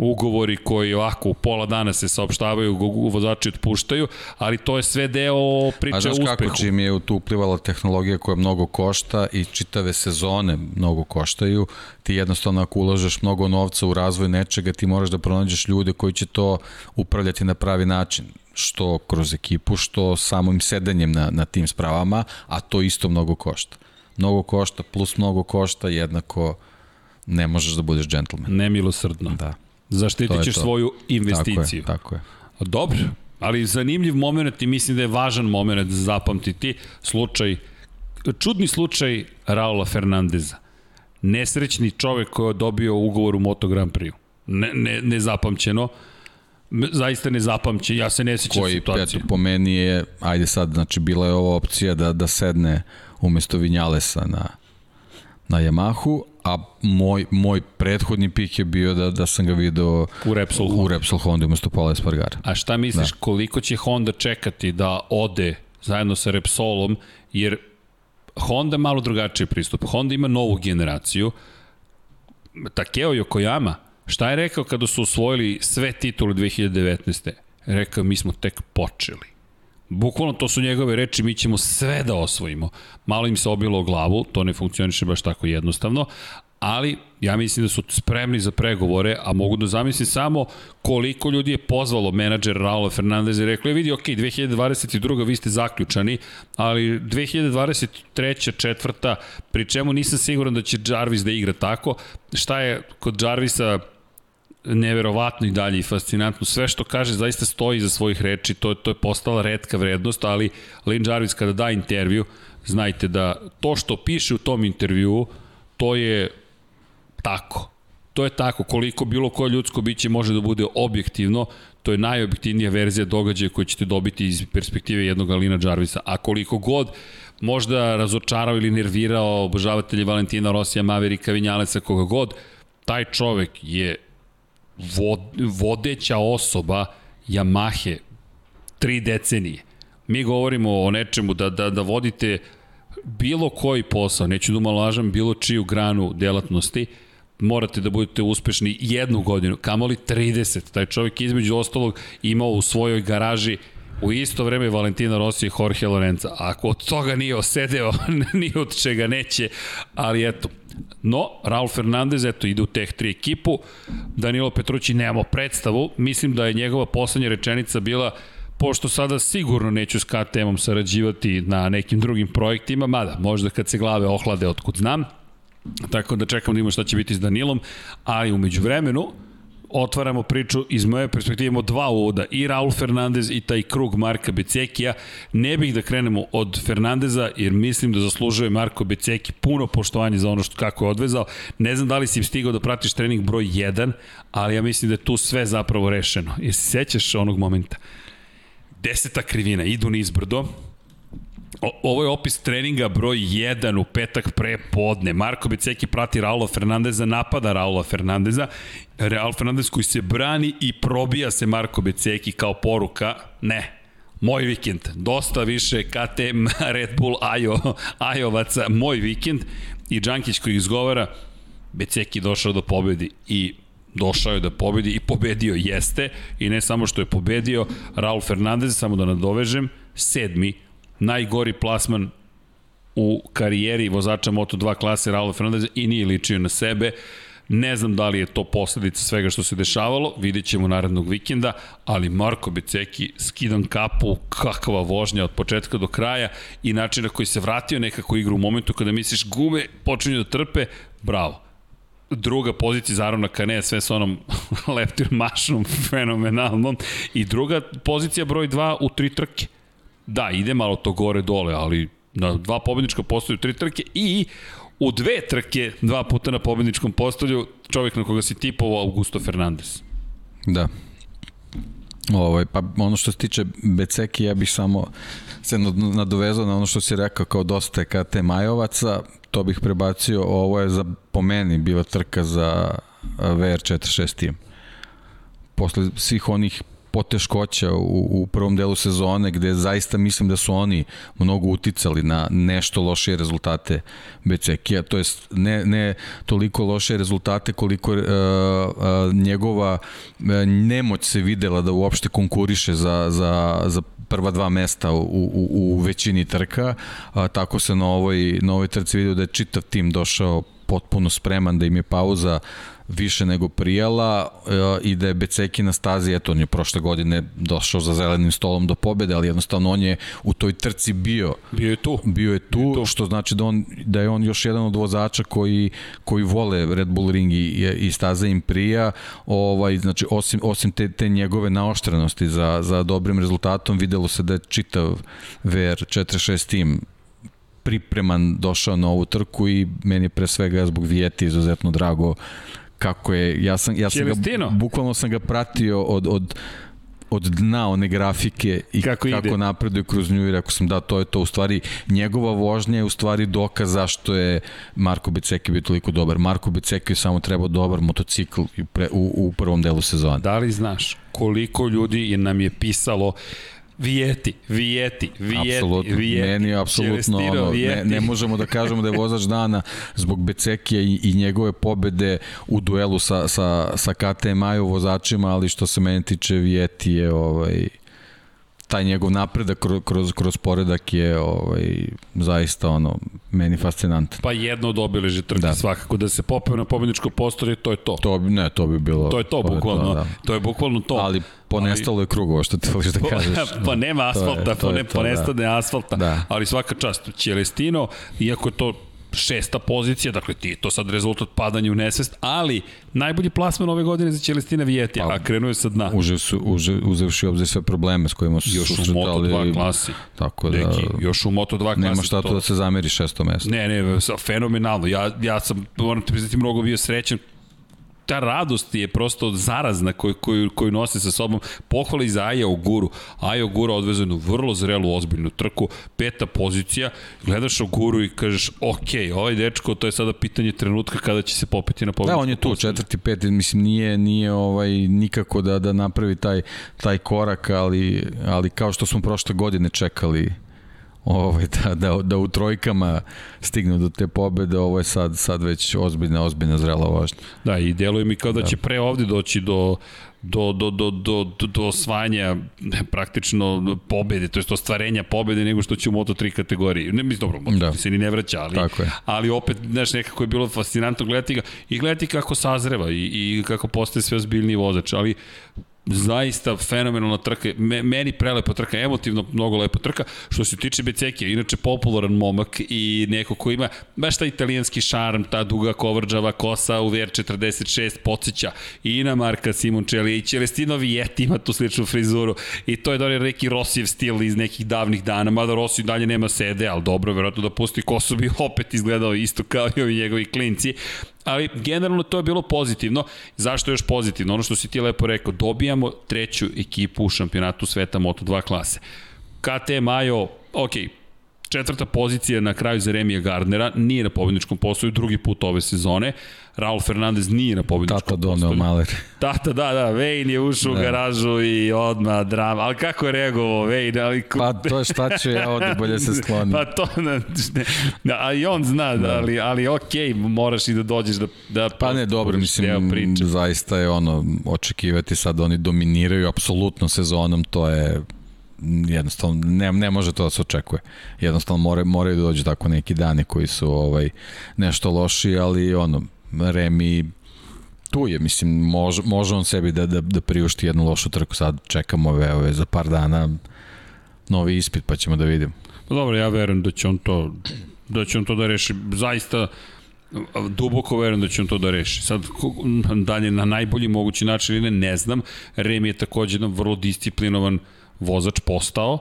ugovori koji ovako u pola dana se saopštavaju, vozači otpuštaju, ali to je sve deo priče o uspehu. A znaš kako čim je tu uplivala tehnologija koja mnogo košta i čitave sezone mnogo koštaju, ti jednostavno ako ulažeš mnogo novca u razvoj nečega, ti moraš da pronađeš ljude koji će to upravljati na pravi način što kroz ekipu, što samim sedanjem na, na tim spravama, a to isto mnogo košta. Mnogo košta plus mnogo košta jednako ne možeš da budeš džentlmen. Nemilosrdno. Da. Zaštitit ćeš svoju investiciju. Tako je, tako je. Dobro, ali zanimljiv moment i mislim da je važan moment za zapamtiti slučaj, čudni slučaj Raula Fernandeza. Nesrećni čovek koji je dobio ugovor u Moto Grand Prix. Ne, ne, nezapamćeno. Zaista nezapamćen, ja se ne sećam situacije. Koji, eto, po meni je, ajde sad, znači, bila je ova opcija da, da sedne umesto Vinjalesa na, na Yamahu, a moj, moj prethodni pik je bio da, da sam ga video u Repsol, u Repsol Honda umesto Paula Espargara. A šta misliš, da. koliko će Honda čekati da ode zajedno sa Repsolom, jer Honda malo drugačiji pristup. Honda ima novu generaciju, Takeo Yokoyama, šta je rekao kada su osvojili sve titule 2019. Rekao, mi smo tek počeli. Bukvalno to su njegove reči, mi ćemo sve da osvojimo. Malo im se obilo o glavu, to ne funkcioniše baš tako jednostavno, ali ja mislim da su spremni za pregovore, a mogu da zamislim samo koliko ljudi je pozvalo menadžer Raula Fernandez i rekli, vidi, ok, 2022. vi ste zaključani, ali 2023. četvrta, pri čemu nisam siguran da će Jarvis da igra tako. Šta je kod Jarvisa neverovatno i dalje i fascinantno. Sve što kaže zaista stoji za svojih reči, to, to je postala redka vrednost, ali Lynn Jarvis kada da intervju, znajte da to što piše u tom intervju, to je tako. To je tako, koliko bilo koje ljudsko biće može da bude objektivno, to je najobjektivnija verzija događaja koju ćete dobiti iz perspektive jednog Alina Jarvisa. A koliko god možda razočarao ili nervirao obožavatelje Valentina Rosija, Maverika, Vinjaleca, koga god, taj čovek je vod, vodeća osoba Yamahe tri decenije. Mi govorimo o nečemu da, da, da vodite bilo koji posao, neću da umalažam bilo čiju granu delatnosti, morate da budete uspešni jednu godinu, kamoli 30. Taj čovjek između ostalog imao u svojoj garaži u isto vreme Valentina Rossi i Jorge Lorenza. Ako od toga nije osedeo, ni od čega neće, ali eto, No, Raul Fernandez, eto, ide u teh tri ekipu. Danilo Petrući nemamo predstavu. Mislim da je njegova poslednja rečenica bila pošto sada sigurno neću s KTM-om sarađivati na nekim drugim projektima, mada možda kad se glave ohlade otkud znam, tako da čekam da imamo šta će biti s Danilom, ali umeđu vremenu, otvaramo priču iz moje perspektive. Imamo dva uvoda i Raul Fernandez i taj krug Marka Becekija. Ne bih da krenemo od Fernandeza jer mislim da zaslužuje Marko Beceki puno poštovanje za ono što kako je odvezao. Ne znam da li si stigao da pratiš trening broj 1 ali ja mislim da je tu sve zapravo rešeno. Jesi sećaš onog momenta? Deseta krivina idu niz brdo O, ovo je opis treninga broj 1 u petak pre podne. Marko Beceki prati Raula Fernandeza, napada Raula Fernandeza. Raul Fernandez koji se brani i probija se Marko Beceki kao poruka. Ne, moj vikend. Dosta više KTM, Red Bull, Ajo, Ajovaca, moj vikend. I Đankić koji izgovara, Beceki došao do pobedi i došao je da pobedi i pobedio jeste i ne samo što je pobedio Raul Fernandez, samo da nadovežem, sedmi najgori plasman u karijeri vozača Moto2 klase Raul Fernandez i nije ličio na sebe. Ne znam da li je to posledica svega što se dešavalo, vidjet ćemo narednog vikenda, ali Marko Beceki skidan kapu, kakva vožnja od početka do kraja i način na koji se vratio nekako igru u momentu kada misliš gume počinju da trpe, bravo. Druga pozicija za Arona Kane, sve sa onom leptir mašnom fenomenalnom. I druga pozicija broj 2 u tri trke da, ide malo to gore dole, ali na dva pobednička postolju tri trke i u dve trke dva puta na pobedničkom postolju čovjek na koga si tipovao Augusto Fernandez. Da. Ovaj, pa ono što se tiče Beceki, ja bih samo se nadovezao na ono što si rekao kao dosta je KT Majovaca, to bih prebacio, ovo je za, po meni bila trka za VR46 tim. Posle svih onih poteškoća u, u prvom delu sezone gde zaista mislim da su oni mnogo uticali na nešto lošije rezultate Becekija, to jest ne, ne toliko loše rezultate koliko uh, uh, njegova uh, nemoć se videla da uopšte konkuriše za, za, za prva dva mesta u, u, u većini trka, a, tako se na ovoj, na ovoj trci vidio da je čitav tim došao potpuno spreman, da im je pauza više nego prijala e, i da je Beceki na stazi, eto on je prošle godine došao za zelenim stolom do pobede, ali jednostavno on je u toj trci bio. Bio je tu. Bio je tu, bio je tu. što znači da, on, da je on još jedan od vozača koji, koji vole Red Bull ring i, i staza im prija, ovaj, znači osim, osim te, te njegove naoštrenosti za, za dobrim rezultatom, videlo se da je čitav VR46 tim pripreman došao na ovu trku i meni je pre svega zbog Vijeti izuzetno drago kako je, ja sam, ja sam ga, bukvalno sam ga pratio od, od, od dna one grafike i kako, kako napreduje kroz nju i rekao sam da to je to u stvari njegova vožnja je u stvari dokaz zašto je Marko Beceki bio toliko dobar. Marko Beceki je samo trebao dobar motocikl u, pre, u, u prvom delu sezona. Da li znaš koliko ljudi nam je pisalo Vijeti, Vijeti, Vijeti, apsolutno, Vijeti. Meni je apsolutno ono, ne, ne možemo da kažemo da je vozač dana zbog Becekija i, i njegove pobede u duelu sa, sa, sa KTM-aju vozačima, ali što se meni tiče Vijeti je ovaj, taj njegov napredak kroz, kroz, kroz poredak je ovaj, zaista ono, meni fascinantan. Pa jedno od obeleže trke da. svakako, da se popeo na pobedničko postolje, to je to. To ne, to bi bilo... To je to, bukvalno. To, da. to je bukvalno to. Ali ponestalo je krugovo, što ti voliš da kažeš. pa nema asfalta, to je, to je, to, ponestane da. asfalta, da. ali svaka čast. Celestino, iako je to šesta pozicija, dakle ti to sad rezultat padanja u nesvest, ali najbolji plasman ove godine za Celestina Vijetija, pa, a krenuo je sa dna. Uže su, uže, uzevši obzir sve probleme s kojima su još susretali. Još u Moto2 klasi. Tako da, Deki, još u Moto2 klasi. Nema šta to da se zameri šesto mesto. Ne, ne, fenomenalno. Ja, ja sam, moram te priznati, mnogo bio srećan ta radost je prosto zarazna koju, koju, koju nose sa sobom. Pohvala i za Aja Oguru. Aja Ogura odvezao jednu vrlo zrelu, ozbiljnu trku, peta pozicija, gledaš Oguru i kažeš, ok, ovaj dečko, to je sada pitanje trenutka kada će se popeti na pobjedu. Da, on je tu, četvrti, peti, mislim, nije, nije ovaj, nikako da, da napravi taj, taj korak, ali, ali kao što smo prošle godine čekali ovaj, da, da, da u trojkama stignu do te pobede, ovo je sad, sad već ozbiljna, ozbiljna zrela vožnja. Da, i deluje mi kao da, da. će pre ovde doći do do, do, do, do, do, osvajanja praktično pobede, to je ostvarenja pobede nego što će u Moto3 kategoriji. Ne mislim, dobro, Moto3 da. se ni ne vraća, ali, Tako je. ali opet, znaš, nekako je bilo fascinantno gledati ga i gledati kako sazreva i, i kako postaje sve ozbiljniji vozač, ali zaista fenomenalna trka, me, meni prelepa trka, emotivno mnogo lepa trka, što se tiče Becekija, inače popularan momak i neko ko ima baš taj italijanski šarm, ta duga kovrđava kosa u VR46 podsjeća i na Marka Simoncelli i Celestino Vietti ima tu sličnu frizuru. I to je donio neki Rosijev stil iz nekih davnih dana, mada Rossi dalje nema sede, ali dobro, verovatno da pusti kosu bi opet izgledao isto kao i ovi njegovi klinci, ali generalno to je bilo pozitivno. Zašto je još pozitivno? Ono što si ti lepo rekao, dobijamo treću ekipu u šampionatu sveta Moto2 klase. KT Majo, ok, četvrta pozicija na kraju za Remija Gardnera, nije na pobedničkom postoju drugi put ove sezone. Raul Fernandez nije na pobedničkom Tata doneo Maler. Tata, da, da, Wayne je ušao da. u garažu i odmah drama. Ali kako je reagovao Wayne? Ali... Pa to je šta ću ja ovde, bolje se sklonim. pa to, ne, da, a i on zna, da, ali, ali okej, okay, moraš i da dođeš da... da pa ne, dobro, mislim, zaista je ono, očekivati sad da oni dominiraju apsolutno sezonom, to je jednostavno ne, ne može to da se očekuje. Jednostavno more, moraju da dođu tako neki dani koji su ovaj nešto loši, ali ono Remi tu je, mislim, može, može on sebi da, da, da priušti jednu lošu trku, sad čekamo ove, ove za par dana novi ispit pa ćemo da vidimo. Pa dobro, ja verujem da će on to da će on to da reši. Zaista duboko verujem da će on to da reši. Sad, dalje na najbolji mogući način ili ne, ne znam. Remi je takođe jedan vrlo disciplinovan uh, vozač postao,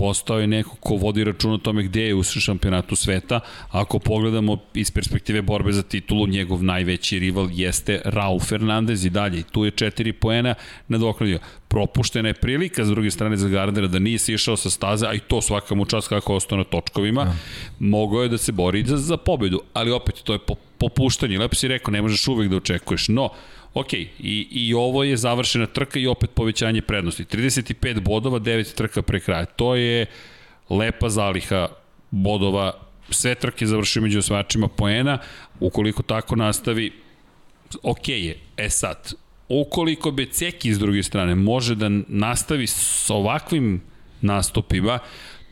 postao je neko ko vodi račun o tome gde je u šampionatu sveta. Ako pogledamo iz perspektive borbe za titulu, njegov najveći rival jeste Raul Fernandez i dalje. Tu je četiri poena nadoknadio. Propuštena je prilika s druge strane za Gardnera da nije se išao sa staze, a i to svaka mu čast kako ostao na točkovima. Ja. Mogao je da se bori za, za pobedu, ali opet to je popuštanje. Lepo si rekao, ne možeš uvek da očekuješ. No, Ok, i, i ovo je završena trka i opet povećanje prednosti. 35 bodova, 9 trka pre kraja. To je lepa zaliha bodova. Sve trke završuju među osvačima poena. Ukoliko tako nastavi, ok je. E sad, ukoliko Beceki s druge strane može da nastavi s ovakvim nastupima,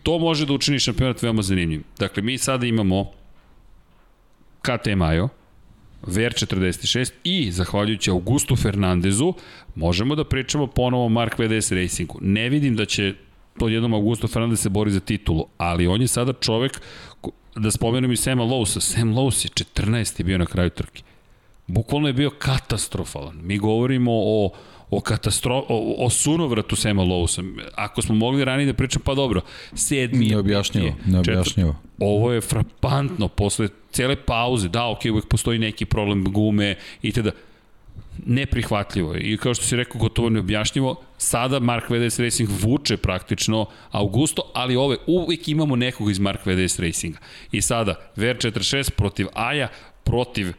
to može da učini šampionat veoma zanimljivim. Dakle, mi sada imamo KT Majo, VR46 i, zahvaljujući Augustu Fernandezu, možemo da pričamo ponovo o Mark VDS Racingu. Ne vidim da će jednom Augusto Fernandez se bori za titulu, ali on je sada čovek, da spomenem i Sema Lowsa, Sam Lows je 14. bio na kraju trke. Bukvalno je bio katastrofalan. Mi govorimo o o, katastro, o, o sunovratu Sema Lowsa. Ako smo mogli ranije da pričam, pa dobro, sedmi... Neobjašnjivo, neobjašnjivo. Ovo je frapantno, posle cele pauze, da, ok, uvek postoji neki problem gume i tada neprihvatljivo je. I kao što si rekao, gotovo neobjašnjivo, sada Mark VDS Racing vuče praktično Augusto, ali ove uvek imamo nekog iz Mark VDS Racinga. I sada VR46 protiv Aja, protiv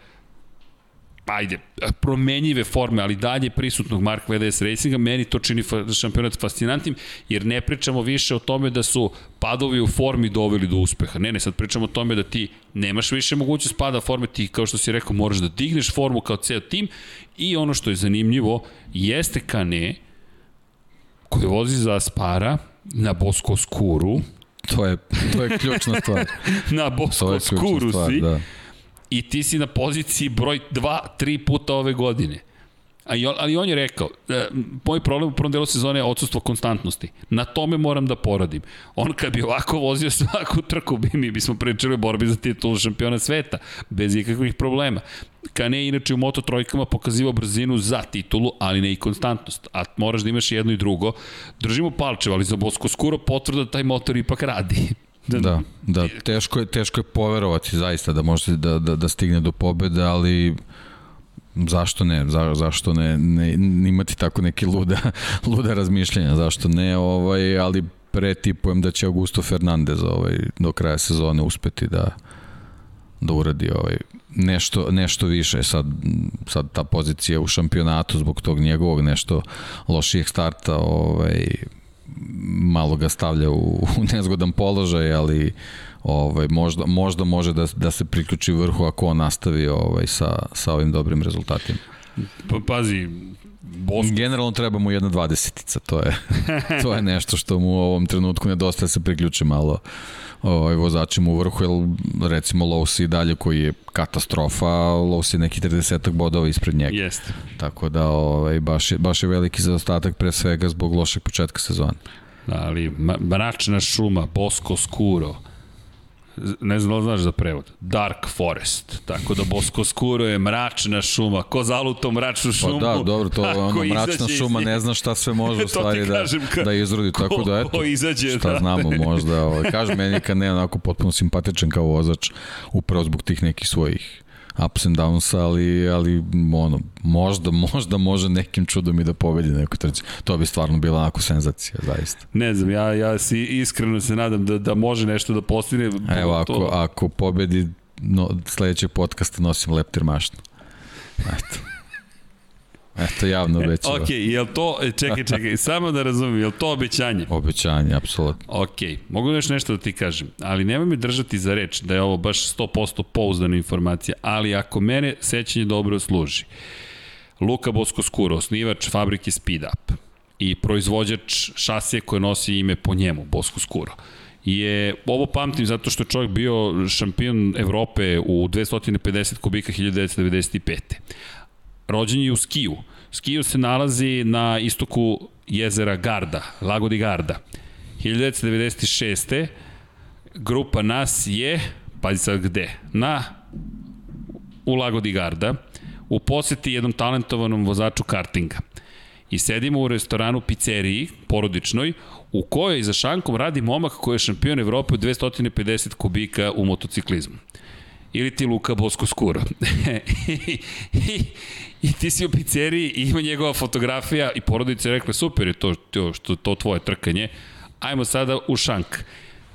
ajde, promenjive forme, ali dalje prisutnog Mark VDS Racinga, meni to čini šampionat fascinantnim, jer ne pričamo više o tome da su padovi u formi doveli do uspeha. Ne, ne, sad pričamo o tome da ti nemaš više mogućnost pada forme, ti kao što si rekao moraš da digneš formu kao ceo tim i ono što je zanimljivo jeste Kane koji vozi za Spara na Bosko Skuru. To je, to je ključna stvar. na Bosko Skuru si. Da i ti si na poziciji broj 2, 3 puta ove godine. Ali on je rekao, e, moj problem u prvom delu sezone je odsustvo konstantnosti. Na tome moram da poradim. On kad bi ovako vozio svaku trku, bi mi bismo pričali o borbi za titulu šampiona sveta, bez ikakvih problema. Kane je inače u Moto trojkama pokazivao brzinu za titulu, ali ne i konstantnost. A moraš da imaš jedno i drugo. Držimo palčevo, ali za Bosko skoro potvrda da taj motor ipak radi. Da, da, da, teško je, teško je poverovati zaista da može da, da, da stigne do pobede, ali zašto ne, za, zašto ne, ne, ne imati tako neke luda, luda razmišljanja, zašto ne, ovaj, ali pretipujem da će Augusto Fernandez ovaj, do kraja sezone uspeti da, da uradi ovaj, nešto, nešto više. Sad, sad ta pozicija u šampionatu zbog tog njegovog nešto lošijeg starta ovaj, malo ga stavlja u, u nezgodan položaj, ali ovaj, možda, možda može da, da se priključi vrhu ako on nastavi ovaj, sa, sa ovim dobrim rezultatima. Pa, pazi, Boston. Generalno treba mu jedna dvadesetica, to je, to je nešto što mu u ovom trenutku nedostaje da se priključi malo ovaj, vozačima u vrhu, jer recimo Lowe's i dalje koji je katastrofa, Lowe's je neki 30 bodova ispred njega. Jeste. Tako da ovaj, baš, je, baš je veliki zaostatak pre svega zbog lošeg početka sezona. Da, ali mračna šuma, Bosko Skuro, ne znam da li znaš za prevod, Dark Forest, tako da Bosko Skuro je mračna šuma, ko zaluto mračnu šumu. Pa da, dobro, to je ono, mračna šuma, ne zna šta sve može u stvari da, ka, da izrodi, tako ko, da eto, ko izađe, šta da. znamo možda, ovaj, kažem, meni kad ne onako potpuno simpatičan kao vozač, upravo zbog tih nekih svojih ups and downs, ali, ali ono, možda, možda može nekim čudom i da pobedi neko trci. To bi stvarno bila onako senzacija, zaista. Ne znam, ja, ja si iskreno se nadam da, da može nešto da postigne. Evo, ako, to... ako pobedi no, sledećeg podcasta nosim leptir mašnu. Eto. Eto, javno obećava. ok, je li to, e, čekaj, čekaj, samo da razumim, je li to obećanje? Obećanje, apsolutno. Ok, mogu još nešto da ti kažem, ali nemoj me držati za reč da je ovo baš 100% pouzdana informacija, ali ako mene sećanje dobro služi, Luka Bosko Skuro, osnivač fabrike Speed Up i proizvođač šasije koje nosi ime po njemu, Bosko Skuro, je, ovo pamtim zato što je čovjek bio šampion Evrope u 250 kubika 1995 rođen je u Skiju. Skiju se nalazi na istoku jezera Garda, Lago di Garda. 1996. grupa nas je, pazi sad gde, na u Lago di Garda, u poseti jednom talentovanom vozaču kartinga. I sedimo u restoranu pizzeriji, porodičnoj, u kojoj za šankom radi momak koji je šampion Evrope u 250 kubika u motociklizmu ili ti Luka Bosko Skuro. I, i, ti si u pizzeriji i ima njegova fotografija i porodica je rekla super je to, to, što, to tvoje trkanje, ajmo sada u šank.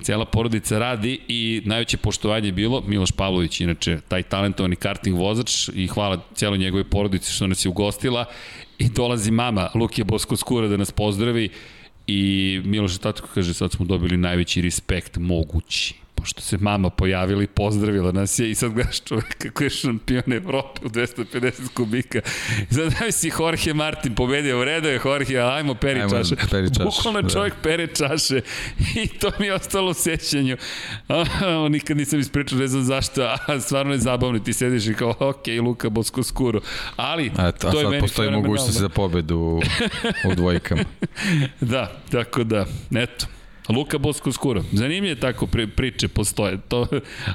Cijela porodica radi i najveće poštovanje je bilo Miloš Pavlović, inače taj talentovani karting vozač i hvala cijeloj njegove porodici što nas je ugostila. I dolazi mama Lukija Bosko Skura da nas pozdravi i Miloš Tatko kaže sad smo dobili najveći respekt mogući pošto se mama pojavila i pozdravila nas je i sad gledaš čoveka kako je šampion Evrope u 250 kubika. I sad daj si Jorge Martin pobedio, u redu je Jorge, ali ajmo peri ajmo, čaše. Peri čaše. Bukvalno da. čovjek pere čaše i to mi je ostalo u sećanju. A, nikad nisam ispričao, ne znam zašto, a stvarno je zabavno, ti sediš i kao, ok, Luka Bosko Skuro. Ali, Eto, to je meni postoji mogućnost za pobedu u, u dvojkama. da, tako da, eto. Luka Bosko skuro. Zanimljive tako pri, priče postoje. To,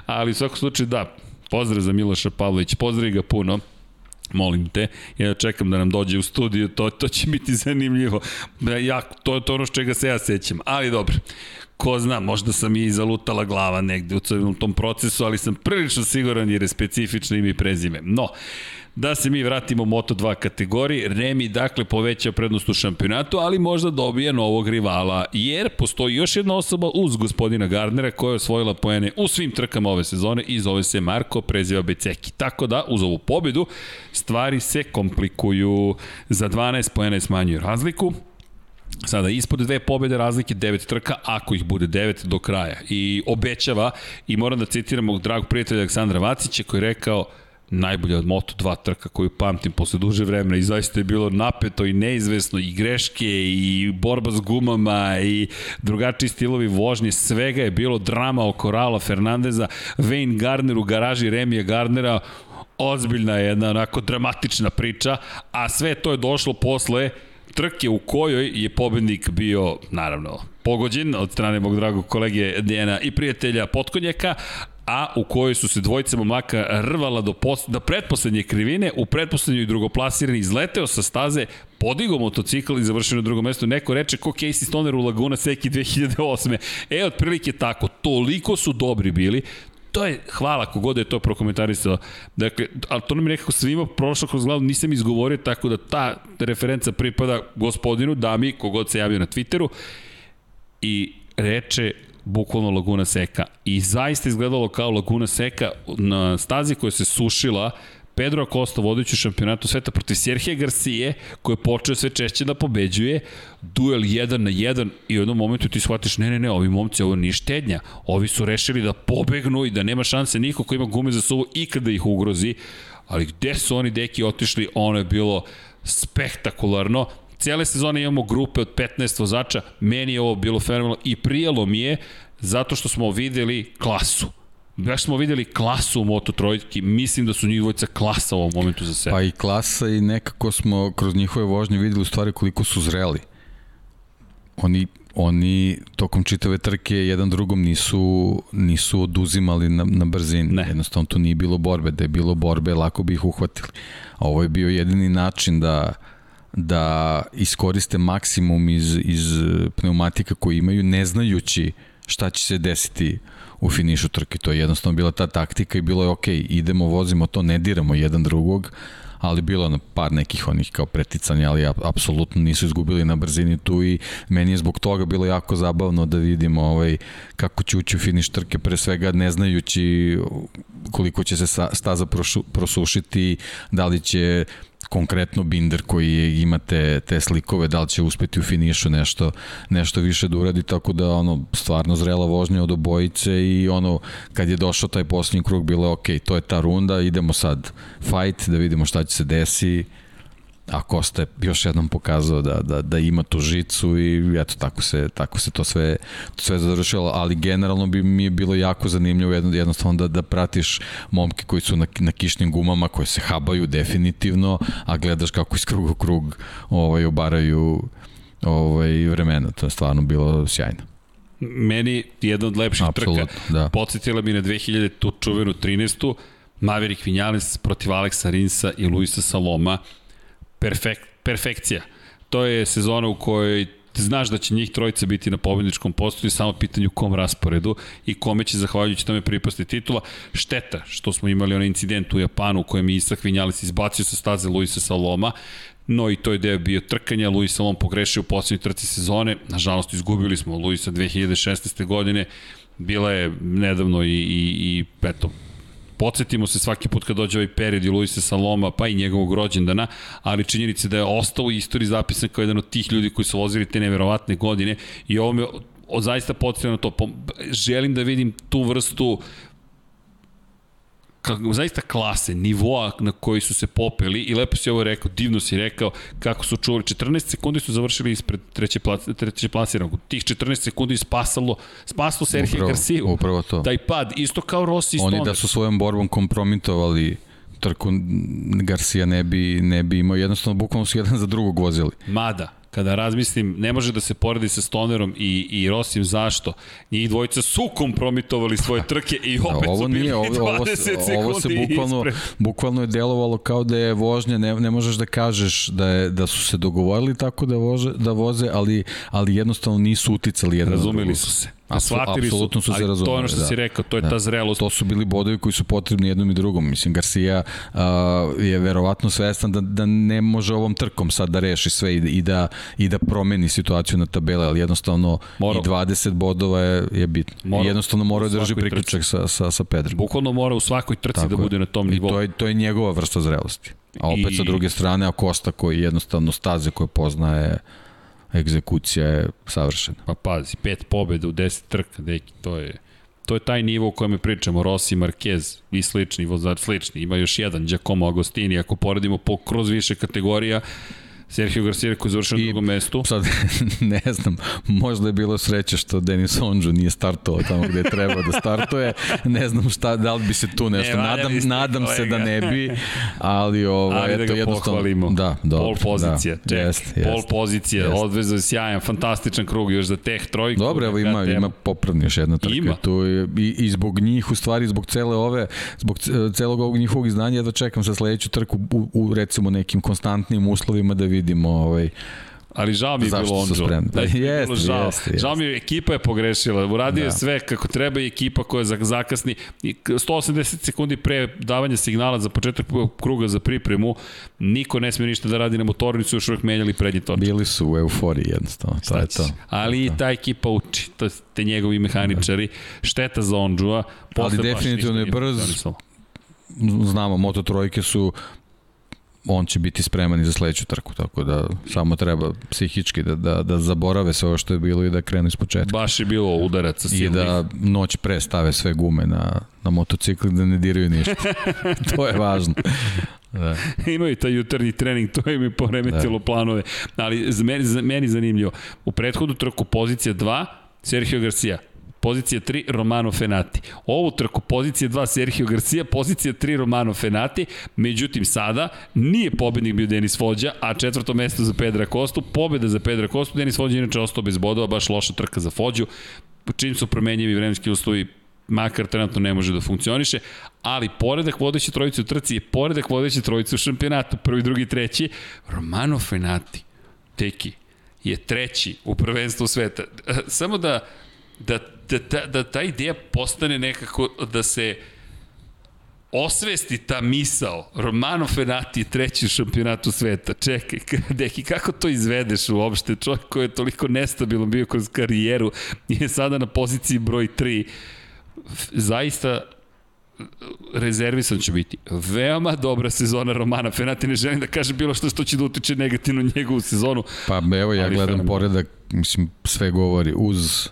ali u svakom slučaju da, pozdrav za Miloša Pavlović, pozdrav ga puno molim te, ja čekam da nam dođe u studiju, to, to će biti zanimljivo. Ja, to je to ono čega se ja sećam, ali dobro. Ko zna, možda sam i zalutala glava negde u tom procesu, ali sam prilično siguran jer je specifično ime i prezime. No, Da se mi vratimo u Moto2 kategoriji, Remi dakle poveća prednost u šampionatu, ali možda dobije novog rivala, jer postoji još jedna osoba uz gospodina Gardnera koja je osvojila poene u svim trkama ove sezone i zove se Marko, preziva Beceki. Tako da, uz ovu pobedu, stvari se komplikuju. Za 12 poena smanjuju razliku, Sada, ispod dve pobede razlike, devet trka, ako ih bude devet do kraja. I obećava, i moram da citiram mog dragog prijatelja Aleksandra Vacića koji je rekao, najbolja od Moto2 trka koju pamtim posle duže vremena i zaista je bilo napeto i neizvesno i greške i borba s gumama i drugačiji stilovi vožnje, svega je bilo drama oko Rala Fernandeza, Wayne Gardner u garaži Remija Gardnera, ozbiljna je jedna onako dramatična priča, a sve to je došlo posle trke u kojoj je pobednik bio, naravno, pogođen od strane mog dragog kolege Dijena i prijatelja Potkonjaka, a u kojoj su se dvojica momaka rvala do, pos, do pretposlednje krivine, u pretposlednjoj drugoplasirani izleteo sa staze, podigo motocikl i završio na drugom mestu. Neko reče ko Casey Stoner u Laguna Seki 2008. E, otprilike tako, toliko su dobri bili, to je, hvala kogod je to prokomentarisao. Dakle, ali to nam je nekako svima prošlo kroz glavu, nisam izgovorio, tako da ta referenca pripada gospodinu, dami, kogod se javio na Twitteru i reče bukvalno Laguna Seka. I zaista izgledalo kao Laguna Seka na stazi koja se sušila Pedro Acosta vodeći šampionatu sveta protiv Serhije Garcije, koji je počeo sve češće da pobeđuje, duel 1 na 1 i u jednom momentu ti shvatiš, ne, ne, ne, ovi momci, ovo nije štednja. Ovi su rešili da pobegnu i da nema šanse niko ko ima gume za suvo i kada ih ugrozi ali gde su oni deki otišli, ono je bilo spektakularno. Cijele sezone imamo grupe od 15 vozača, meni je ovo bilo fenomenalno i prijelo mi je zato što smo videli klasu. Baš smo videli klasu u Moto Trojki, mislim da su njih dvojica klasa u ovom momentu za sebe. Pa i klasa i nekako smo kroz njihove vožnje videli u stvari koliko su zreli. Oni oni tokom čitave trke jedan drugom nisu, nisu oduzimali na, na brzini. Ne. Jednostavno to nije bilo borbe. Da je bilo borbe, lako bi ih uhvatili. A ovo je bio jedini način da da iskoriste maksimum iz, iz pneumatika koji imaju, ne znajući šta će se desiti u finišu trke. To je jednostavno bila ta taktika i bilo je ok, idemo, vozimo to, ne diramo jedan drugog, ali bilo na par nekih onih kao preticanja, ali apsolutno nisu izgubili na brzini tu i meni je zbog toga bilo jako zabavno da vidimo ovaj, kako će ući u finiš trke, pre svega ne znajući koliko će se staza prosušiti, da li će konkretno Binder koji ima te, te slikove, da li će uspeti u finišu nešto, nešto više da uradi, tako da ono, stvarno zrela vožnja od obojice i ono, kad je došao taj posljednji krug, bilo je ok, to je ta runda, idemo sad fight, da vidimo šta će se desi, a Kosta je još jednom pokazao da, da, da ima tu žicu i eto tako se, tako se to sve, sve završilo, ali generalno bi mi je bilo jako zanimljivo jednostavno da, da pratiš momke koji su na, na kišnim gumama koji se habaju definitivno, a gledaš kako iz kruga u krug ovaj, obaraju ovaj, vremena, to je stvarno bilo sjajno meni jedna od lepših Absolut, trka. Da. Podsjetila mi na 2000 tu čuvenu 13. Maverick Vinales protiv Aleksa Rinsa i Luisa Saloma perfek, perfekcija. To je sezona u kojoj znaš da će njih trojica biti na pobedničkom i samo pitanje u kom rasporedu i kome će zahvaljujući tome pripasti titula. Šteta što smo imali onaj incident u Japanu u kojem je Isak Vinjalis izbacio sa staze Luisa Saloma, no i to je deo bio trkanja, Luis Salom pogrešio u poslednjoj trci sezone, nažalost izgubili smo Luisa 2016. godine, bila je nedavno i, i, i eto, Podsjetimo se svaki put kad dođe ovaj period i Luisa Saloma, pa i njegovog rođendana, ali činjenica da je ostao u istoriji zapisan kao jedan od tih ljudi koji su vozili te neverovatne godine i ovo me zaista podsjetio na to. Želim da vidim tu vrstu kako, zaista klase, nivoa na koji su se popeli i lepo si ovo rekao, divno si rekao kako su čuvali. 14 sekundi su završili ispred treće, plac, treće plasiranog. Tih 14 sekundi spasalo, spasalo Sergio upravo, Garcia. Upravo to. Taj pad, isto kao Rossi i Oni da su svojom borbom kompromitovali trku Garcia ne bi, ne bi imao, jednostavno bukvalno su jedan za drugog vozili. Mada, kada razmislim, ne može da se poredi sa Stonerom i, i Rosim zašto. Njih dvojica su kompromitovali svoje trke i da, opet ovo su bili nije, ovo, 20 ovo, sekundi ovo se bukvalno, ispred. bukvalno je delovalo kao da je vožnja, ne, ne možeš da kažeš da, je, da su se dogovorili tako da, vože, da voze, ali, ali jednostavno nisu uticali jedan Razumeli su se. Shvatili apsolutno su, su se razumeli. To je ono što da. si rekao, to je da. ta zrelost. To su bili bodovi koji su potrebni jednom i drugom. Mislim, Garcia uh, je verovatno svestan da, da ne može ovom trkom sad da reši sve i, i, da, i da promeni situaciju na tabele, ali jednostavno mora. i 20 bodova je, je bitno. Mora. I jednostavno mora da drži priključak sa, sa, sa Pedrom. Bukvalno mora u svakoj trci Tako da bude na tom nivou. I to je, to je njegova vrsta zrelosti. A opet I... sa druge strane, Akosta koji jednostavno staze koje poznaje egzekucija je savršena. Pa pazi, pet pobjeda u 10 trka, deki, to je to je taj nivo o kojem pričamo, Rossi, Marquez i slični vozač, slični. Ima još jedan, Giacomo Agostini, ako poredimo po, kroz više kategorija, Sergio Garcia koji je završio na drugom mestu. Sad, ne znam, možda je bilo sreće što Denis Onđu nije startovao tamo gde je trebao da startuje. Ne znam šta, da li bi se tu nešto, ne, nadam, nadam se da ne bi, ali ovo, ali eto, da jednostavno. Pohvalimo. Da, dobro. Pol pozicija, da. ček, jest, jest, pol pozicija, jest. odvezao je sjajan, fantastičan krug još za teh trojku. Dobro, evo ima, ima popravni još jedna trka. Ima. Tu i, i zbog njih, u stvari, zbog cele ove, zbog celog ovog njihovog izdanja, da čekam sa sledeću trku u, u recimo nekim konstantnim uslovima da vidimo ovaj, Ali žao mi je bilo Onđo. Da, jest, bilo žao. Jest, jest. Žao mi je, ekipa je pogrešila. Uradio da. je sve kako treba i ekipa koja zakasni. 180 sekundi pre davanja signala za početak kruga za pripremu, niko ne sme ništa da radi na motornicu, još uvek menjali prednji točak. Bili su u euforiji jednostavno, to je to. Ali i ta ekipa uči, to te njegovi mehaničari. Šteta za Ondžua. Ali definitivno je brz. Znamo, Moto trojke su on će biti spreman i za sledeću trku, tako da samo treba psihički da, da, da zaborave sve ovo što je bilo i da krenu iz početka. Baš je bilo udarac sa I da noć pre stave sve gume na, na motocikl da ne diraju ništa. to je važno. Da. Imaju taj jutarnji trening, to im je poremetilo da. planove. Ali za meni, za meni zanimljivo. U prethodu trku pozicija 2, Sergio Garcia, Pozicija 3 Romano Fenati. Ovu trku pozicija 2 Sergio Garcia, pozicija 3 Romano Fenati. Međutim sada nije pobednik bio Denis Vođa, a četvrto mesto za Pedra Kostu, pobeda za Pedra Kostu. Denis Vođa inače ostao bez bodova, baš loša trka za Vođu. Čim su promenjivi vremenski uslovi, makar trenutno ne može da funkcioniše, ali poredak vodeće trojice u trci je poredak vodeće trojice u šampionatu, prvi, drugi, treći, Romano Fenati, teki, je treći u prvenstvu sveta. Samo da, da da, da, da ta ideja postane nekako da se osvesti ta misao. Romano Fenati treći u šampionatu sveta. Čekaj, deki, kako to izvedeš uopšte? Čovjek koji je toliko nestabilno bio kroz karijeru je sada na poziciji broj 3. Zaista rezervisan će biti. Veoma dobra sezona Romana Fenati, ne želim da kažem bilo što što će da utiče negativno njegovu sezonu. Pa evo ja gledam fenomen. poredak, mislim sve govori uz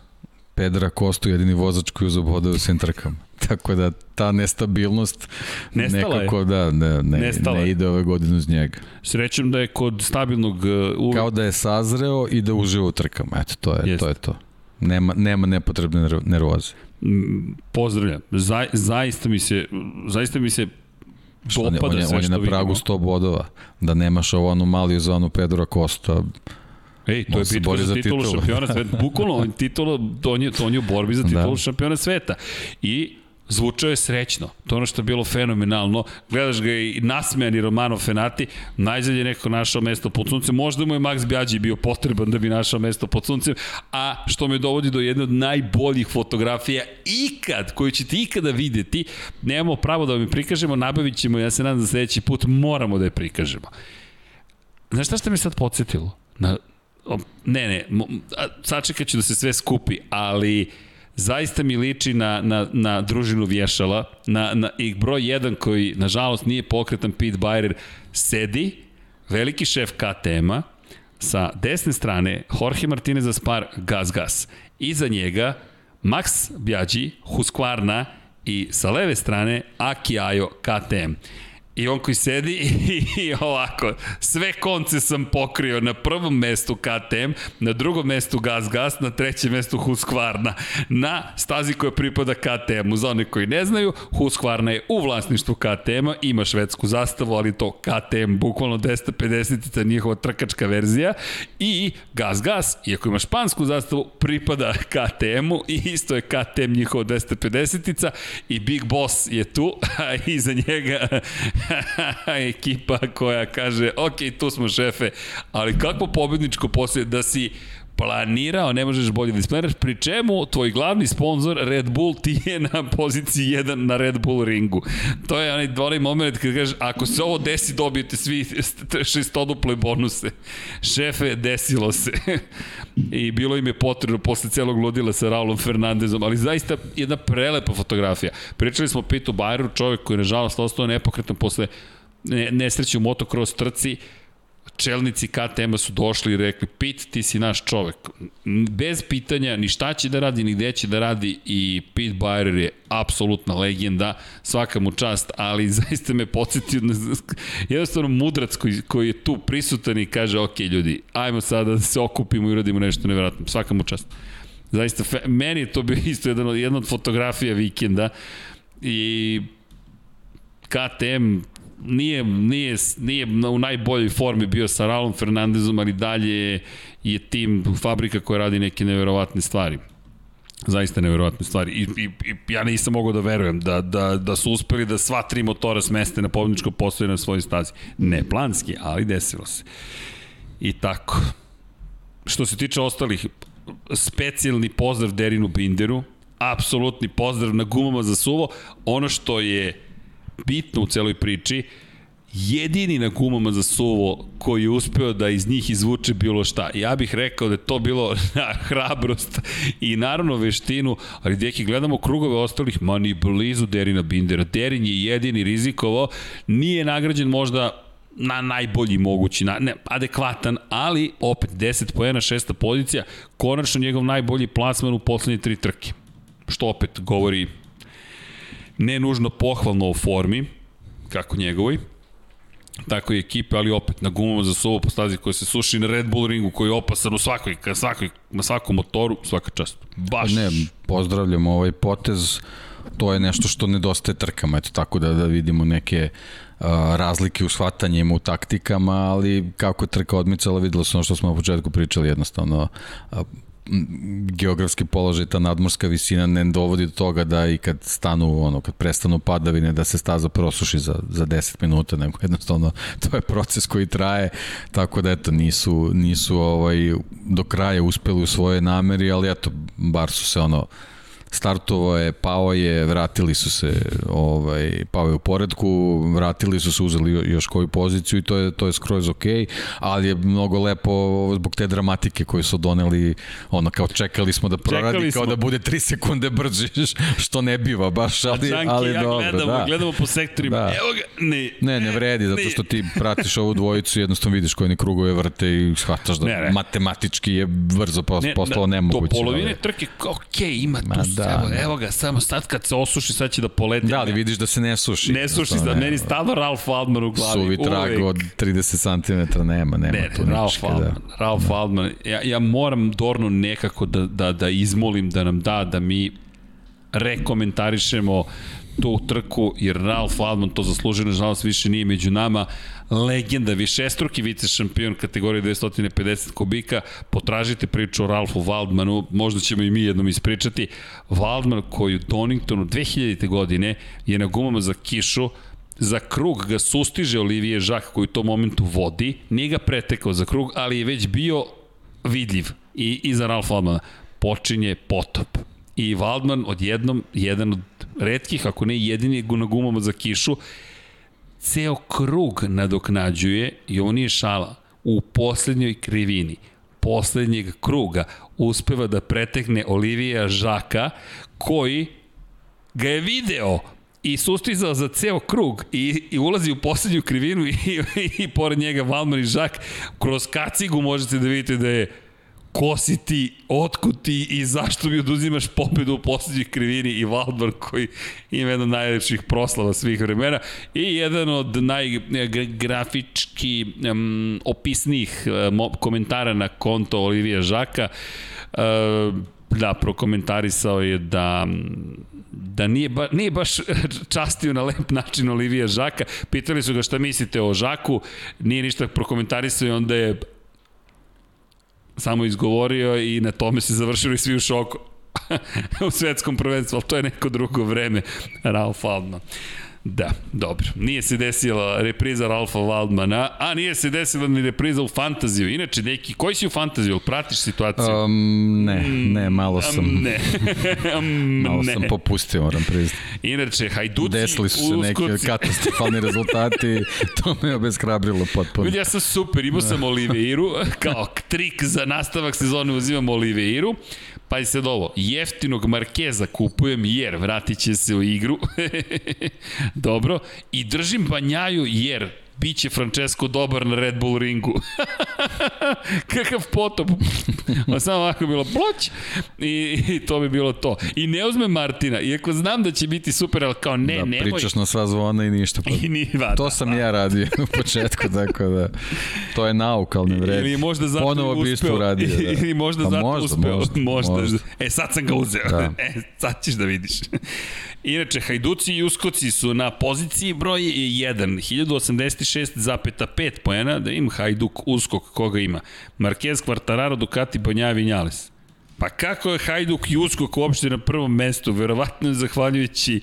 Pedra Kostu jedini vozač koji uz obhode u svim trkama. Tako da ta nestabilnost Nestala nekako je. da ne, ne, Nestala ne ide ove godine uz njega. Srećem da je kod stabilnog uh, Kao da je sazreo i da uživa u trkama. Eto, to je, Jest. to je to. Nema, nema nepotrebne nervoze. Pozdravljam. Za, zaista mi se zaista mi se dopada on je, sve on je na pragu 100 bodova. Da nemaš ovu anomaliju za onu Pedro Costa, Ej, to je bitka za titulu, titulu šampiona sveta. Bukvalno, on, titula, on, je, on je u borbi za titulu da. šampiona sveta. I zvučao je srećno. To je ono što je bilo fenomenalno. Gledaš ga i nasmejani Romano Fenati, najzalje neko našao mesto pod suncem. Možda mu je Max Bjađi bio potreban da bi našao mesto pod suncem, a što me dovodi do jedne od najboljih fotografija ikad, koju ćete ikada videti. Nemamo pravo da vam je prikažemo, nabavit ćemo, ja se nadam da sledeći put moramo da je prikažemo. Znaš šta ste me sad podsjetilo? Na ne, ne, sačekat ću da se sve skupi, ali zaista mi liči na, na, na družinu vješala, na, na, i broj 1 koji, nažalost, nije pokretan Pete Bayer, sedi, veliki šef KTM-a, sa desne strane Jorge Martinez Aspar Gas Gas. Iza njega Max Bjađi, Husqvarna i sa leve strane Aki Ajo KTM. I on koji sedi i, i ovako, sve konce sam pokrio na prvom mestu KTM, na drugom mestu Gas Gas, na trećem mestu Husqvarna, na stazi koja pripada KTM-u. Za one koji ne znaju, Husqvarna je u vlasništvu KTM-a, ima švedsku zastavu, ali to KTM, bukvalno 250 njihova trkačka verzija i Gas Gas, iako ima špansku zastavu, pripada KTM-u i isto je KTM njihova 250 i Big Boss je tu, a iza njega ekipa koja kaže, ok, tu smo šefe, ali kako pobedničko poslije da si planirao, ne možeš bolje da isplaniraš, pri čemu tvoj glavni sponsor Red Bull ti je na poziciji 1 na Red Bull ringu. To je onaj dvori moment kad kažeš, ako se ovo desi, dobijete svi šestoduple bonuse. Šefe, desilo se. I bilo im je potrebno posle celog ludila sa Raulom Fernandezom, ali zaista jedna prelepa fotografija. Pričali smo Pitu Bajeru, čovjek koji je nažalost ostao nepokretan posle nesreće u motocross trci, čelnici KTM-a su došli i rekli, Pit, ti si naš čovek. Bez pitanja ni šta će da radi, ni gde će da radi i Pit Bayer je apsolutna legenda, svaka mu čast, ali zaista me podsjetio na jednostavno mudrac koji, koji je tu prisutan i kaže, ok ljudi, ajmo sada da se okupimo i uradimo nešto nevjerojatno, svaka mu čast. Zaista, fe, meni je to bio isto jedna, jedna od fotografija vikenda i KTM nije, nije, nije u najboljoj formi bio sa Raulom Fernandezom, ali dalje je tim fabrika koja radi neke neverovatne stvari zaista neverovatne stvari I, i, i ja nisam mogao da verujem da, da, da su uspeli da sva tri motora smeste na pobjedničkom postoju na svojoj stazi. Ne planski, ali desilo se. I tako. Što se tiče ostalih, specijalni pozdrav Derinu Binderu, apsolutni pozdrav na gumama za suvo. Ono što je bitno u celoj priči, jedini na gumama za suvo koji je uspeo da iz njih izvuče bilo šta. Ja bih rekao da je to bilo hrabrost i naravno veštinu, ali deki gledamo krugove ostalih, ma ni blizu Derina Bindera. Derin je jedini rizikovao, nije nagrađen možda na najbolji mogući, na, ne, adekvatan, ali opet 10 poena, šesta pozicija, konačno njegov najbolji plasman u poslednje tri trke. Što opet govori ne nužno pohvalno o formi, kako njegovoj, tako i ekipe, ali opet na gumama za sobo po stazi koja se suši na Red Bull ringu koji je opasan u svakoj, ka svakoj, na svakom motoru, svaka čast. Baš. Ne, pozdravljam ovaj potez, to je nešto što nedostaje trkama, eto tako da, da vidimo neke uh, razlike u shvatanjima, u taktikama, ali kako je trka odmicala, videlo se ono što smo na početku pričali, jednostavno uh, geografski položaj, ta nadmorska visina ne dovodi do toga da i kad stanu, ono, kad prestanu padavine, da se staza prosuši za, za 10 minuta, nego jednostavno to je proces koji traje, tako da eto, nisu, nisu ovaj, do kraja uspeli u svoje nameri, ali eto, bar su se ono, startovo je, pao je, vratili su se, ovaj, pao je u poredku, vratili su se, uzeli još koju poziciju i to je, to je skroz ok, ali je mnogo lepo zbog te dramatike koju su doneli, ono, kao čekali smo da proradi, čekali kao smo. da bude 3 sekunde brži, što ne biva baš, ali, Čanki, ali ja dobro, gledamo, da. gledamo po sektorima, da. evo ga, ne. Ne, ne vredi, ne, zato što ti pratiš ovu dvojicu, jednostavno vidiš koje ne krugove vrte i shvataš da ne, ne. matematički je brzo postalo ne, nemoguće. Do polovine trke, ok, ima tu da, evo, da. evo ga, samo sad kad se osuši, sad će da poleti. Da, ali vidiš da se ne suši. Ne suši, da, meni stalno Ralf Waldman u glavi. Suvi trag od 30 cm nema, nema ne, tu ne, Ralf ničke, Waldman, da. Ralf da. Waldman. Ja, ja moram Dornu nekako da, da, da izmolim da nam da, da mi rekomentarišemo tu trku, jer Ralf Waldman to zaslužuje, nažalost više nije među nama. Legenda, višestruki vice šampion kategorije 250 kubika. Potražite priču o Ralfu Waldmanu, možda ćemo i mi jednom ispričati. Waldman koji u Doningtonu 2000. godine je na gumama za kišu za krug ga sustiže Olivier Jacques koji u tom momentu vodi, nije ga pretekao za krug, ali je već bio vidljiv i, i za Ralf Waldmana. Počinje potop. I Waldman odjednom, jedan od redkih, ako ne jedini na gumama za kišu, ceo krug nadoknađuje, i ovo nije šala, u poslednjoj krivini poslednjeg kruga uspeva da pretekne Olivija Žaka, koji ga je video i sustizao za ceo krug i, i ulazi u poslednju krivinu i, i, i pored njega Valmar i Žak. Kroz kacigu možete da vidite da je ko si ti, otkud ti i zašto mi oduzimaš pobedu u poslednjoj krivini i Valdor koji ima jedan od najlepših proslava svih vremena i jedan od najgrafički um, opisnijih um, komentara na konto Olivija Žaka um, da, prokomentarisao je da da nije, ba, nije baš častio na lep način Olivija Žaka. Pitali su ga šta mislite o Žaku, nije ništa prokomentarisao i onda je samo izgovorio i na tome se završili svi u šoku u svetskom prvenstvu, ali to je neko drugo vreme. Ralf Aldman. Da, dobro. Nije se desila repriza Ralfa Waldmana, a nije se desila ni repriza u fantaziju. Inače, neki, koji si u fantaziju? Pratiš situaciju? Um, ne, ne, malo sam... Um, ne. malo ne. sam popustio, moram priznati. Inače, hajduci, Desili su se neki katastrofalni rezultati, to me obezhrabrilo potpuno. Ja sam super, imao sam Oliveiru, kao trik za nastavak sezone uzimam Oliveiru, Pa se ovo, jeftinog Markeza kupujem jer vratit će se u igru. Dobro. I držim Banjaju jer biće Francesco dobar na Red Bull ringu. Kakav potop. A samo ovako bilo bloć i, i to bi bilo to. I ne uzme Martina, iako znam da će biti super, ali kao ne, da, nemoj. Pričaš na sva zvona i ništa. Pa, I ni, va, to da, sam va. ja radio u početku, tako da to je nauk, ali ne vredi. Ili možda zato Ponovo bi isto uradio. Da. Ili možda pa zato možda, uspeo. Možda, možda. možda. E, sad sam ga uzeo. Da. E, sad ćeš da vidiš. Inače, Hajduci i Uskoci su na poziciji broj 1, 1086,5 poena, da im Hajduk Uskok, koga ima? Marquez, Quartararo, Ducati, Banja, Vinjales. Pa kako je Hajduk i Uskok uopšte na prvom mestu? Verovatno je zahvaljujući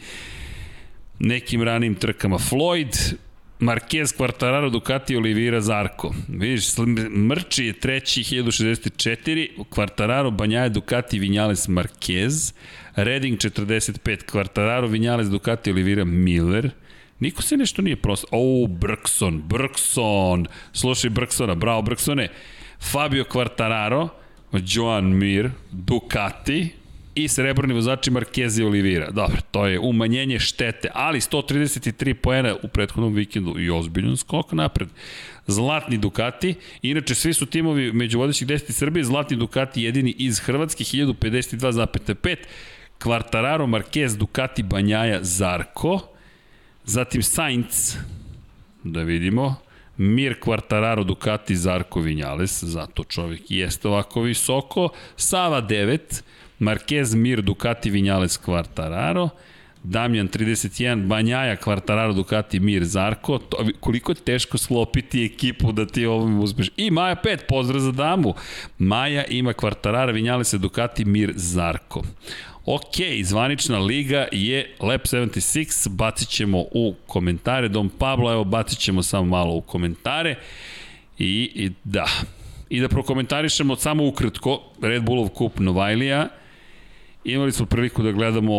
nekim ranim trkama. Floyd, Marquez, Quartararo, Ducati, Oliveira, Zarko. Vidiš, Mrči je treći, 1064, Quartararo, Banjaje, Ducati, Vinjales, Marquez, Reding 45, Quartararo, Vinjales, Ducati, Oliveira, Miller, Niko se nešto nije prosto... O, Brkson, Brkson. Slušaj Brksona, bravo Brksone. Fabio Quartararo, Joan Mir, Ducati, i srebrni vozači Marquez i Olivira. Dobro, to je umanjenje štete, ali 133 poena u prethodnom vikendu i ozbiljan skok napred. Zlatni Ducati, inače svi su timovi među vodećih 10 Srbije, Zlatni Ducati jedini iz Hrvatske, 1052,5, Kvartararo, Marquez, Ducati, Banjaja, Zarko, zatim Sainz, da vidimo, Mir Quartararo Ducati Zarko Vinjales, zato čovjek jeste ovako visoko, Sava 9, Marquez Mir Ducati Vinjales Quartararo, Damjan 31, Banjaja Quartararo Ducati Mir Zarko, to, koliko je teško slopiti ekipu da ti ovom uspeš. I Maja 5, pozdrav za damu. Maja ima Quartararo Vinjales Ducati Mir Zarko. Ok, zvanična liga je Lab 76, bacit ćemo u komentare. Dom Pablo, evo, bacit ćemo samo malo u komentare. I, i da, i da prokomentarišemo samo ukratko Red Bullov kup Novajlija. Imali smo priliku da gledamo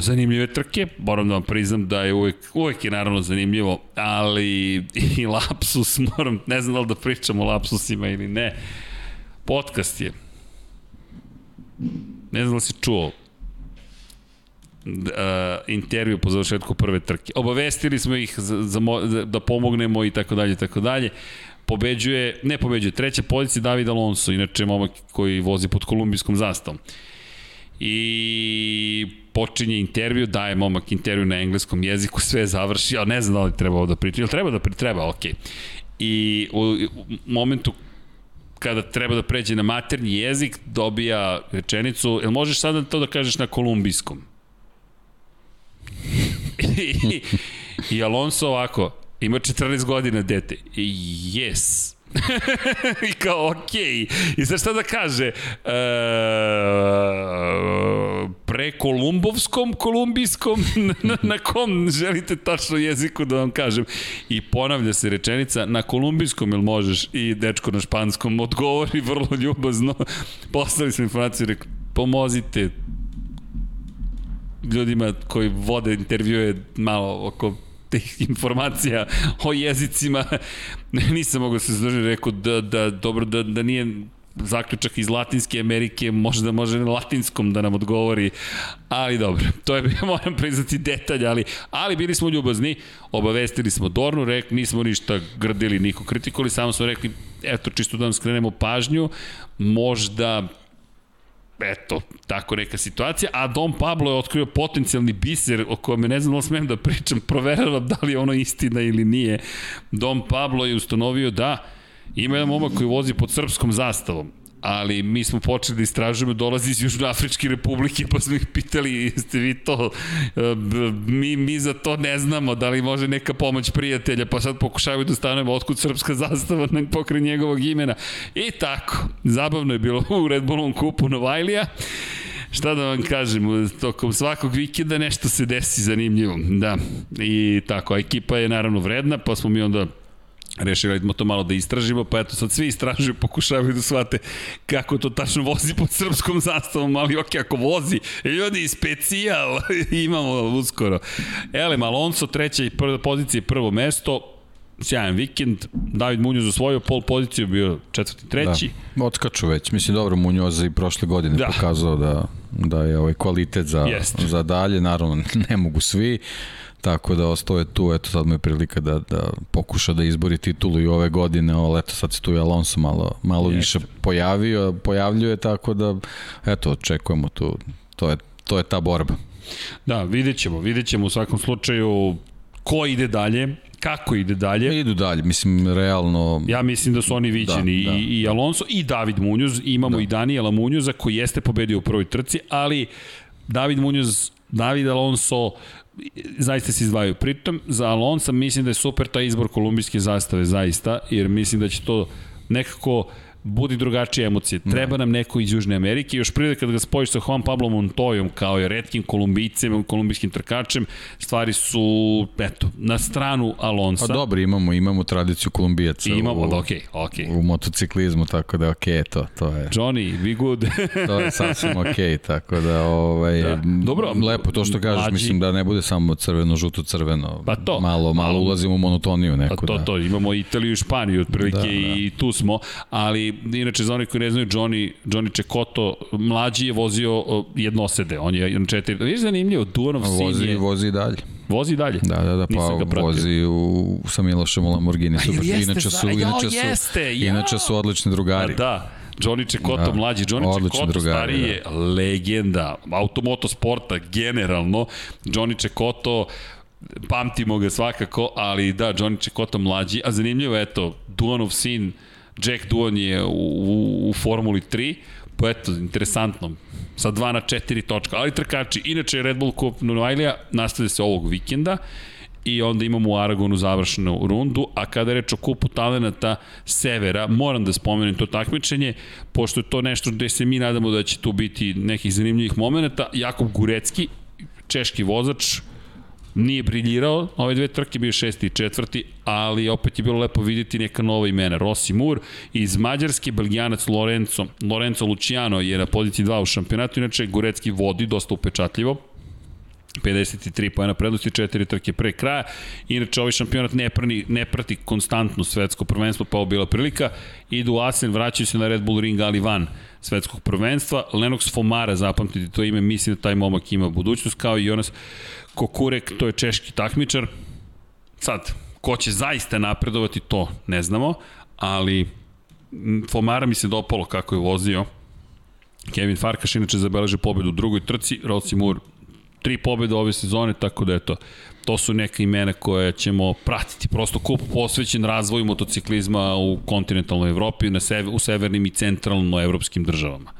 zanimljive trke, moram da vam priznam da je uvek, uvek je naravno zanimljivo, ali i lapsus, moram, ne znam da li da pričam o lapsusima ili ne. Podcast je. Ne znam da si čuo, intervju po završetku prve trke. Obavestili smo ih za, za, da pomognemo i tako dalje, tako dalje. Pobeđuje, ne pobeđuje, treća pozicija David Alonso, inače momak koji vozi pod kolumbijskom zastavom. I počinje intervju, daje momak intervju na engleskom jeziku, sve završi, ali ne znam da li treba ovo da priča, ili treba da priča, treba, okej. I u, u momentu kada treba da pređe na maternji jezik, dobija rečenicu, jel možeš sada to da kažeš na kolumbijskom? I, I Alonso ovako, ima 14 godina dete. I yes. I kao, okej. Okay. I sad šta da kaže? E, pre kolumbovskom, kolumbijskom, na, na kom želite tačno jeziku da vam kažem. I ponavlja se rečenica, na kolumbijskom ili možeš? I dečko na španskom odgovori vrlo ljubazno. Poslali smo informaciju, rekli, pomozite, ljudima koji vode intervjue malo oko tih informacija o jezicima. Nisam mogao da se zdržati rekao da, da dobro da, da nije zaključak iz Latinske Amerike možda može na latinskom da nam odgovori, ali dobro, to je, moram priznati detalj, ali, ali bili smo ljubazni, obavestili smo Dornu, rekli, nismo ništa grdili, niko kritikovali, samo smo rekli, eto, čisto da vam skrenemo pažnju, možda eto, tako neka situacija, a Dom Pablo je otkrio potencijalni biser o kojem ne znam da smem da pričam, proveravam da li je ono istina ili nije. Dom Pablo je ustanovio da ima jedan momak koji vozi pod srpskom zastavom ali mi smo počeli da istražujemo, dolazi iz Južnoafričke republike, pa smo ih pitali, jeste vi to, e, mi, mi za to ne znamo, da li može neka pomoć prijatelja, pa sad pokušavaju da stanemo otkud srpska zastava na pokre njegovog imena. I tako, zabavno je bilo u Red Bullom kupu Novajlija. Šta da vam kažem, tokom svakog vikenda nešto se desi zanimljivo. Da, i tako, ekipa je naravno vredna, pa smo mi onda Rešili smo to malo da istražimo, pa eto sad svi istražuju, pokušavaju da shvate kako to tačno vozi pod srpskom zastavom, ali ok, ako vozi, ljudi, specijal, imamo uskoro. Elem, Alonso, treća i prva pozicija prvo mesto, sjajan vikend, David Munjoz osvojio pol poziciju, bio četvrti, treći. Da, otkaču već, mislim dobro Munjoz i prošle godine da. pokazao da, da je ovaj kvalitet za, Jest. za dalje, naravno ne mogu svi, Tako da ostao je tu, eto sad mu je prilika da, da pokuša da izbori titulu i ove godine, ali eto sad se tu i Alonso malo, malo više pojavio, pojavljuje, tako da eto očekujemo tu, to je, to je ta borba. Da, vidjet ćemo, vidjet ćemo u svakom slučaju ko ide dalje, kako ide dalje. Idu dalje, mislim, realno... Ja mislim da su oni viđeni da, da. i, i Alonso i David Munoz, imamo da. i Daniela Munjoza koji jeste pobedio u prvoj trci, ali David Munjoz, David Alonso, zaista se izdvajaju. Pritom, za Alonso mislim da je super taj izbor kolumbijske zastave, zaista, jer mislim da će to nekako budi drugačije emocije. Da. Treba nam neko iz Južne Amerike. Još prije kad ga spojiš sa Juan Pablo Montoyom kao i redkim kolumbijcem, kolumbijskim trkačem, stvari su, eto, na stranu Alonsa. Pa dobro, imamo, imamo tradiciju kolumbijaca imamo, u, okay, okay. u motociklizmu, tako da ok, to, to je. Johnny, be good. to je sasvim ok, tako da, ovaj, da. Dobro, lepo to što kažeš, mlađi... mislim da ne bude samo crveno, žuto, crveno. Pa to. Malo, malo ulazimo u monotoniju neku. Pa to, da. to, imamo Italiju i Španiju, otprilike da, da. i tu smo, ali inače za onih koji ne znaju, Johnny, Johnny Čekoto, mlađi je vozio jednosede, on je na četiri, vidiš zanimljivo, Duanov sin vozi, je... Vozi dalje. Vozi dalje? Da, da, da, pa vozi u, sa Milošem u Lamborghini, super. Jeste, inače su, inače su, jeste, ja. inače su odlični drugari. A da, Johnny Čekoto, da, mlađi. Johnny Čekoto, stari je da. legenda automoto sporta generalno. Johnny Čekoto, pamtimo ga svakako, ali da, Johnny Čekoto mlađi, a zanimljivo, eto, Duanov sin, Jack Duan je u, u, u Formuli 3, pa eto, interesantno, sa 2 na 4 točka, ali trkači, inače Red Bull Cup Novajlija nastavlja se ovog vikenda, i onda imamo u Aragonu završenu rundu, a kada je reč o kupu talenata Severa, moram da spomenem to takmičenje, pošto je to nešto gde se mi nadamo da će tu biti nekih zanimljivih momenta, Jakob Gurecki, češki vozač, nije briljirao, ove dve trke bio šesti i četvrti, ali opet je bilo lepo vidjeti neka nova imena. Rossi Mur iz Mađarske, belgijanac Lorenzo, Lorenzo Luciano je na poziciji 2 u šampionatu, inače Gurecki vodi dosta upečatljivo, 53 pojena prednosti, 4 trke pre kraja. Inače, ovaj šampionat ne, prani, ne prati konstantno svetsko prvenstvo, pa ovo bila prilika. Idu Asen, vraćaju se na Red Bull Ring, ali van svetskog prvenstva. Lennox Fomara, zapamtite to ime, mislim da taj momak ima budućnost, kao i Jonas Kokurek, to je češki takmičar. Sad, ko će zaista napredovati, to ne znamo, ali Fomara mi se dopalo kako je vozio. Kevin Farkaš inače zabeleže pobedu u drugoj trci, Rossi Moore tri pobjede ove sezone, tako da eto, to su neka imena koje ćemo pratiti. Prosto kup posvećen razvoju motociklizma u kontinentalnoj Evropi, na sever, u severnim i centralno evropskim državama.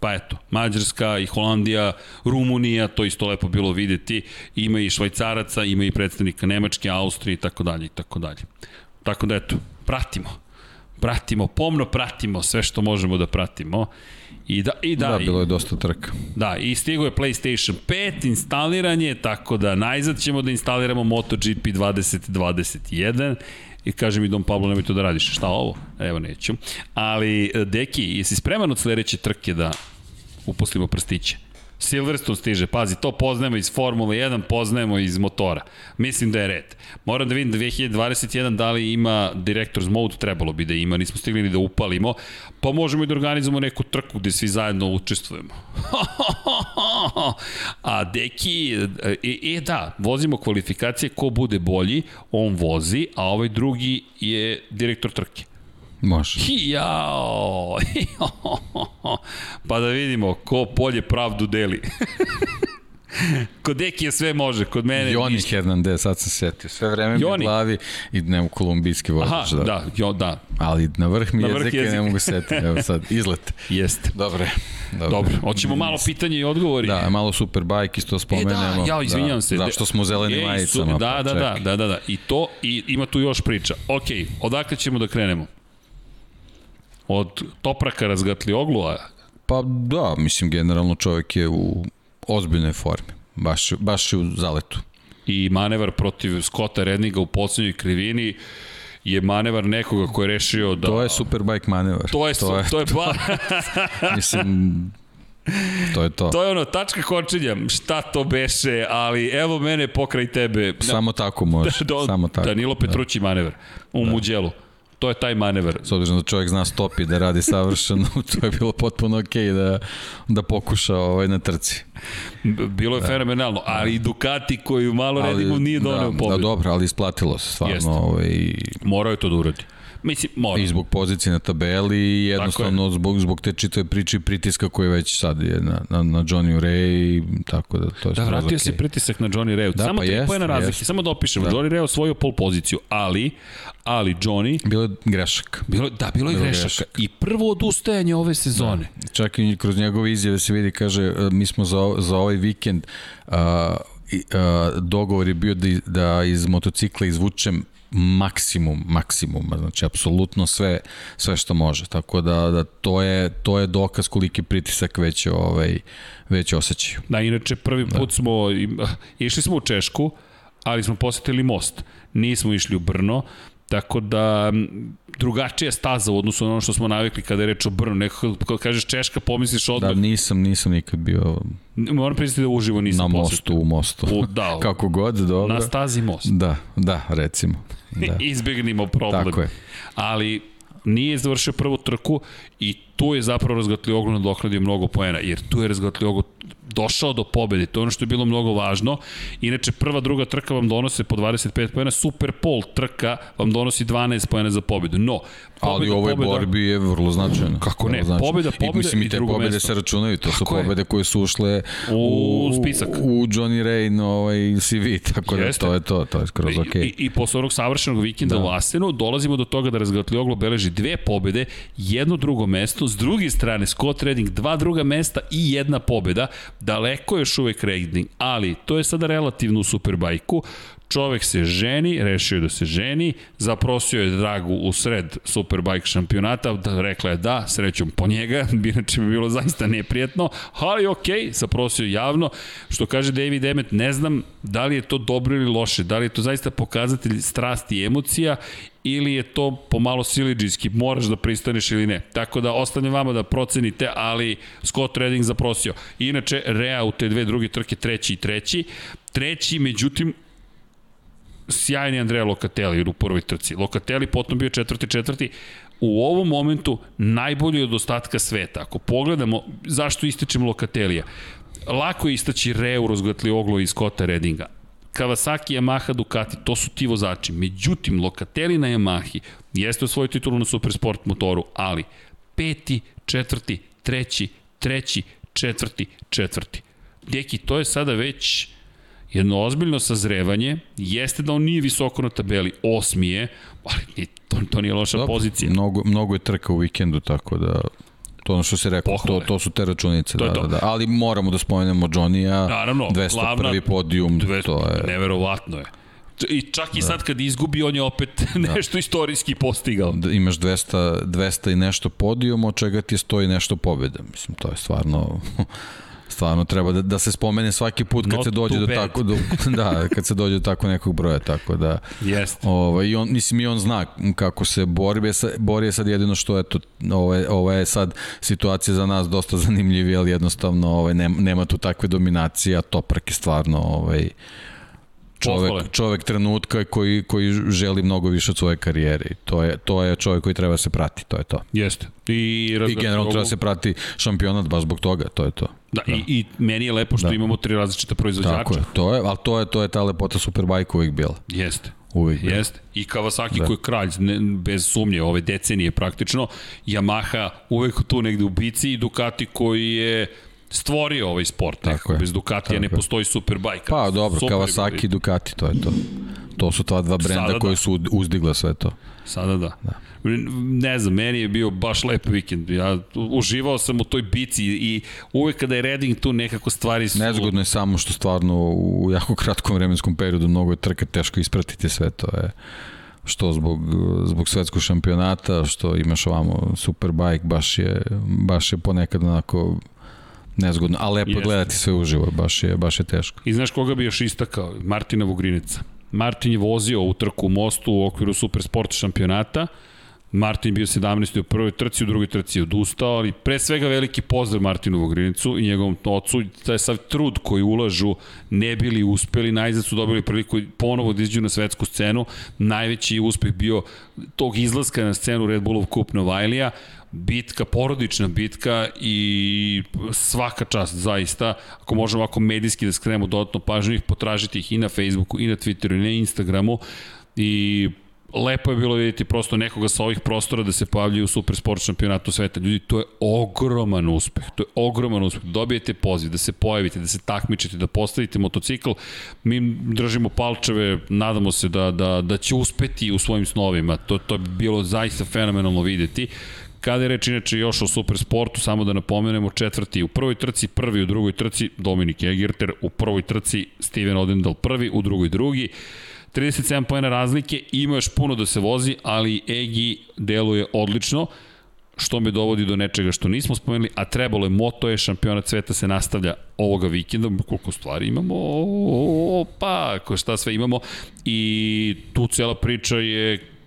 Pa eto, Mađarska i Holandija, Rumunija, to isto lepo bilo videti, ima i Švajcaraca, ima i predstavnika Nemačke, Austrije i tako dalje i tako dalje. Tako da eto, pratimo. Pratimo, pomno pratimo sve što možemo da pratimo I da, i da, da bilo je dosta trka. Da, i stigo je PlayStation 5, instaliranje, tako da najzad ćemo da instaliramo MotoGP 2021 i kaže mi Dom Pablo nemoj to da radiš. Šta ovo? Evo neću. Ali, Deki, jesi spreman od sledeće trke da uposlimo prstiće? Silverstone stiže, pazi, to poznajemo iz Formule 1, poznajemo iz motora. Mislim da je red. Moram da vidim da 2021 da li ima Director's Mode, trebalo bi da ima, nismo stigli ni da upalimo, pa možemo i da organizujemo neku trku gde svi zajedno učestvujemo. A deki, e, e da, vozimo kvalifikacije, ko bude bolji, on vozi, a ovaj drugi je direktor trke. Može. Jao! pa da vidimo ko polje pravdu deli. kod Dekija sve može, kod mene Joni ništa. Hernandez, sad sam setio. Sve vreme mi u glavi i ne u kolumbijski vozač. Aha, da. da, jo, da. Ali na vrh mi na vrh jezike, jezike ne mogu setiti. Evo sad, izlet. Jeste. Dobre. Dobro. Dobro. Hoćemo malo pitanje i odgovori. Da, malo Superbike isto spomenemo. E da, ja, izvinjam da, se. Zašto smo zeleni majicama? Da, da, da, da, da, da. I to, i ima tu još priča. Ok, odakle ćemo da krenemo? Od Topraka razgatli oglu, a... Pa da, mislim, generalno čovjek je u ozbiljnoj formi. Baš, baš je u zaletu. I manevar protiv Scotta Redninga u poslednjoj krivini je manevar nekoga ko je rešio da... To je Superbike manevar. To je, to je, to je ba... mislim, To je to. To je ono, tačka kočenja, šta to beše, ali evo mene pokraj tebe. Samo tako može, da, samo tako. Danilo Petrući da. manevar u da. Muđelu. To je taj manevar. S obzirom da čovjek zna stopi da radi savršeno, to je bilo potpuno okej okay da, da pokuša ovaj na trci. Bilo je da. fenomenalno, ali i Ducati koju malo ali, redimo nije doneo da, pobedu. Da, dobro, ali isplatilo se stvarno. Jeste. Ovaj... Morao je to da uradi. Mislim, mora. I zbog pozicije na tabeli i jednostavno je. zbog, zbog te čitave priče i pritiska koji već sad je na, na, na Johnny Ray, tako da to je Da, vratio okay. se pritisak na Johnny Ray. Da, samo pa tri pojena razlike, samo da opišemo. Da. Johnny Ray osvojio pol poziciju, ali ali Johnny... Bilo je grešak. Bilo, da, bilo je bilo grešak. grešak. I prvo odustajanje ove sezone. Da. Čak i kroz njegove izjave se vidi, kaže, e, mi smo za, za ovaj vikend uh, uh, dogovor je bio da, da iz motocikla izvučem maksimum maksimum znači apsolutno sve sve što može tako da, da to je to je dokaz koliki pritisak već ovaj već osećaju da inače prvi da. put da. smo išli smo u Češku ali smo posetili most nismo išli u Brno Tako da, drugačija staza u odnosu na ono što smo navikli kada je reč o Brnu. Nekako, kada kažeš Češka, pomisliš odmah. Da, nisam, nisam nikad bio... Moram priznati da uživo nisam Na mostu, u mostu. U, da, Kako god, dobro. Na stazi most. Da, da, recimo. Da. Izbegnimo problem. Tako je. Ali, nije završio prvu trku i tu je zapravo Razgatlioglu nadoknadio mnogo poena, jer tu je Razgatlioglu došao do pobede, to je ono što je bilo mnogo važno. Inače, prva, druga trka vam donose po 25 poena, Super Pol trka vam donosi 12 poena za pobedu. No, pobeda, Ali u ovoj pobeda, borbi je vrlo značajno. Kako ne, značajno. pobeda, pobeda i, mislim, i, te pobede mesto. se računaju, to Kako su je? koje su ušle u, u spisak. U Johnny Rain ovaj, CV, tako Jeste. da to je to, to je skroz okej. Okay. I, I posle onog savršenog vikenda da. u Asenu dolazimo do toga da Razgatlioglu beleži dve pobede, jedno drugo mesto, s druge strane Scott Redding dva druga mesta i jedna pobeda, daleko je još uvek Redding, ali to je sada relativno u Superbajku, čovek se ženi, rešio da se ženi, zaprosio je Dragu u sred Superbike šampionata, da rekla je da, srećom po njega, inače bi bilo zaista neprijetno, ali ok, zaprosio javno, što kaže David Emmet, ne znam da li je to dobro ili loše, da li je to zaista pokazatelj strasti i emocija ili je to pomalo siliđijski, moraš da pristaneš ili ne. Tako da ostavljam vama da procenite, ali Scott Redding zaprosio. Inače, Rea u te dve druge trke, treći i treći. Treći, međutim, sjajni Andrea Locatelli u prvoj trci. Locatelli potom bio četvrti četvrti. U ovom momentu najbolji od ostatka sveta. Ako pogledamo zašto ističemo Locatellija, lako je istaći Reu, Oglo i Scotta Reddinga, Kawasaki, Yamaha, Ducati, to su ti vozači. Međutim, Locatelli na Yamahi jeste osvojio titulu na Supersport motoru, ali peti, četvrti, treći, treći, četvrti, četvrti. Deki, to je sada već jedno ozbiljno sazrevanje, jeste da on nije visoko na tabeli, osmi je, ali to, to nije loša Dobre, pozicija. Mnogo, mnogo je trka u vikendu, tako da To ono što se rekao, to, to su te računice, to da, da, da. Ali moramo da spomenemo Johnny-a, Naravno, 201. Glavna, podijum, 200, to je... Neverovatno je. I čak i da. sad kad izgubi, on je opet da. nešto istorijski postigao. Da, imaš 200, 200 i nešto podijum, od čega ti stoji nešto pobjede. Mislim, to je stvarno stvarno treba da, da se spomene svaki put kad Not se dođe do bad. tako do, da kad se dođe do tako nekog broja tako da Jeste. ovaj i on mislim i on zna kako se bori sa bori je sad jedino što eto ovo je, ovo je sad situacija za nas dosta zanimljiva ali jednostavno ovaj nema, nema tu takve dominacije a Toprak je stvarno ovaj čovek, čovek trenutka koji, koji želi mnogo više od svoje karijere. I to je, to je čovek koji treba da se prati, to je to. Jeste. I, I generalno treba da se prati šampionat baš zbog toga, to je to. Da, da. I, i meni je lepo što da. imamo tri različita proizvođača. Tako je, to je, ali to je, to je ta lepota Superbike uvijek bila. Jeste. Uvijek. Jeste. I Kawasaki da. koji je kralj, ne, bez sumnje, ove decenije praktično. Yamaha uvek tu negde u bici i Ducati koji je stvorio ovaj sport. Tako je. Bez Ducatija ne postoji Superbike. Pa dobro, Super Kawasaki i Ducati, to je to. To su ta dva brenda Sada koji da. su uzdigla sve to. Sada da. da. Ne znam, meni je bio baš lep vikend. Ja uživao sam u toj bici i uvek kada je Redding tu nekako stvari su... Nezgodno je samo što stvarno u jako kratkom vremenskom periodu mnogo je trka teško ispratiti sve to je što zbog, zbog svetskog šampionata, što imaš ovamo Superbike, baš je, baš je ponekad onako nezgodno, a lepo Jeste. gledati sve uživo, baš je, baš je teško. I znaš koga bi još istakao? Martina Vugrinica. Martin je vozio u trku u mostu u okviru Supersport šampionata, Martin bio 17. u prvoj trci, u drugoj trci je odustao, ali pre svega veliki pozdrav Martinu Vogrinicu i njegovom ocu, taj sav trud koji ulažu ne bili uspeli, najzad su dobili priliku ponovo da izđu na svetsku scenu, najveći uspeh bio tog izlaska na scenu Red Bullov Cup Novajlija, bitka, porodična bitka i svaka čast zaista, ako možemo ovako medijski da skrenemo dodatno pažnju ih, potražiti ih i na Facebooku, i na Twitteru, i na Instagramu i lepo je bilo vidjeti prosto nekoga sa ovih prostora da se pojavljaju u Supersport šampionatu sveta. Ljudi, to je ogroman uspeh. To je ogroman uspeh. Dobijete poziv, da se pojavite, da se takmičite, da postavite motocikl. Mi držimo palčeve, nadamo se da, da, da će uspeti u svojim snovima. To, to je bilo zaista fenomenalno videti. Kada je reč inače još o supersportu, samo da napomenemo četvrti u prvoj trci, prvi u drugoj trci Dominik Egerter, u prvoj trci Steven Odendal prvi, u drugoj drugi. 37 pojena razlike, ima još puno da se vozi, ali Egi deluje odlično, što me dovodi do nečega što nismo spomenuli, a trebalo je, moto je, šampionat sveta se nastavlja ovoga vikenda, koliko stvari imamo, opa, šta sve imamo, i tu cela priča je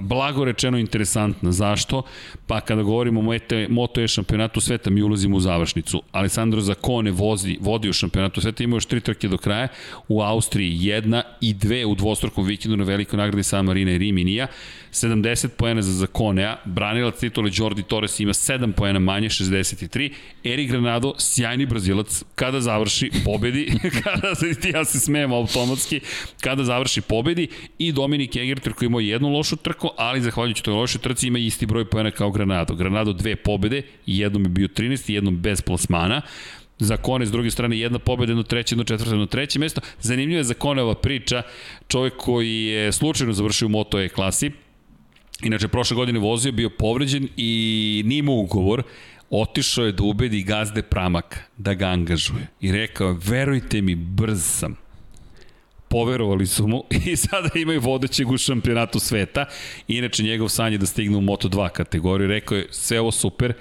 blago rečeno interesantna. Zašto? Pa kada govorimo o Moto E šampionatu sveta, mi ulazimo u završnicu. Alessandro Zakone vozi, vodi u šampionatu sveta, ima još tri trke do kraja. U Austriji jedna i dve u dvostrukom vikendu na velikoj nagradi San Marina i Riminija. 70 poena za Zakonea, branilac titule Jordi Torres ima 7 poena manje, 63. Eri Granado, sjajni brazilac, kada završi pobedi, kada se, ja se smijem automatski, kada završi pobedi i Dominik Egerter koji ima jednu lošu trku, ali zahvaljujući toj lošoj trci ima isti broj poena kao Granado. Granado dve pobede, jednom je bio 13 i jednom bez plasmana za Kone, s druge strane jedna pobeda, jedno treće, jedno četvrto, jedno treće mesto. Zanimljiva je za Koneva priča, čovjek koji je slučajno završio u Moto E klasi, Inače, prošle godine vozio, bio povređen i nije imao ugovor. Otišao je da ubedi gazde Pramak da ga angažuje. I rekao, verujte mi, brz sam. Poverovali su mu i sada imaju vodećeg u šampionatu sveta. Inače, njegov san je da stigne u Moto2 kategoriju. Rekao je, sve ovo super,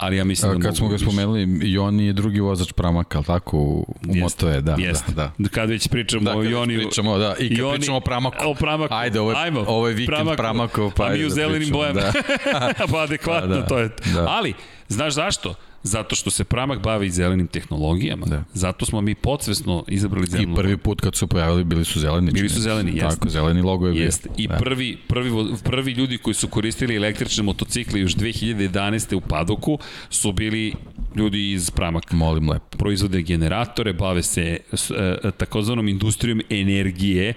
ali ja mislim da Kad smo ga spomenuli, i on je drugi vozač Pramaka, ali tako, u, u Moto E, da, jest. da, da. Kad već pričamo da, o Joni... pričamo, da, i kad Joni, pričamo o Pramaku. O Pramaku. Ajde, ovo je, Ajmo, ovo je vikend Pramaku, Pramaku pa a mi u da zelenim pričamo, bojama. Da. pa adekvatno, da, to je. Da. Ali, znaš zašto? Zato što se Pramak bavi zelenim tehnologijama. Da. Zato smo mi podsvesno izabrali zelenu. I prvi put kad su pojavili bili su zeleni. Bili su zeleni, jeste. Tako, zeleni logo je bio. Jeste. I da. prvi, prvi, prvi ljudi koji su koristili električne motocikle još 2011. u Padoku su bili ljudi iz Pramaka. Molim lepo. Proizvode generatore, bave se e, takozvanom industrijom energije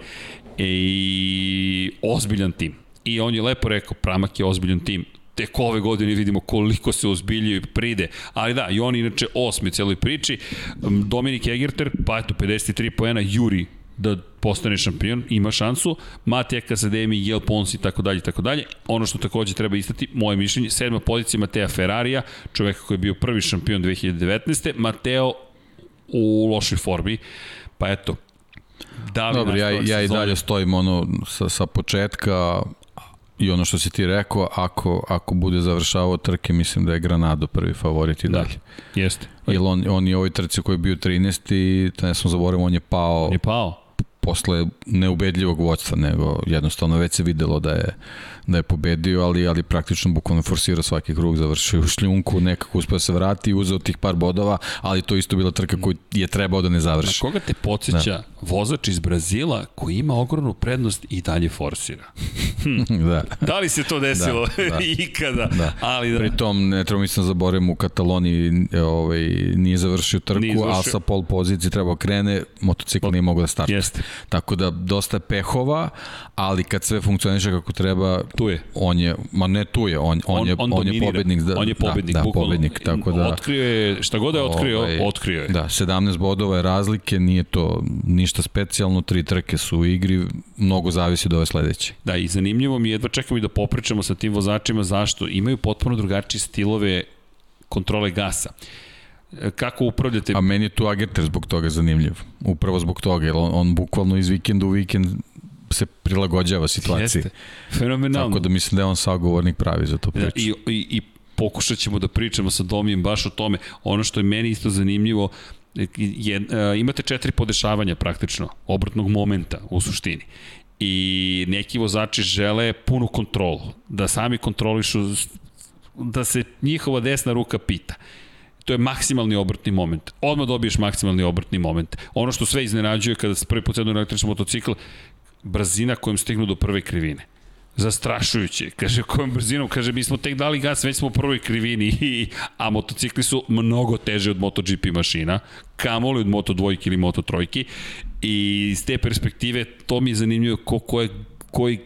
i ozbiljan tim. I on je lepo rekao, Pramak je ozbiljan tim tek ove godine vidimo koliko se ozbiljio i pride. Ali da, i on inače osmi u celoj priči. Dominik Egerter, pa eto, 53 poena, Juri da postane šampion, ima šansu. Matija Kasademi, Jel Pons i tako dalje, tako dalje. Ono što takođe treba istati, moje mišljenje, sedma pozicija Mateja Ferrarija, čoveka koji je bio prvi šampion 2019. Mateo u lošoj formi, pa eto, Da Dobro, ja, ja i dalje stojim ono sa, sa početka, I ono što si ti rekao, ako, ako bude završavao trke, mislim da je Granado prvi favorit i da, dalje. Jeste. Jer on, on je ovoj trci koji je bio 13. i ne sam zaboravio, on je pao. Je pao posle neubedljivog vođstva, nego jednostavno već se videlo da je da je pobedio, ali ali praktično bukvalno forsirao svaki krug, završio u šljunku, nekako uspeo se vrati uzeo tih par bodova, ali to isto bila trka koju je trebao da ne završi. Na koga te podsjeća da. vozač iz Brazila koji ima ogromnu prednost i dalje forsira? Hm. da. Da li se to desilo da, da. ikada? Da. Ali da. Pritom, ne treba mislim da zaboravim, u Kataloniji ovaj, nije završio trku, nije završio. a sa pol pozicije trebao krene, motocikl nije mogao da starta. Jeste. Tako da dosta pehova, ali kad sve funkcioniše kako treba, tu je. On je, ma ne tu je, on, on, on je, on, on je pobednik. Da, on je pobednik, da, da, pobednik, tako da... Otkrio je, šta god je otkrio, ovaj, otkrio je. Da, 17 bodova je razlike, nije to ništa specijalno, tri trke su u igri, mnogo zavisi od ove sledeće. Da, i zanimljivo mi je, jedva čekamo i da popričamo sa tim vozačima, zašto? Imaju potpuno drugačije stilove kontrole gasa kako upravljate? A meni je tu Agerter zbog toga zanimljiv. Upravo zbog toga, jer on, on bukvalno iz vikenda u vikend se prilagođava situaciji. Jeste. Fenomenalno. Tako da mislim da je on sagovornik pravi za to priču. Da, i, i, I pokušat ćemo da pričamo sa Domijem baš o tome. Ono što je meni isto zanimljivo, je, uh, imate četiri podešavanja praktično, obrtnog momenta u suštini. I neki vozači žele punu kontrolu, da sami kontrolišu, da se njihova desna ruka pita to je maksimalni obrtni moment. Odmah dobiješ maksimalni obrtni moment. Ono što sve iznenađuje kada se prvi put sednu električni motocikl, brzina kojom stignu do prve krivine. Zastrašujuće. Kaže, kojom brzinom? Kaže, mi smo tek dali gas, već smo u prvoj krivini, a motocikli su mnogo teže od MotoGP mašina, kamoli od Moto dvojki ili Moto trojki. I iz te perspektive, to mi je zanimljivo ko, ko je, koji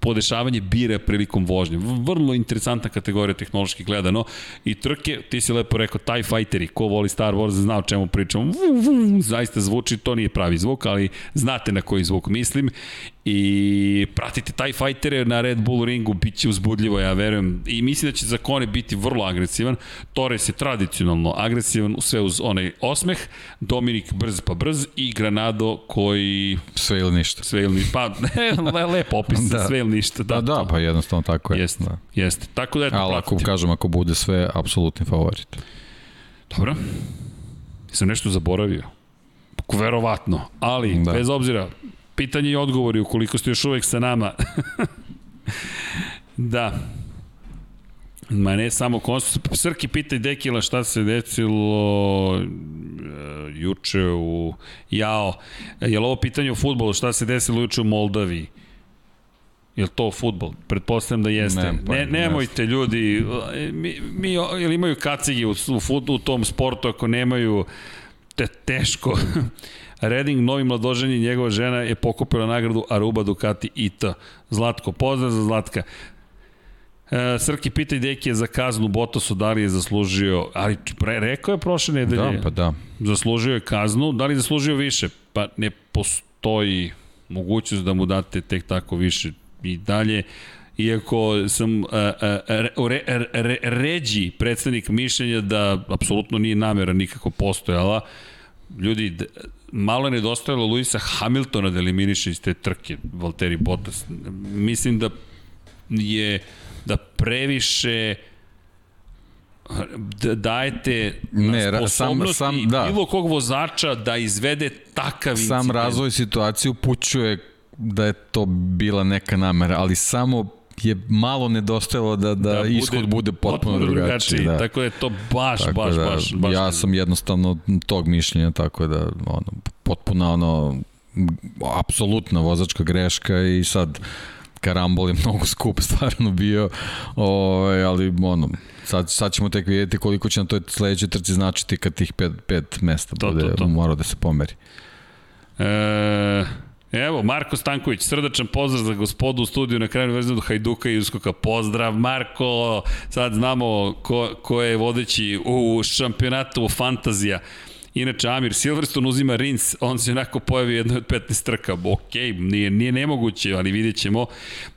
podešavanje bira prilikom vožnje. Vrlo interesantna kategorija tehnološki gledano i trke, ti si lepo rekao, TIE Fighteri, ko voli Star Wars zna o čemu pričamo, zaista zvuči, to nije pravi zvuk, ali znate na koji zvuk mislim i pratite taj fajtere na Red Bull ringu, bit će uzbudljivo, ja verujem, i mislim da će za Kone biti vrlo agresivan, Torres je tradicionalno agresivan, sve uz onaj osmeh, Dominik brz pa brz i Granado koji... Sve ili ništa. Sve ili ništa, pa ne, lepo opis, da. sve ili ništa. Da, da, da pa jednostavno tako je. Jeste, da. jeste. Tako da, eto, Ali ako kažem, ako bude sve, apsolutni favorit. Dobro. Sam nešto zaboravio. Verovatno, ali da. bez obzira, pitanje i odgovori ukoliko ste još uvek sa nama. Da. Ma ne samo konstru... Srki pita i Dekila šta se desilo uh, juče u Jao. Je li ovo pitanje o futbolu? Šta se desilo juče u Moldaviji? Je li to futbol? Pretpostavljam da jeste. Ne, pa, ne, nemojte ljudi, mi, mi ili imaju kacigi u, u, u tom sportu ako nemaju te, teško. Reding, novi mladoženji, njegova žena je pokupila nagradu Aruba Ducati IT. Zlatko, pozdrav za Zlatka. E, Srki pita i Deki je za kaznu Botasu, da li je zaslužio, ali pre, rekao je prošle nedelje. Da, pa da. Zaslužio je kaznu, da li je zaslužio više? Pa ne postoji mogućnost da mu date tek tako više i dalje iako sam a, a, re, re, re, ređi predstavnik mišljenja da apsolutno nije namera nikako postojala, ljudi, malo je nedostajalo Luisa Hamiltona da eliminiše iz te trke Valtteri Bottas. Mislim da je da previše da dajete ne, sposobnosti sam, sam, da. bilo kog vozača da izvede takav incident. Sam razvoj situacije upućuje da je to bila neka namera, ali samo je malo nedostajalo da, da, da ishod bude potpuno, potpuno drugačiji. drugačiji. Da. Tako je to baš, tako baš, da, baš, baš. Ja sam jednostavno tog mišljenja, tako da ono, potpuno ono, apsolutna vozačka greška i sad karambol je mnogo skup stvarno bio, o, ovaj, ali ono, sad, sad ćemo tek vidjeti koliko će na toj sledećoj trci značiti kad tih pet, pet mesta to, bude to, to. mora da se pomeri. E, Evo, Marko Stanković, srdačan pozdrav za gospodu u studiju na kraju vezanu Hajduka i Uskoka. Pozdrav, Marko! Sad znamo ko, ko je vodeći u šampionatu Fantazija. Inače, Amir Silverstone uzima Rins, on se onako pojavi jedno od 15 trka. Ok, nije, nije nemoguće, ali vidjet ćemo.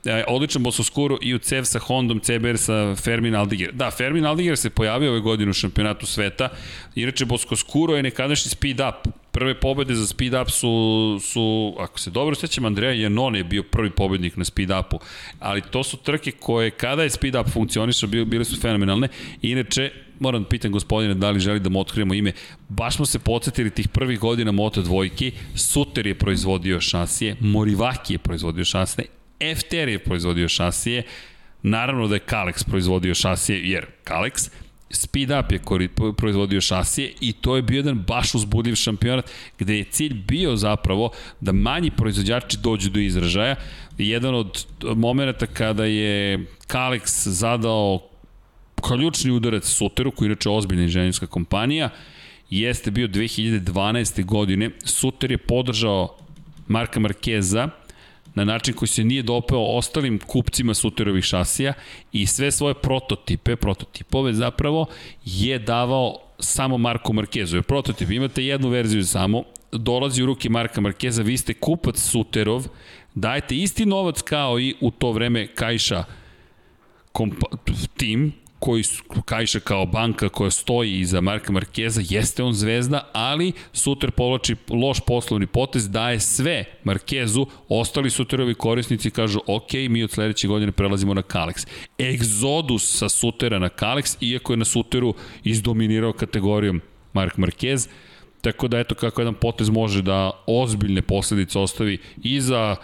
E, odličan Bososkuro i u CEV sa Hondom, CBR sa Fermin Aldiger. Da, Fermin Aldiger se pojavio ove godine u šampionatu sveta. Inače, Bososkuro je nekadašnji speed up prve pobede za speed up su, su ako se dobro sećam, Andreja Janone je bio prvi pobednik na speed upu, ali to su trke koje kada je speed up funkcionišao, bile su fenomenalne. Inače, moram da pitam gospodine da li želi da mu otkrijemo ime. Baš smo se podsjetili tih prvih godina Moto dvojki, Suter je proizvodio šasije, Morivaki je proizvodio šasije, FTR je proizvodio šasije, naravno da je Kalex proizvodio šasije, jer Kalex, Speed Up je proizvodio šasije i to je bio jedan baš uzbudljiv šampionat gde je cilj bio zapravo da manji proizvođači dođu do izražaja. Jedan od momenta kada je Kalex zadao ključni udarac Suteru, koji je inače ozbiljna inženjerska kompanija, jeste bio 2012. godine. Suter je podržao Marka Markeza na način koji se nije dopeo ostalim kupcima Suterovih šasija i sve svoje prototipe, prototipove zapravo, je davao samo Marko Markezu. Jer prototip, imate jednu verziju samo, dolazi u ruke Marka Markeza, vi ste kupac Suterov, dajete isti novac kao i u to vreme Kajša tim, koji Kajša kao banka koja stoji iza Marka Markeza, jeste on zvezda, ali Suter povlači loš poslovni potez, daje sve Markezu, ostali Suterovi korisnici kažu, ok, mi od sledeće godine prelazimo na Kalex. Egzodus sa Sutera na Kalex, iako je na Suteru izdominirao kategorijom Mark Marquez, tako da eto kako jedan potez može da ozbiljne posledice ostavi i za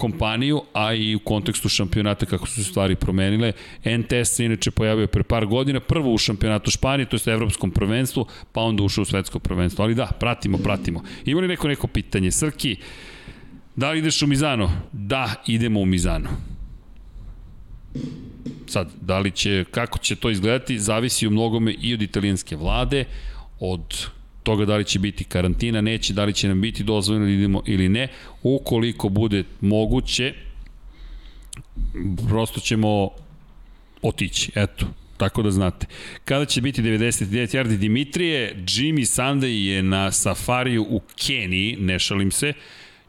kompaniju, a i u kontekstu šampionata kako su se stvari promenile. NTS se inače pojavio pre par godina, prvo u šampionatu Španije, to je evropskom prvenstvu, pa onda ušao u svetsko prvenstvo. Ali da, pratimo, pratimo. Ima li neko neko pitanje? Srki, da li ideš u Mizano? Da, idemo u Mizano. Sad, da li će, kako će to izgledati, zavisi u mnogome i od italijanske vlade, od toga da li će biti karantina, neće, da li će nam biti dozvoljeno da idemo ili ne. Ukoliko bude moguće, prosto ćemo otići. Eto, tako da znate. Kada će biti 99 yardi Dimitrije, Jimmy Sunday je na safariju u Keniji, ne šalim se,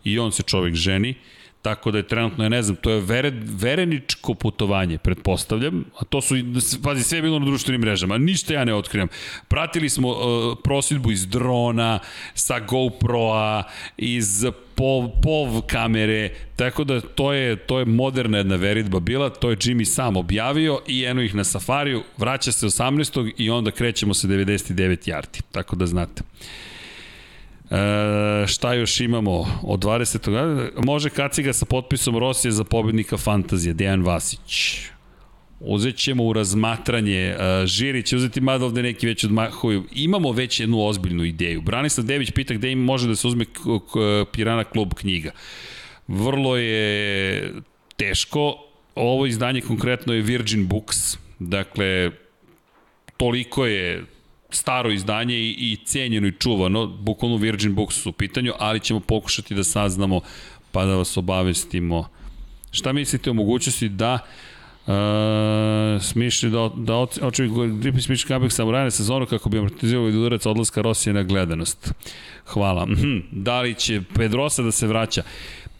i on se čovek ženi. Tako da je trenutno, ja ne znam, to je vere, vereničko putovanje, pretpostavljam, a to su, pazi, sve je bilo na društvenim mrežama, ništa ja ne otkrivam. Pratili smo uh, prosidbu iz drona, sa GoPro-a, iz POV, POV kamere, tako da to je, to je moderna jedna veritba bila, to je Jimmy sam objavio i eno ih na safariju, vraća se 18. i onda krećemo sa 99 yardi, tako da znate. E, šta još imamo od 20. Može kaciga sa potpisom Rosije za pobednika Fantazije, Dejan Vasić. uzet ćemo u razmatranje, uh, Žiri će uzeti mada ovde neki već odmahuju. Imamo već jednu ozbiljnu ideju. Branislav Dević pita gde im može da se uzme Pirana klub knjiga. Vrlo je teško, ovo izdanje konkretno je Virgin Books, dakle, toliko je staro izdanje i, i cenjeno i čuvano, bukvalno Virgin Books u pitanju, ali ćemo pokušati da saznamo pa da vas obavestimo. Šta mislite o mogućnosti da Uh, smišlji da, da očevi Dripi smišlji comeback samurajne sezonu kako bi amortizirao i udarac odlaska Rosije na gledanost. Hvala. Hm, da li će Pedrosa da se vraća?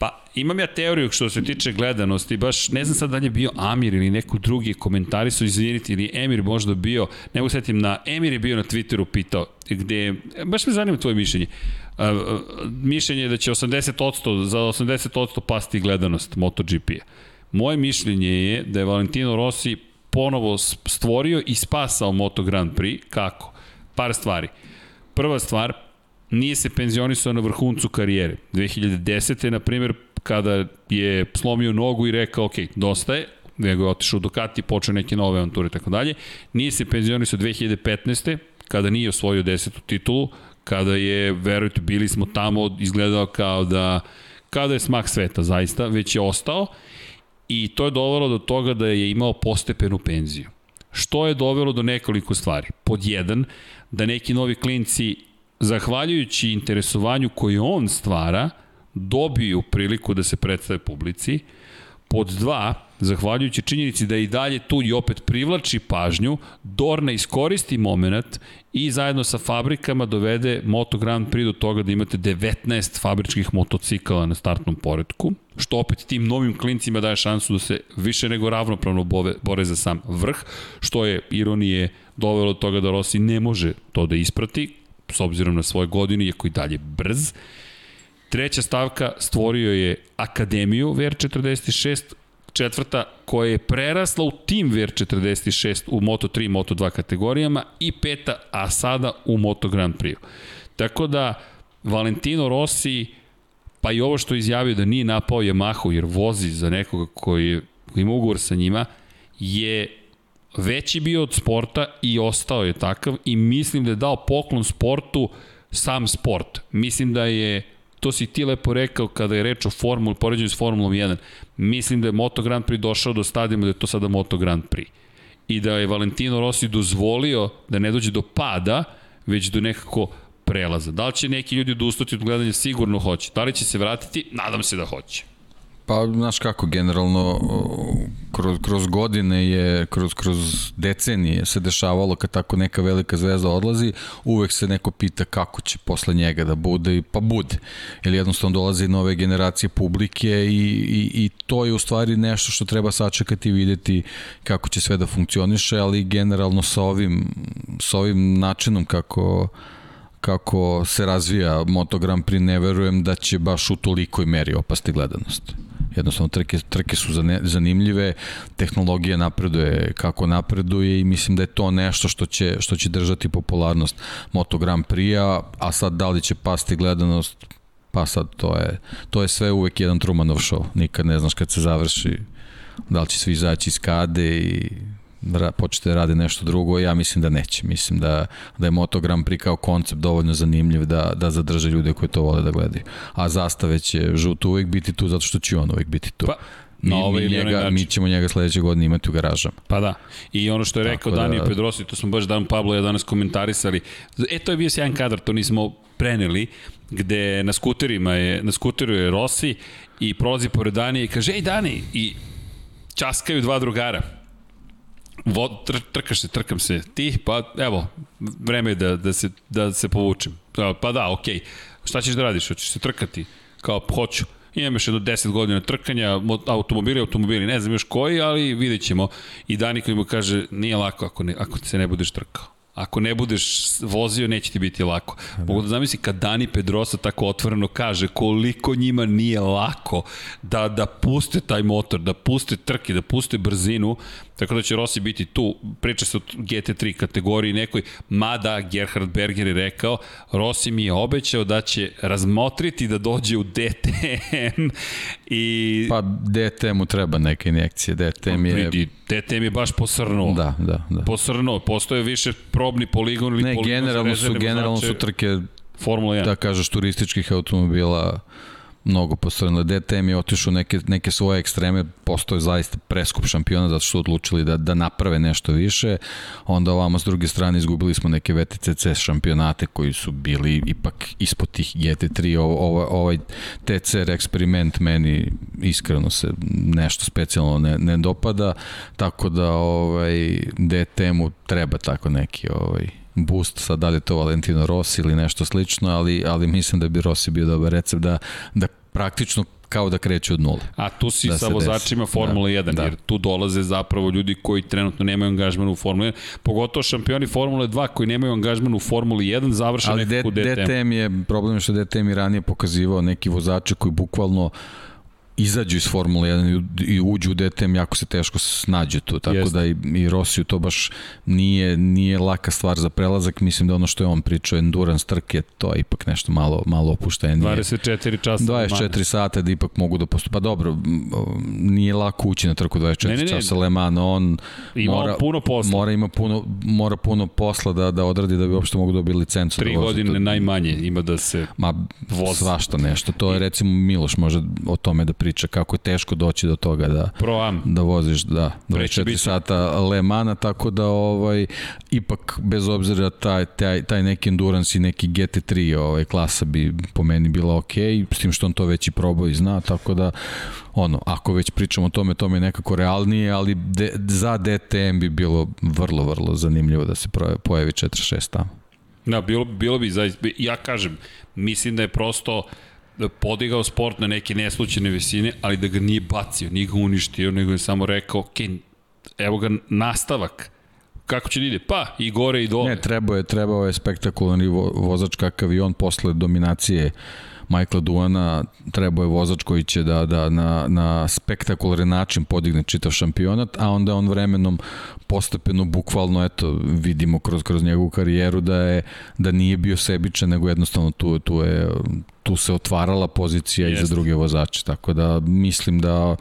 Pa, imam ja teoriju što se tiče gledanosti, baš ne znam sad da li je bio Amir ili neko drugi komentari su izviniti, ili Emir možda bio, ne mogu setim, na, Emir je bio na Twitteru pitao, gde, baš me zanima tvoje mišljenje, uh, mišljenje je da će 80%, za 80% pasti gledanost MotoGP-a. Moje mišljenje je da je Valentino Rossi ponovo stvorio i spasao Moto Grand Prix. Kako? Par stvari. Prva stvar, nije se penzionisao na vrhuncu karijere. 2010. na primjer, kada je slomio nogu i rekao, ok, dosta je, nego je otišao u Ducati, počeo neke nove avanture i tako dalje. Nije se penzionisao 2015. kada nije osvojio desetu titulu, kada je, verujte, bili smo tamo, izgledao kao da, kao da je smak sveta, zaista, već je ostao i to je dovelo do toga da je imao postepenu penziju. Što je dovelo do nekoliko stvari? Pod jedan, da neki novi klinci zahvaljujući interesovanju koje on stvara, dobiju priliku da se predstave publici. Pod dva, zahvaljujući činjenici da i dalje tu i opet privlači pažnju, Dorna iskoristi moment i zajedno sa fabrikama dovede Moto Grand Prix do toga da imate 19 fabričkih motocikala na startnom poredku, što opet tim novim klincima daje šansu da se više nego ravnopravno bove, bore za sam vrh, što je ironije dovelo do toga da Rossi ne može to da isprati, s obzirom na svoje godine, iako i dalje brz. Treća stavka stvorio je Akademiju VR46, četvrta koja je prerasla u tim VR46 u Moto3 i Moto2 kategorijama i peta, a sada u Moto Grand Prix. Tako da Valentino Rossi, pa i ovo što je izjavio da nije napao Yamahu jer vozi za nekoga koji ima ugovor sa njima, je veći bio od sporta i ostao je takav i mislim da je dao poklon sportu sam sport. Mislim da je to si ti lepo rekao kada je reč o formuli, poređenju s Formulom 1. Mislim da je Moto Grand Prix došao do stadijuma da je to sada Moto Grand Prix. I da je Valentino Rossi dozvolio da ne dođe do pada, već do nekako prelaza. Da li će neki ljudi odustati od gledanja? Sigurno hoće. Da li će se vratiti? Nadam se da hoće. Pa, znaš kako, generalno, kroz, kroz godine je, kroz, kroz decenije se dešavalo kad tako neka velika zvezda odlazi, uvek se neko pita kako će posle njega da bude, pa bude. Ili jednostavno dolaze nove generacije publike i, i, i to je u stvari nešto što treba sačekati i videti kako će sve da funkcioniše, ali generalno sa ovim, sa ovim načinom kako kako se razvija Moto Grand Prix, ne verujem da će baš u tolikoj meri opasti gledanost. Jednostavno, trke, trke su zanimljive, tehnologija napreduje kako napreduje i mislim da je to nešto što će, što će držati popularnost Moto Grand Prix-a, a sad da li će pasti gledanost, pa sad to je, to je sve uvek jedan Trumanov show. Nikad ne znaš kad se završi da li će svi izaći iz kade i počete da rade nešto drugo, ja mislim da neće. Mislim da, da je Moto Grand Prix kao koncept dovoljno zanimljiv da, da zadrže ljude koji to vole da gledaju. A zastave će žuto uvek biti tu zato što će on uvek biti tu. Pa, mi, ovaj mi, njega, mi ćemo njega sledeće godine imati u garažama. Pa da. I ono što je rekao da, Danio Pedrosi, to smo baš Dan Pablo ja danas komentarisali. E, to je bio sjajan kadar, to nismo preneli, gde na skuterima je, na skuteru je Rossi i prolazi pored Dani i kaže, ej Dani, i časkaju dva drugara Vod, tr, trkaš se, trkam se, ti, pa evo, vreme je da, da, se, da se povučem. Pa da, okej. Okay. Šta ćeš da radiš? Hoćeš se trkati? Kao, hoću. Imam još jedno 10 godina trkanja, automobili, automobili, ne znam još koji, ali vidjet ćemo. I Dani koji mu kaže, nije lako ako, ne, ako se ne budeš trkao. Ako ne budeš vozio, neće ti biti lako. Da. Mogu da zamisli kad Dani Pedrosa tako otvoreno kaže koliko njima nije lako da, da puste taj motor, da puste trke, da puste brzinu, tako da će Rossi biti tu, priča se o GT3 kategoriji nekoj, mada Gerhard Berger je rekao, Rossi mi je obećao da će razmotriti da dođe u DTM i... Pa DTM-u treba neka injekcija, DTM je... DTM je baš posrnuo. Da, da, da. Posrnuo, postoje više probni poligon ili ne, poligon generalno su, generalno su trke Formula 1. Da kažeš turističkih automobila mnogo posrnule. DTM je otišao neke, neke svoje ekstreme, postoje zaista preskup šampiona zato što su odlučili da, da naprave nešto više. Onda ovamo s druge strane izgubili smo neke VTCC šampionate koji su bili ipak ispod tih GT3. Ovo, ovo, ovaj TCR eksperiment meni iskreno se nešto specijalno ne, ne dopada, tako da ovaj, DTM-u treba tako neki ovaj, boost, sad da li je to Valentino Rossi ili nešto slično, ali, ali mislim da bi Rossi bio dobar recept da, da praktično kao da kreće od nule. A tu si da sa vozačima Formula da, 1, da. jer tu dolaze zapravo ljudi koji trenutno nemaju angažman u Formula 1, pogotovo šampioni Formule 2 koji nemaju angažman u Formuli 1, završe Ali nekako u DTM. DTM je, problem što DTM i ranije pokazivao neki vozači koji bukvalno uh, izađu iz Formule 1 i uđu u DTM, jako se teško snađu tu, tako Jest. da i, i Rosiju to baš nije, nije laka stvar za prelazak, mislim da ono što je on pričao, endurance trke, to je ipak nešto malo, malo opuštenije. 24 časa. 24 sata da ipak mogu da postupa. Pa dobro, nije lako ući na trku 24 ne, ne, ne. časa Le Mans, on ima mora, puno posla. Mora, ima puno, mora puno posla da, da odradi da bi uopšte mogu dobiti licencu. Tri da godine to. najmanje ima da se Ma, voz. svašta nešto. To je recimo Miloš može o tome da priča kako je teško doći do toga da Pro-Am. da voziš da 24 sata Le Mana tako da ovaj ipak bez obzira taj taj taj neki endurance i neki GT3 ovaj klasa bi po meni bila ok, s tim što on to već i probao i zna, tako da ono, ako već pričamo o tome, to mi je nekako realnije, ali de, za DTM bi bilo vrlo, vrlo zanimljivo da se pojavi 4.6 tamo. Da, bilo, bilo bi zaista, ja kažem, mislim da je prosto uh, podigao sport na neke neslučene visine, ali da ga nije bacio, nije ga uništio, nego je samo rekao, ok, evo ga nastavak, kako će da ide? Pa, i gore i dole. Ne, trebao je, trebao je spektakularni vozač kakav i on posle dominacije Michaela Duana trebao je vozač koji će da, da na, na spektakulari način podigne čitav šampionat, a onda on vremenom postepeno, bukvalno, eto, vidimo kroz, kroz njegovu karijeru da je da nije bio sebičan, nego jednostavno tu, tu je tu se otvarala pozicija Jest. i za druge vozače, tako da mislim da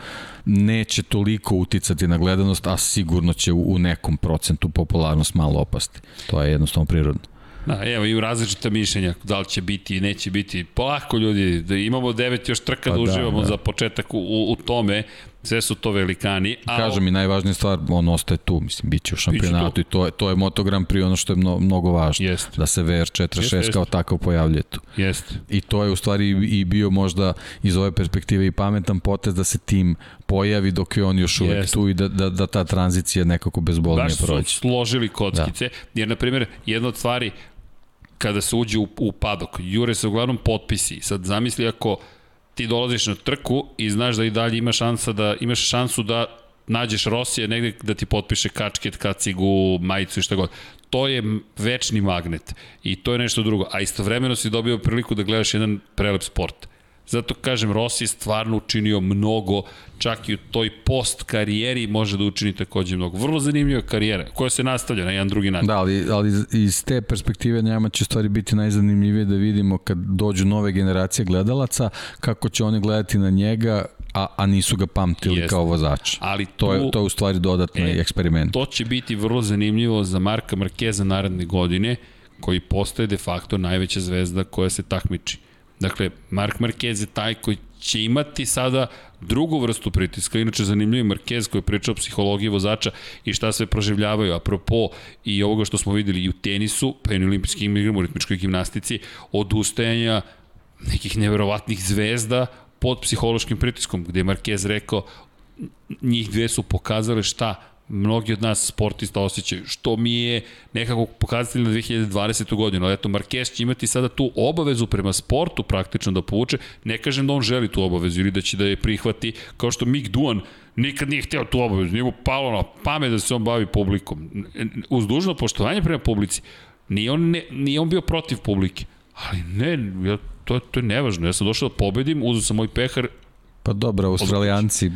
neće toliko uticati na gledanost, a sigurno će u nekom procentu popularnost malo opasti. To je jednostavno prirodno. Da, evo i različita mišljenja, da li će biti i neće biti. Polako ljudi, da imamo devet još trka pa da, da uživamo da. za početak u, u tome, sve su to velikani. A Kažem i najvažnija stvar, on ostaje tu, mislim, bit će u šampionatu i to je, to je Moto Grand Prix ono što je mno, mnogo važno. Jest. Da se VR46 jest, kao takav pojavljuje tu. Jest. I to je u stvari i bio možda iz ove perspektive i pametan potez da se tim pojavi dok je on još uvek jest. tu i da, da, da ta tranzicija nekako bezbolnije prođe. Baš su složili kockice, da. jer na primjer jedna od stvari kada se uđe u, u padok. Jure se uglavnom potpisi. Sad zamisli ako ti dolaziš na trku i znaš da i dalje ima šansa da imaš šansu da nađeš Rosije negde da ti potpiše kačket, kacigu, majicu i šta god. To je večni magnet i to je nešto drugo. A istovremeno si dobio priliku da gledaš jedan prelep sport. Zato kažem, Rossi je stvarno učinio mnogo, čak i u toj post karijeri može da učini takođe mnogo. Vrlo zanimljiva karijera, koja se nastavlja na jedan drugi način. Da, ali, ali iz te perspektive njama će stvari biti najzanimljivije da vidimo kad dođu nove generacije gledalaca, kako će oni gledati na njega, a, a nisu ga pamtili Jest. kao vozač. Ali tu, to, je, to je u stvari dodatni e, eksperiment. To će biti vrlo zanimljivo za Marka Markeza naredne godine, koji postaje de facto najveća zvezda koja se takmiči. Dakle, Mark Marquez je taj koji će imati sada drugu vrstu pritiska. Inače, zanimljiv Marquez koji je pričao o psihologiji vozača i šta sve proživljavaju. Apropo i ovoga što smo videli i u tenisu, pa i u olimpijskim igrama, u ritmičkoj gimnastici, odustajanja nekih neverovatnih zvezda pod psihološkim pritiskom, gde je Marquez rekao njih dve su pokazale šta mnogi od nas sportista osjećaju, što mi je nekako pokazatelj na 2020. godinu, ali eto, Marquez će imati sada tu obavezu prema sportu praktično da povuče, ne kažem da on želi tu obavezu ili da će da je prihvati, kao što Mick Duan nikad nije hteo tu obavezu, nije mu palo na pamet da se on bavi publikom. Uz dužno poštovanje prema publici, nije on, ne, nije on bio protiv publike, ali ne, ja, to, to je nevažno, ja sam došao da pobedim, uzao sam moj pehar Pa dobro, australijanci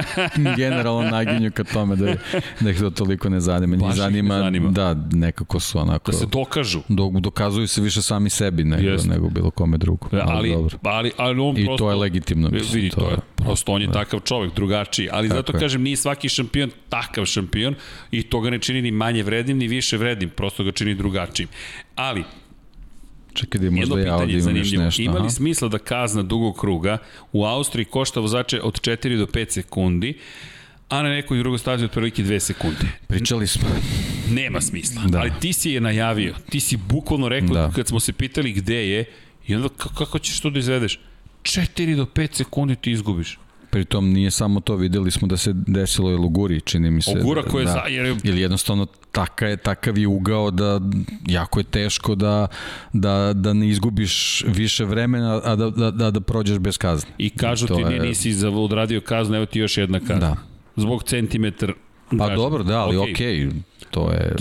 generalno naginju ka tome da, da ih to toliko ne zanima. Njih zanima, zanima, da nekako su onako... Da se dokažu. Do, dokazuju se više sami sebi nego, Jest. nego bilo kome drugo. Ali, ali, dobro. ali, ali on I prosto, to je legitimno. Mislim, vidi, to, je, prosto on je da. takav čovek, drugačiji. Ali Tako zato je. kažem, nije svaki šampion takav šampion i to ga ne čini ni manje vrednim, ni više vrednim. Prosto ga čini drugačijim. Ali, Čekaj da možda ja ovdje imam još nešto. Ima li smisla da kazna dugog kruga u Austriji košta vozače od 4 do 5 sekundi, a na nekoj drugoj stazi od prvike 2 sekunde. Pričali smo. Nema smisla. Da. Ali ti si je najavio. Ti si bukvalno rekao da. kad smo se pitali gde je i onda kako ćeš to da izvedeš? 4 do 5 sekundi ti izgubiš. Pritom nije samo to, videli smo da se desilo i Luguri, čini mi se. Ogura koja da, je za... Jer... Ili jednostavno taka je, takav je ugao da jako je teško da, da, da ne izgubiš više vremena, a da, da, da, da prođeš bez kazne. I kažu ti, je... nisi odradio kaznu, evo ti još jedna kazna. Da. Zbog centimetar Pa kažem, dobro, da, ali okej. Okay. Okay to je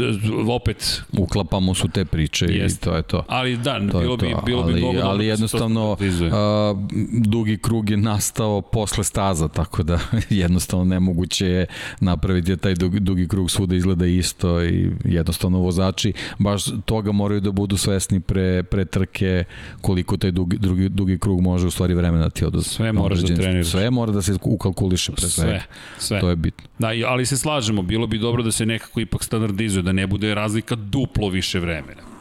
opet uklapamo su te priče jest. i to je to. Ali da, to bilo bi bilo ali, bi dobro ali da jednostavno a, dugi krug je nastao posle staza, tako da jednostavno nemoguće je napraviti taj dugi, dugi krug svuda izgleda isto i jednostavno vozači baš toga moraju da budu svesni pre, pre trke koliko taj dugi, drugi, dugi krug može u stvari vremena da ti oduzeti. Sve moraš da treniraš. Sve mora da se ukalkuliše pre svega. Sve, sve. To je bitno. Da, ali se slažemo, bilo bi dobro da se nekako ipak standardizuje, da ne bude razlika duplo više vremena.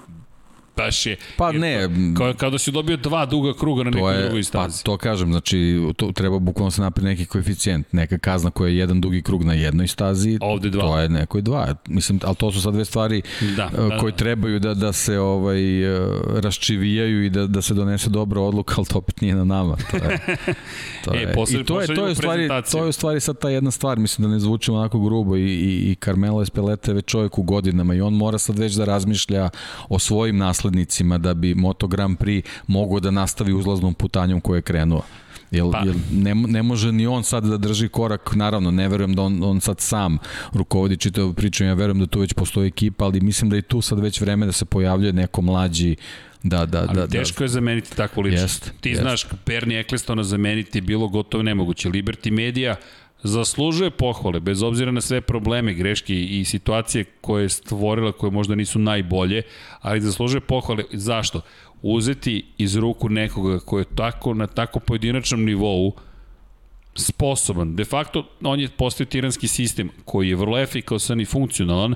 Baš je... Pa ne. Kao, kao da si dobio dva duga kruga na nekoj drugoj pa stazi. Pa to kažem, znači to, treba bukvalno se napraviti neki koeficijent, neka kazna koja je jedan dugi krug na jednoj stazi, Ovde dva. to je nekoj dva. Mislim, ali to su sad dve stvari da, uh, da, koje da. trebaju da, da se ovaj, uh, raščivijaju i da, da se donese dobra odluka, ali to opet nije na nama. To je, to e, je. posle, I to je, to je, stvari, to je u stvari sad ta jedna stvar, mislim da ne zvučimo onako grubo i, i, i Carmelo Espeleta je već čovjek u godinama i on mora sad već da razmišlja o svojim naslednicima naslednicima da bi Moto Grand Prix mogao da nastavi uzlaznom putanjom koje je krenuo. Jel, pa. jel ne, ne može ni on sad da drži korak, naravno, ne verujem da on, on sad sam rukovodi čitavu priču, ja verujem da tu već postoji ekipa, ali mislim da je tu sad već vreme da se pojavljuje neko mlađi Da, da, Ali da, teško da. je zameniti takvu ličnost. Jest, Ti jest. znaš, Perni Ecclestona zameniti je bilo gotovo nemoguće. Liberty Media zaslužuje pohvale, bez obzira na sve probleme, greške i situacije koje je stvorila, koje možda nisu najbolje, ali zaslužuje pohvale. Zašto? Uzeti iz ruku nekoga koji je tako, na tako pojedinačnom nivou sposoban. De facto, on je postao tiranski sistem koji je vrlo efikasan i funkcionalan,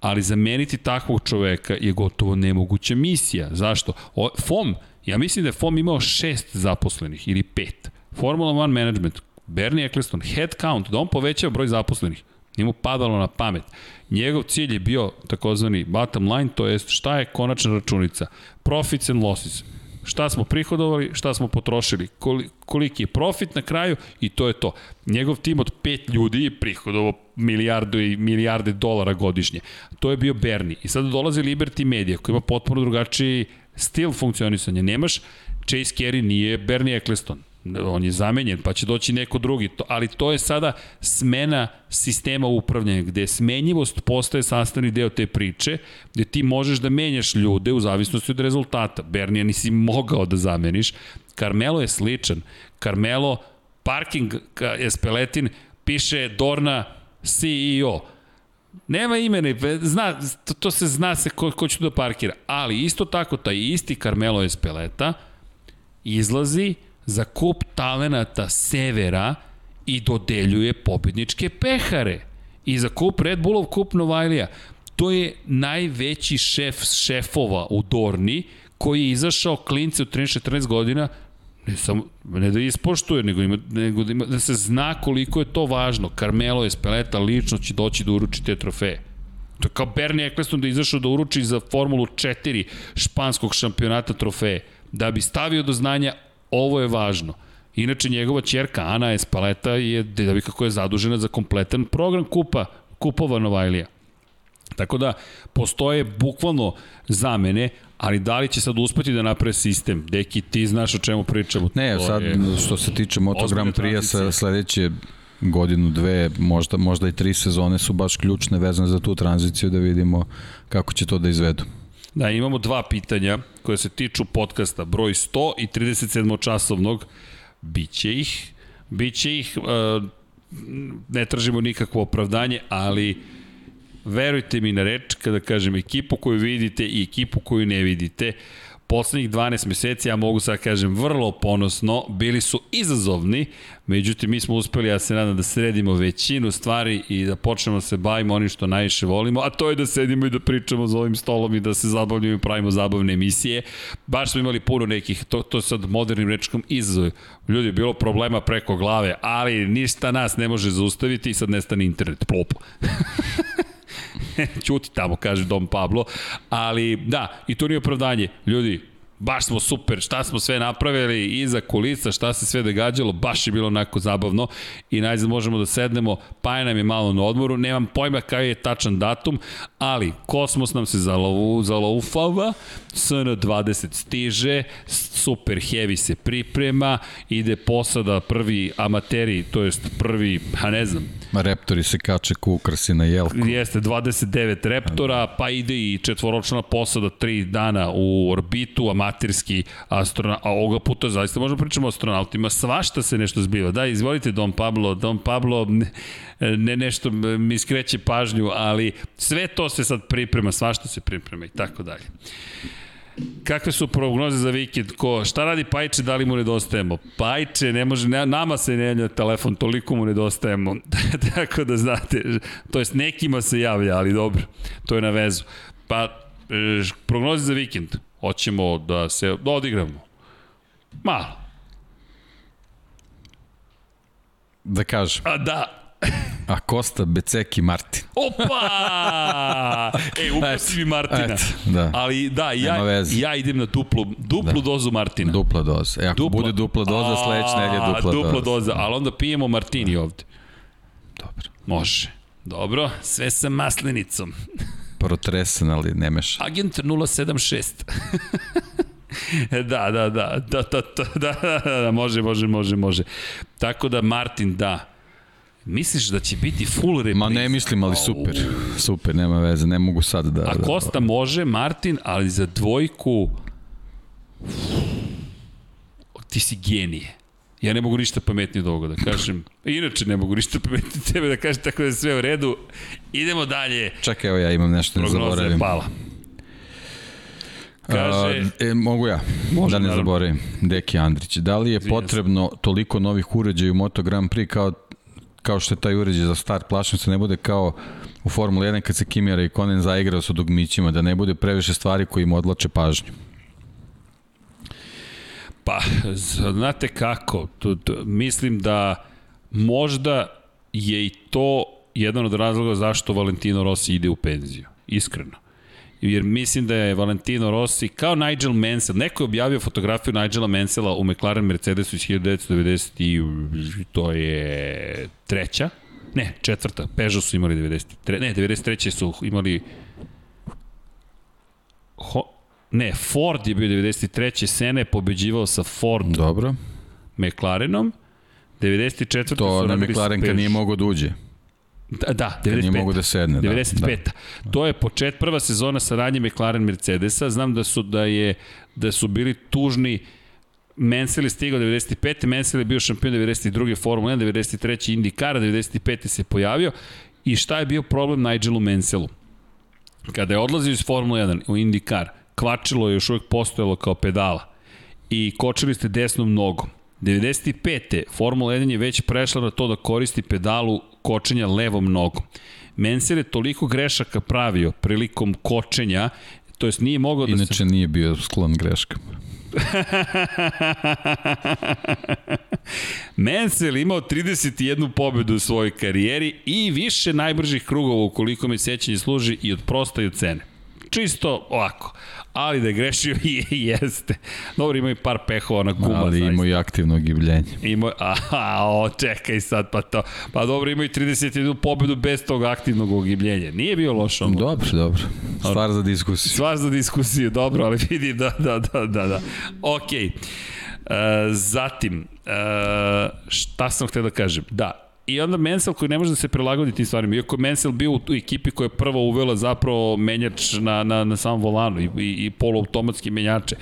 ali zameniti takvog čoveka je gotovo nemoguća misija. Zašto? O, FOM, ja mislim da je FOM imao šest zaposlenih ili pet. Formula One Management, Bernie Eccleston, head count, da on povećava broj zaposlenih. Nije mu padalo na pamet. Njegov cilj je bio takozvani bottom line, to jest šta je konačna računica. Profits and losses. Šta smo prihodovali, šta smo potrošili, koliki je profit na kraju i to je to. Njegov tim od pet ljudi je prihodovao milijardu i milijarde dolara godišnje. To je bio Bernie. I sada dolazi Liberty Media koji ima potpuno drugačiji stil funkcionisanja. Nemaš Chase Carey nije Bernie Eccleston on je zamenjen, pa će doći neko drugi, ali to je sada smena sistema upravljanja, gde smenjivost postaje sastavni deo te priče, gde ti možeš da menjaš ljude u zavisnosti od rezultata. Bernija nisi mogao da zameniš. Carmelo je sličan. Carmelo, parking Espeletin, piše Dorna CEO. Nema imena, zna, to, to se zna se ko, ko će da parkira. Ali isto tako, taj isti Carmelo Espeleta izlazi za kup talenata severa i dodeljuje pobedničke pehare. I za kup Red Bullov kup Novajlija. To je najveći šef šefova u Dorni koji je izašao klince u 13-14 godina ne samo ne da ispoštuje, nego, ima, nego da, ima, da se zna koliko je to važno. Carmelo Espeleta lično će doći da uruči te trofeje. To je kao Bernie Eccleston da izašao da uruči za Formulu 4 španskog šampionata trofeje. Da bi stavio do znanja Ovo je važno. Inače, njegova čerka Ana Espaleta je devika koja je zadužena za kompletan program kupa, kupova Novajlija. Tako da, postoje bukvalno zamene, ali da li će sad uspeti da naprave sistem? Deki, ti znaš o čemu pričamo. Ne, sad je... što se tiče Moto Grand Prix sa sledeće godinu, dve, možda, možda i tri sezone su baš ključne vezane za tu tranziciju da vidimo kako će to da izvedu. Da, imamo dva pitanja koje se tiču podcasta broj 100 i 37 časovnog. Biće ih. Biće ih, uh, ne tražimo nikakvo opravdanje, ali verujte mi na reč kada kažem ekipu koju vidite i ekipu koju ne vidite, poslednjih 12 meseci, ja mogu sad kažem vrlo ponosno, bili su izazovni, međutim mi smo uspeli, ja se nadam da sredimo većinu stvari i da počnemo da se bavimo onim što najviše volimo, a to je da sedimo i da pričamo za ovim stolom i da se zabavljamo i pravimo zabavne emisije. Baš smo imali puno nekih, to, to sad modernim rečkom izazove. Ljudi, bilo problema preko glave, ali ništa nas ne može zaustaviti i sad nestane internet. Plop. Ćuti tamo, kaže Dom Pablo. Ali da, i to nije opravdanje. Ljudi, baš smo super, šta smo sve napravili iza kulisa, šta se sve događalo, baš je bilo onako zabavno i najzad možemo da sednemo, pa nam je malo na odmoru, nemam pojma kaj je tačan datum, ali Kosmos nam se zalaufava, SN20 stiže, super heavy se priprema, ide posada prvi amateri, to jest prvi, ha ne znam, reptori se kače ku ukrasi na jelku. Jeste, 29 reptora, pa ide i četvoročna posada, 3 dana u orbitu, amaterski astronaut, a ovoga puta zaista možemo pričamo o astronautima, svašta se nešto zbiva. Da, izvolite Don Pablo, Don Pablo ne, ne nešto mi skreće pažnju, ali sve to se sad priprema, svašta se priprema i tako dalje. Kakve su prognoze za vikend? Ko, šta radi Pajče, da li mu nedostajemo? Pajče, ne može, ne, nama se ne javlja telefon, toliko mu nedostajemo. Tako da znate, to jest nekima se javlja, ali dobro, to je na vezu. Pa, e, prognoze za vikend. Hoćemo da se da odigramo. Malo. Da kažem. A da, A Kosta, Beceki, Martin. Opa! E, uprosi mi Martina. Et, da. Ali da, ja, ja idem na duplu, duplu da. dozu Martina. Dupla doza. E, ako dupla. bude dupla doza, sledeće nedelje dupla, dupla doza. Dupla doza, ali onda pijemo Martini da. ovde. Dobro. Može. Dobro, sve sa maslenicom. Protresen, ali ne meša. Agent 076. da, da, da, da, da, da, da, da, da, može, može, može, može. Tako da Martin, da, Misliš da će biti full repriza? Ma ne mislim, ali super. Super, nema veze, ne mogu sad da... A Kosta da... može, Martin, ali za dvojku... Ti si genije. Ja ne mogu ništa pametnije od ovoga da kažem. Inače ne mogu ništa pametnije tebe da kažem, tako da je sve u redu. Idemo dalje. Čekaj, evo ja imam nešto ne zaboravim. Prognoza je pala. Kaže... A, e, mogu ja, Može, da ne naravno. zaboravim. Deki Andrić, da li je potrebno toliko novih uređaja u Moto Grand Prix kao kao što je taj uređaj za start, plašno se ne bude kao u Formula 1 kad se Kimira i Konen zaigrao sa dugmićima, da ne bude previše stvari koji im odlače pažnju. Pa, znate kako, to, to, mislim da možda je i to jedan od razloga zašto Valentino Rossi ide u penziju. Iskreno jer mislim da je Valentino Rossi kao Nigel Mansell, neko je objavio fotografiju Nigela Mansella u McLaren Mercedesu iz 1990 i to je treća, ne, četvrta, Peugeot su imali 93, ne, 93. su imali Ho, ne, Ford je bio 93. Sene je pobeđivao sa Ford Dobro. McLarenom, 94. To na McLaren kad nije mogao da uđe. Da, da 95. Nije mogu da sedne. 95. Da, da. To je počet, prva sezona saradnje McLaren Mercedesa. Znam da su, da je, da su bili tužni Mansell je stigao 95. Mansell je bio šampion 92. Formula 1, 93. IndyCar, 95. se pojavio. I šta je bio problem Nigelu Mansellu? Kada je odlazio iz Formula 1 u IndyCar, kvačilo je još uvijek postojalo kao pedala i kočili ste desnom nogom. 95. Formula 1 je već prešla na to da koristi pedalu kočenja levom nogom. Menser je toliko grešaka pravio prilikom kočenja, to jest nije mogao da Inače se... nije bio sklon greškama. Mansell imao 31 pobedu u svojoj karijeri i više najbržih krugova ukoliko me sećanje služi i od prosta i od cene. Čisto ovako ali da je grešio i jeste. Dobro, ima i par pehova na guma. Ali ima i aktivno gibljenje. Ima, a, o, čekaj sad, pa to. Pa dobro, ima i 31 pobedu bez tog aktivnog ogibljenja. Nije bio lošo. Dobro, dobro. Stvar za diskusiju. Stvar za diskusiju, dobro, ali vidi da, da, da, da, da. Okej. Okay. E, zatim, e, šta sam htio da kažem? Da, I onda Mansell koji ne može da se prilagodi tim stvarima. Iako je Mansell bio u ekipi koja je prva uvela zapravo menjač na, na, na samom volanu i, i, i poluautomatski menjače.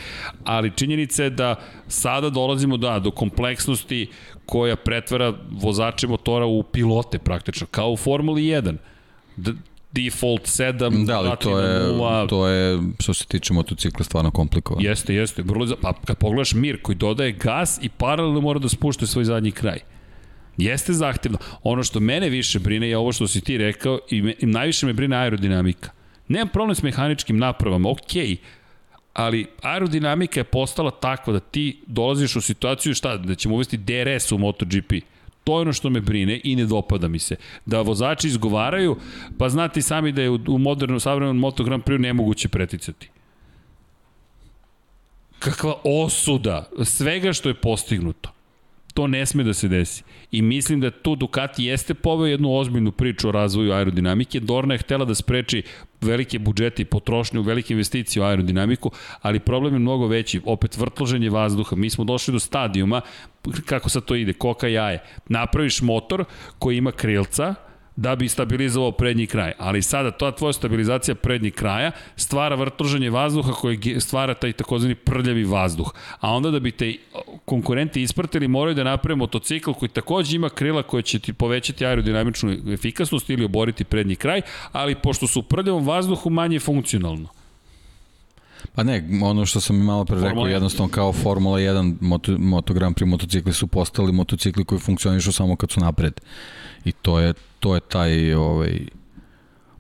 Ali činjenica je da sada dolazimo da, do kompleksnosti koja pretvara vozače motora u pilote praktično, kao u Formuli 1. D default 7, da, ali to je, 0. to je, što se tiče motocikla, stvarno komplikovano. Jeste, jeste. Vrlo, pa kad pogledaš Mir koji dodaje gas i paralelno mora da spušte svoj zadnji kraj. Jeste zahtevno. Ono što mene više brine je ovo što si ti rekao i, me, i najviše me brine aerodinamika. Nemam problem s mehaničkim napravama, okej, okay, ali aerodinamika je postala takva da ti dolaziš u situaciju šta, da ćemo uvesti DRS u MotoGP. To je ono što me brine i ne dopada mi se. Da vozači izgovaraju, pa znate sami da je u modernom, savremenom Moto Grand Prix nemoguće preticati. Kakva osuda svega što je postignuto. To ne sme da se desi. I mislim da tu Ducati jeste poveo jednu ozbiljnu priču o razvoju aerodinamike. Dorna je htela da spreči velike budžete i potrošnju, velike investicije u aerodinamiku, ali problem je mnogo veći. Opet vrtloženje vazduha. Mi smo došli do stadijuma, kako sad to ide, koka jaje. Napraviš motor koji ima krilca, da bi stabilizovao prednji kraj. Ali sada ta tvoja stabilizacija prednjeg kraja stvara vrtoženje vazduha koje stvara taj takozvani prljavi vazduh. A onda da bi te konkurenti ispratili moraju da naprave motocikl koji takođe ima krila koje će ti povećati aerodinamičnu efikasnost ili oboriti prednji kraj, ali pošto su u prljavom vazduhu manje funkcionalno. Pa ne, ono što sam i malo pre rekao, jednostavno kao Formula 1, Moto, Moto Grand Prix motocikli su postali motocikli koji funkcionišu samo kad su napred. I to je, to je taj ovaj,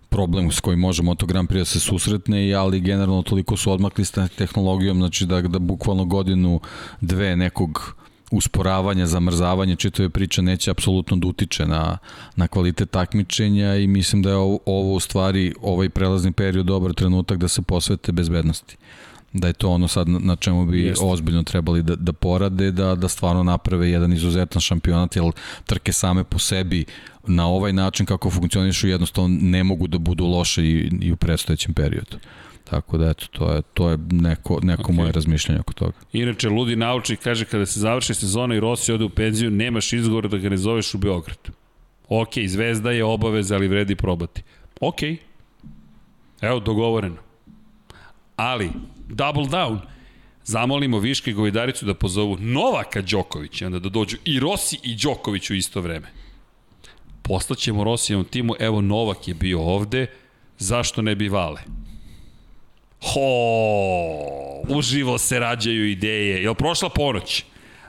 problem s kojim može Moto Grand Prix da se susretne, ali generalno toliko su odmakli s tehnologijom, znači da, da bukvalno godinu, dve nekog usporavanja, zamrzavanja, čitave priče neće apsolutno da utiče na, na kvalitet takmičenja i mislim da je ovo, ovo u stvari, ovaj prelazni period dobar trenutak da se posvete bezbednosti da je to ono sad na čemu bi Jeste. ozbiljno trebali da, da porade, da, da stvarno naprave jedan izuzetan šampionat, jer trke same po sebi na ovaj način kako funkcionišu jednostavno ne mogu da budu loše i, i u predstojećem periodu. Tako da eto, to je, to je neko, neko okay. moje razmišljanje oko toga. Inače, Ludi nauči kaže kada se završi sezona i Rossi ode u penziju, nemaš izgovor da ga ne zoveš u Beograd. Ok, zvezda je obaveza, ali vredi probati. Ok, evo, dogovoreno. Ali, double down, zamolimo Viške i Govidaricu da pozovu Novaka Đokovića, onda da dođu i Rossi i Đoković u isto vreme. Poslaćemo Rossijevom timu, evo Novak je bio ovde, zašto ne bi Vale? Ho, uživo se rađaju ideje. Jel prošla ponoć?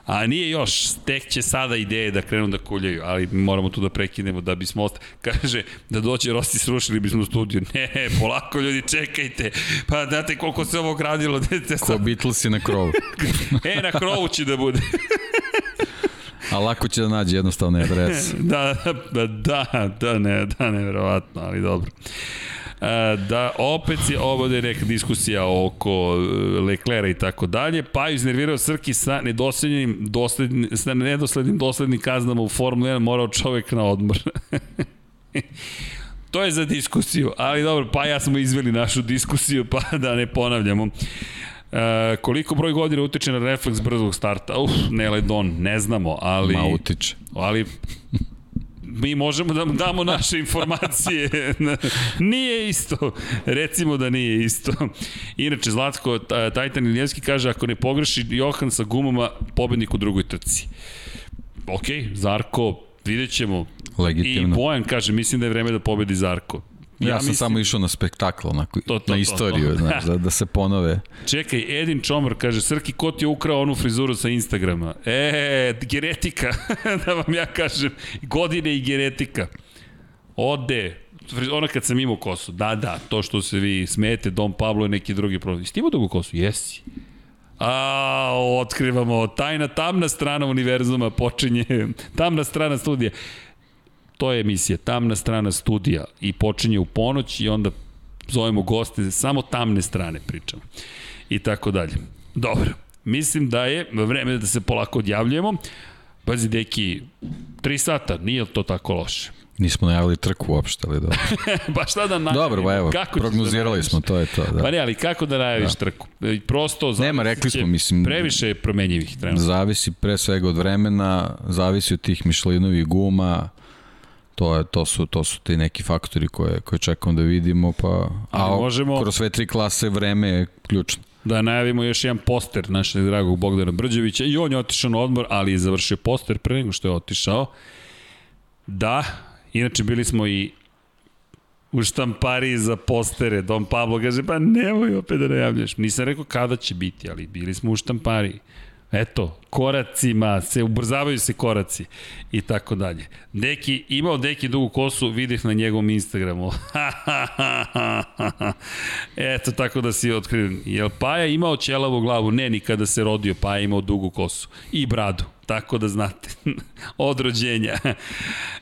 A nije još, tek će sada ideje da krenu da kuljaju, ali moramo tu da prekinemo da bismo ostali. Kaže, da dođe Rosti srušili bismo studiju. Ne, polako ljudi, čekajte. Pa znate koliko se ovo gradilo. Dete, sad... Ko Beatlesi na krovu. e, na krovu će da bude. A lako će da nađe jednostavne adrese. da, da, da, da, ne, da, nevjerovatno, ali dobro. E, da opet je ovo da neka diskusija oko e, Leklera i tako dalje, pa je iznervirao Srki sa nedoslednim, doslednim, sa nedoslednim doslednim kaznama u Formula 1 morao čovek na odmor. to je za diskusiju, ali dobro, pa ja smo izveli našu diskusiju, pa da ne ponavljamo. E, koliko broj godina utiče na refleks brzog starta? Uf, ne ledon, ne znamo, ali... Ma utiče. Ali mi možemo da damo naše informacije. nije isto. Recimo da nije isto. Inače, Zlatko Tajtan Ilijevski kaže, ako ne pogreši Johan sa gumama, pobednik u drugoj trci. Ok, Zarko, vidjet ćemo. Legitimno. I Bojan kaže, mislim da je vreme da pobedi Zarko. Ja, ja sam mislim... samo išao na spektakl, onako, to, to, na istoriju, to, to. Znaš, da, da se ponove. Čekaj, Edin Čomar kaže, Srki, ko ti je ukrao onu frizuru sa Instagrama? E, genetika, da vam ja kažem, godine i genetika. Ode, ona kad sam imao kosu, da, da, to što se vi smete, Dom Pablo je neki drugi problem. Jesi imao dugu kosu? Jesi. A, otkrivamo, tajna, tamna strana univerzuma počinje, tamna strana studija to je emisija, tamna strana studija i počinje u ponoć i onda zovemo goste, samo tamne strane pričamo. I tako dalje. Dobro, mislim da je vreme da se polako odjavljujemo. Pazi, deki, 3 sata, nije to tako loše. Nismo najavili trku uopšte, ali dobro. pa šta da najavimo? Dobro, ba evo, kako da prognozirali da smo, to je to. Da. Pa ne, ali kako da najaviš da. trku? E, prosto, Nema, rekli smo, mislim... Previše je promenjivih trenutno. Zavisi pre svega od vremena, zavisi od tih mišlinovih guma, to, je, to, su, to su ti neki faktori koje, koje čekamo da vidimo, pa, a možemo... kroz sve tri klase vreme je ključno. Da najavimo još jedan poster našeg dragog Bogdana Brđevića i on je otišao na odmor, ali je završio poster pre nego što je otišao. Da, inače bili smo i u štampari za postere. Don Pablo kaže, pa nemoj opet da najavljaš. Nisam rekao kada će biti, ali bili smo u štampari. Eto, koracima, se ubrzavaju se koraci i tako dalje. Deki, imao Deki dugu kosu, vidih na njegovom Instagramu. Eto, tako da si otkriven. Jel Paja imao ćelavu glavu? Ne, nikada se rodio, Paja imao dugu kosu. I bradu. Tako da znate, od rođenja.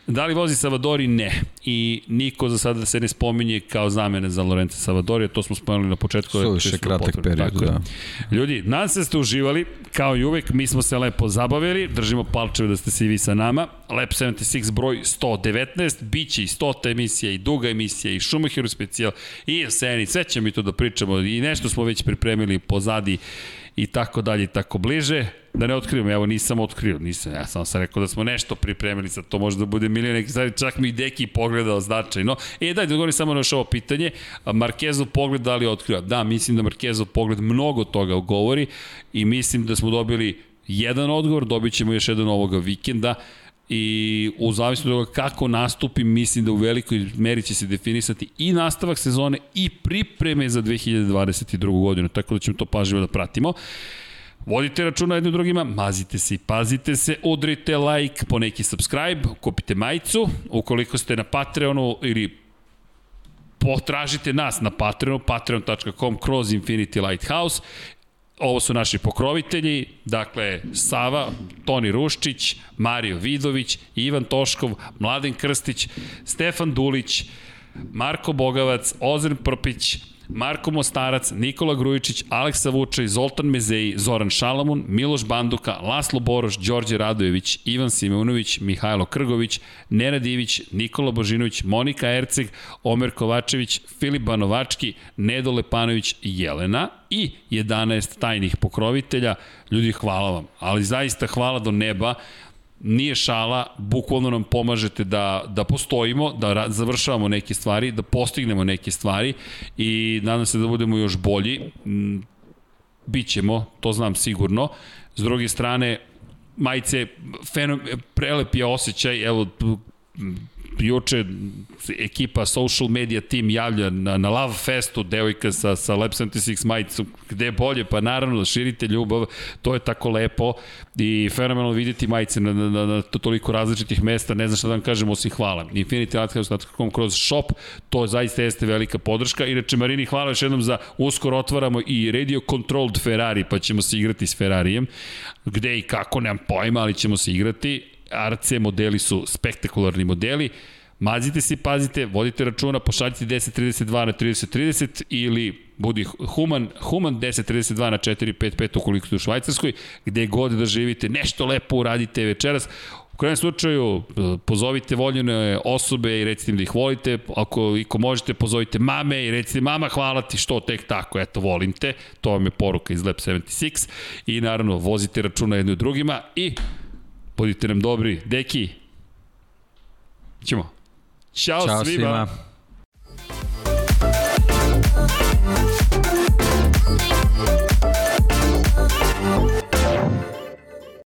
Da li vozi Savadori? Ne. I niko za sada se ne spominje kao zamene za Lorenza Savadori, to smo spomenuli na početku. Suviše kratak period, da. Ljudi, nadam se ste uživali, kao i uvek, mi smo se lepo zabavili, držimo palčeve da ste se i vi sa nama. Lep 76 broj 119, bit će i 100 emisija, i duga emisija, i Schumacheru specijal, i jeseni, sve ćemo mi to da pričamo, i nešto smo već pripremili pozadi i tako dalje i tako bliže. Da ne otkrivam, evo nisam otkrio, nisam, ja sam sam rekao da smo nešto pripremili, sad to može da bude milijon nekih stvari, čak mi i Deki pogledao značajno. E, daj, da govorim samo na još ovo pitanje, Markezov pogled da li je otkrio? Da, mislim da Markezov pogled mnogo toga govori i mislim da smo dobili jedan odgovor, dobit ćemo još jedan ovoga vikenda i u zavisnosti od toga kako nastupi, mislim da u velikoj meri će se definisati i nastavak sezone i pripreme za 2022. godinu, tako da ćemo to pažljivo da pratimo. Vodite računa jednim drugima, mazite se i pazite se, udrite like, po neki subscribe, kupite majicu, ukoliko ste na Patreonu ili potražite nas na Patreonu, patreon.com kroz Infinity Lighthouse ovo su naši pokrovitelji, dakle Sava, Toni Ruščić, Mario Vidović, Ivan Toškov, Mladen Krstić, Stefan Dulić, Marko Bogavac, Ozren Prpić, Marko Mostarac, Nikola Grujičić, Aleksa Vučaj, Zoltan Mezeji, Zoran Šalamun, Miloš Banduka, Laslo Boroš, Đorđe Radojević, Ivan Simeunović, Mihajlo Krgović, Nenad Ivić, Nikola Božinović, Monika Erceg, Omer Kovačević, Filip Banovački, Nedo Lepanović Jelena i 11 tajnih pokrovitelja. Ljudi, hvala vam, ali zaista hvala do neba nije šala, bukvalno nam pomažete da, da postojimo, da završavamo neke stvari, da postignemo neke stvari i nadam se da budemo još bolji. Mm, Bićemo, to znam sigurno. S druge strane, majice, fenom, prelep je osjećaj, evo, juče ekipa social media team javlja na, na Love Festu devojka sa, sa Lab 76 majicom, gde je bolje, pa naravno da širite ljubav, to je tako lepo i fenomenalno vidjeti majice na, na, na, na toliko različitih mesta, ne znam šta da vam kažem osim hvala. Infinity Lighthouse.com kroz shop, to zaista jeste velika podrška. Inače, Marini, hvala još jednom za uskoro otvaramo i Radio Controlled Ferrari, pa ćemo se igrati s Ferrarijem. Gde i kako, nemam pojma, ali ćemo se igrati RC modeli su spektakularni modeli. Mazite se i pazite, vodite računa, pošaljite 1032 na 3030 ili budi human, human 1032 na 455 ukoliko ste u Švajcarskoj, gde god da živite, nešto lepo uradite večeras. U krajem slučaju, pozovite voljene osobe i recite im da ih volite, ako, ako možete, pozovite mame i recite mama hvala ti što tek tako, eto volim te, to vam je poruka iz Lab 76 i naravno vozite računa jedno i drugima i Budite nam dobri. Deki, ćemo. Ćao, Ćao svima. svima.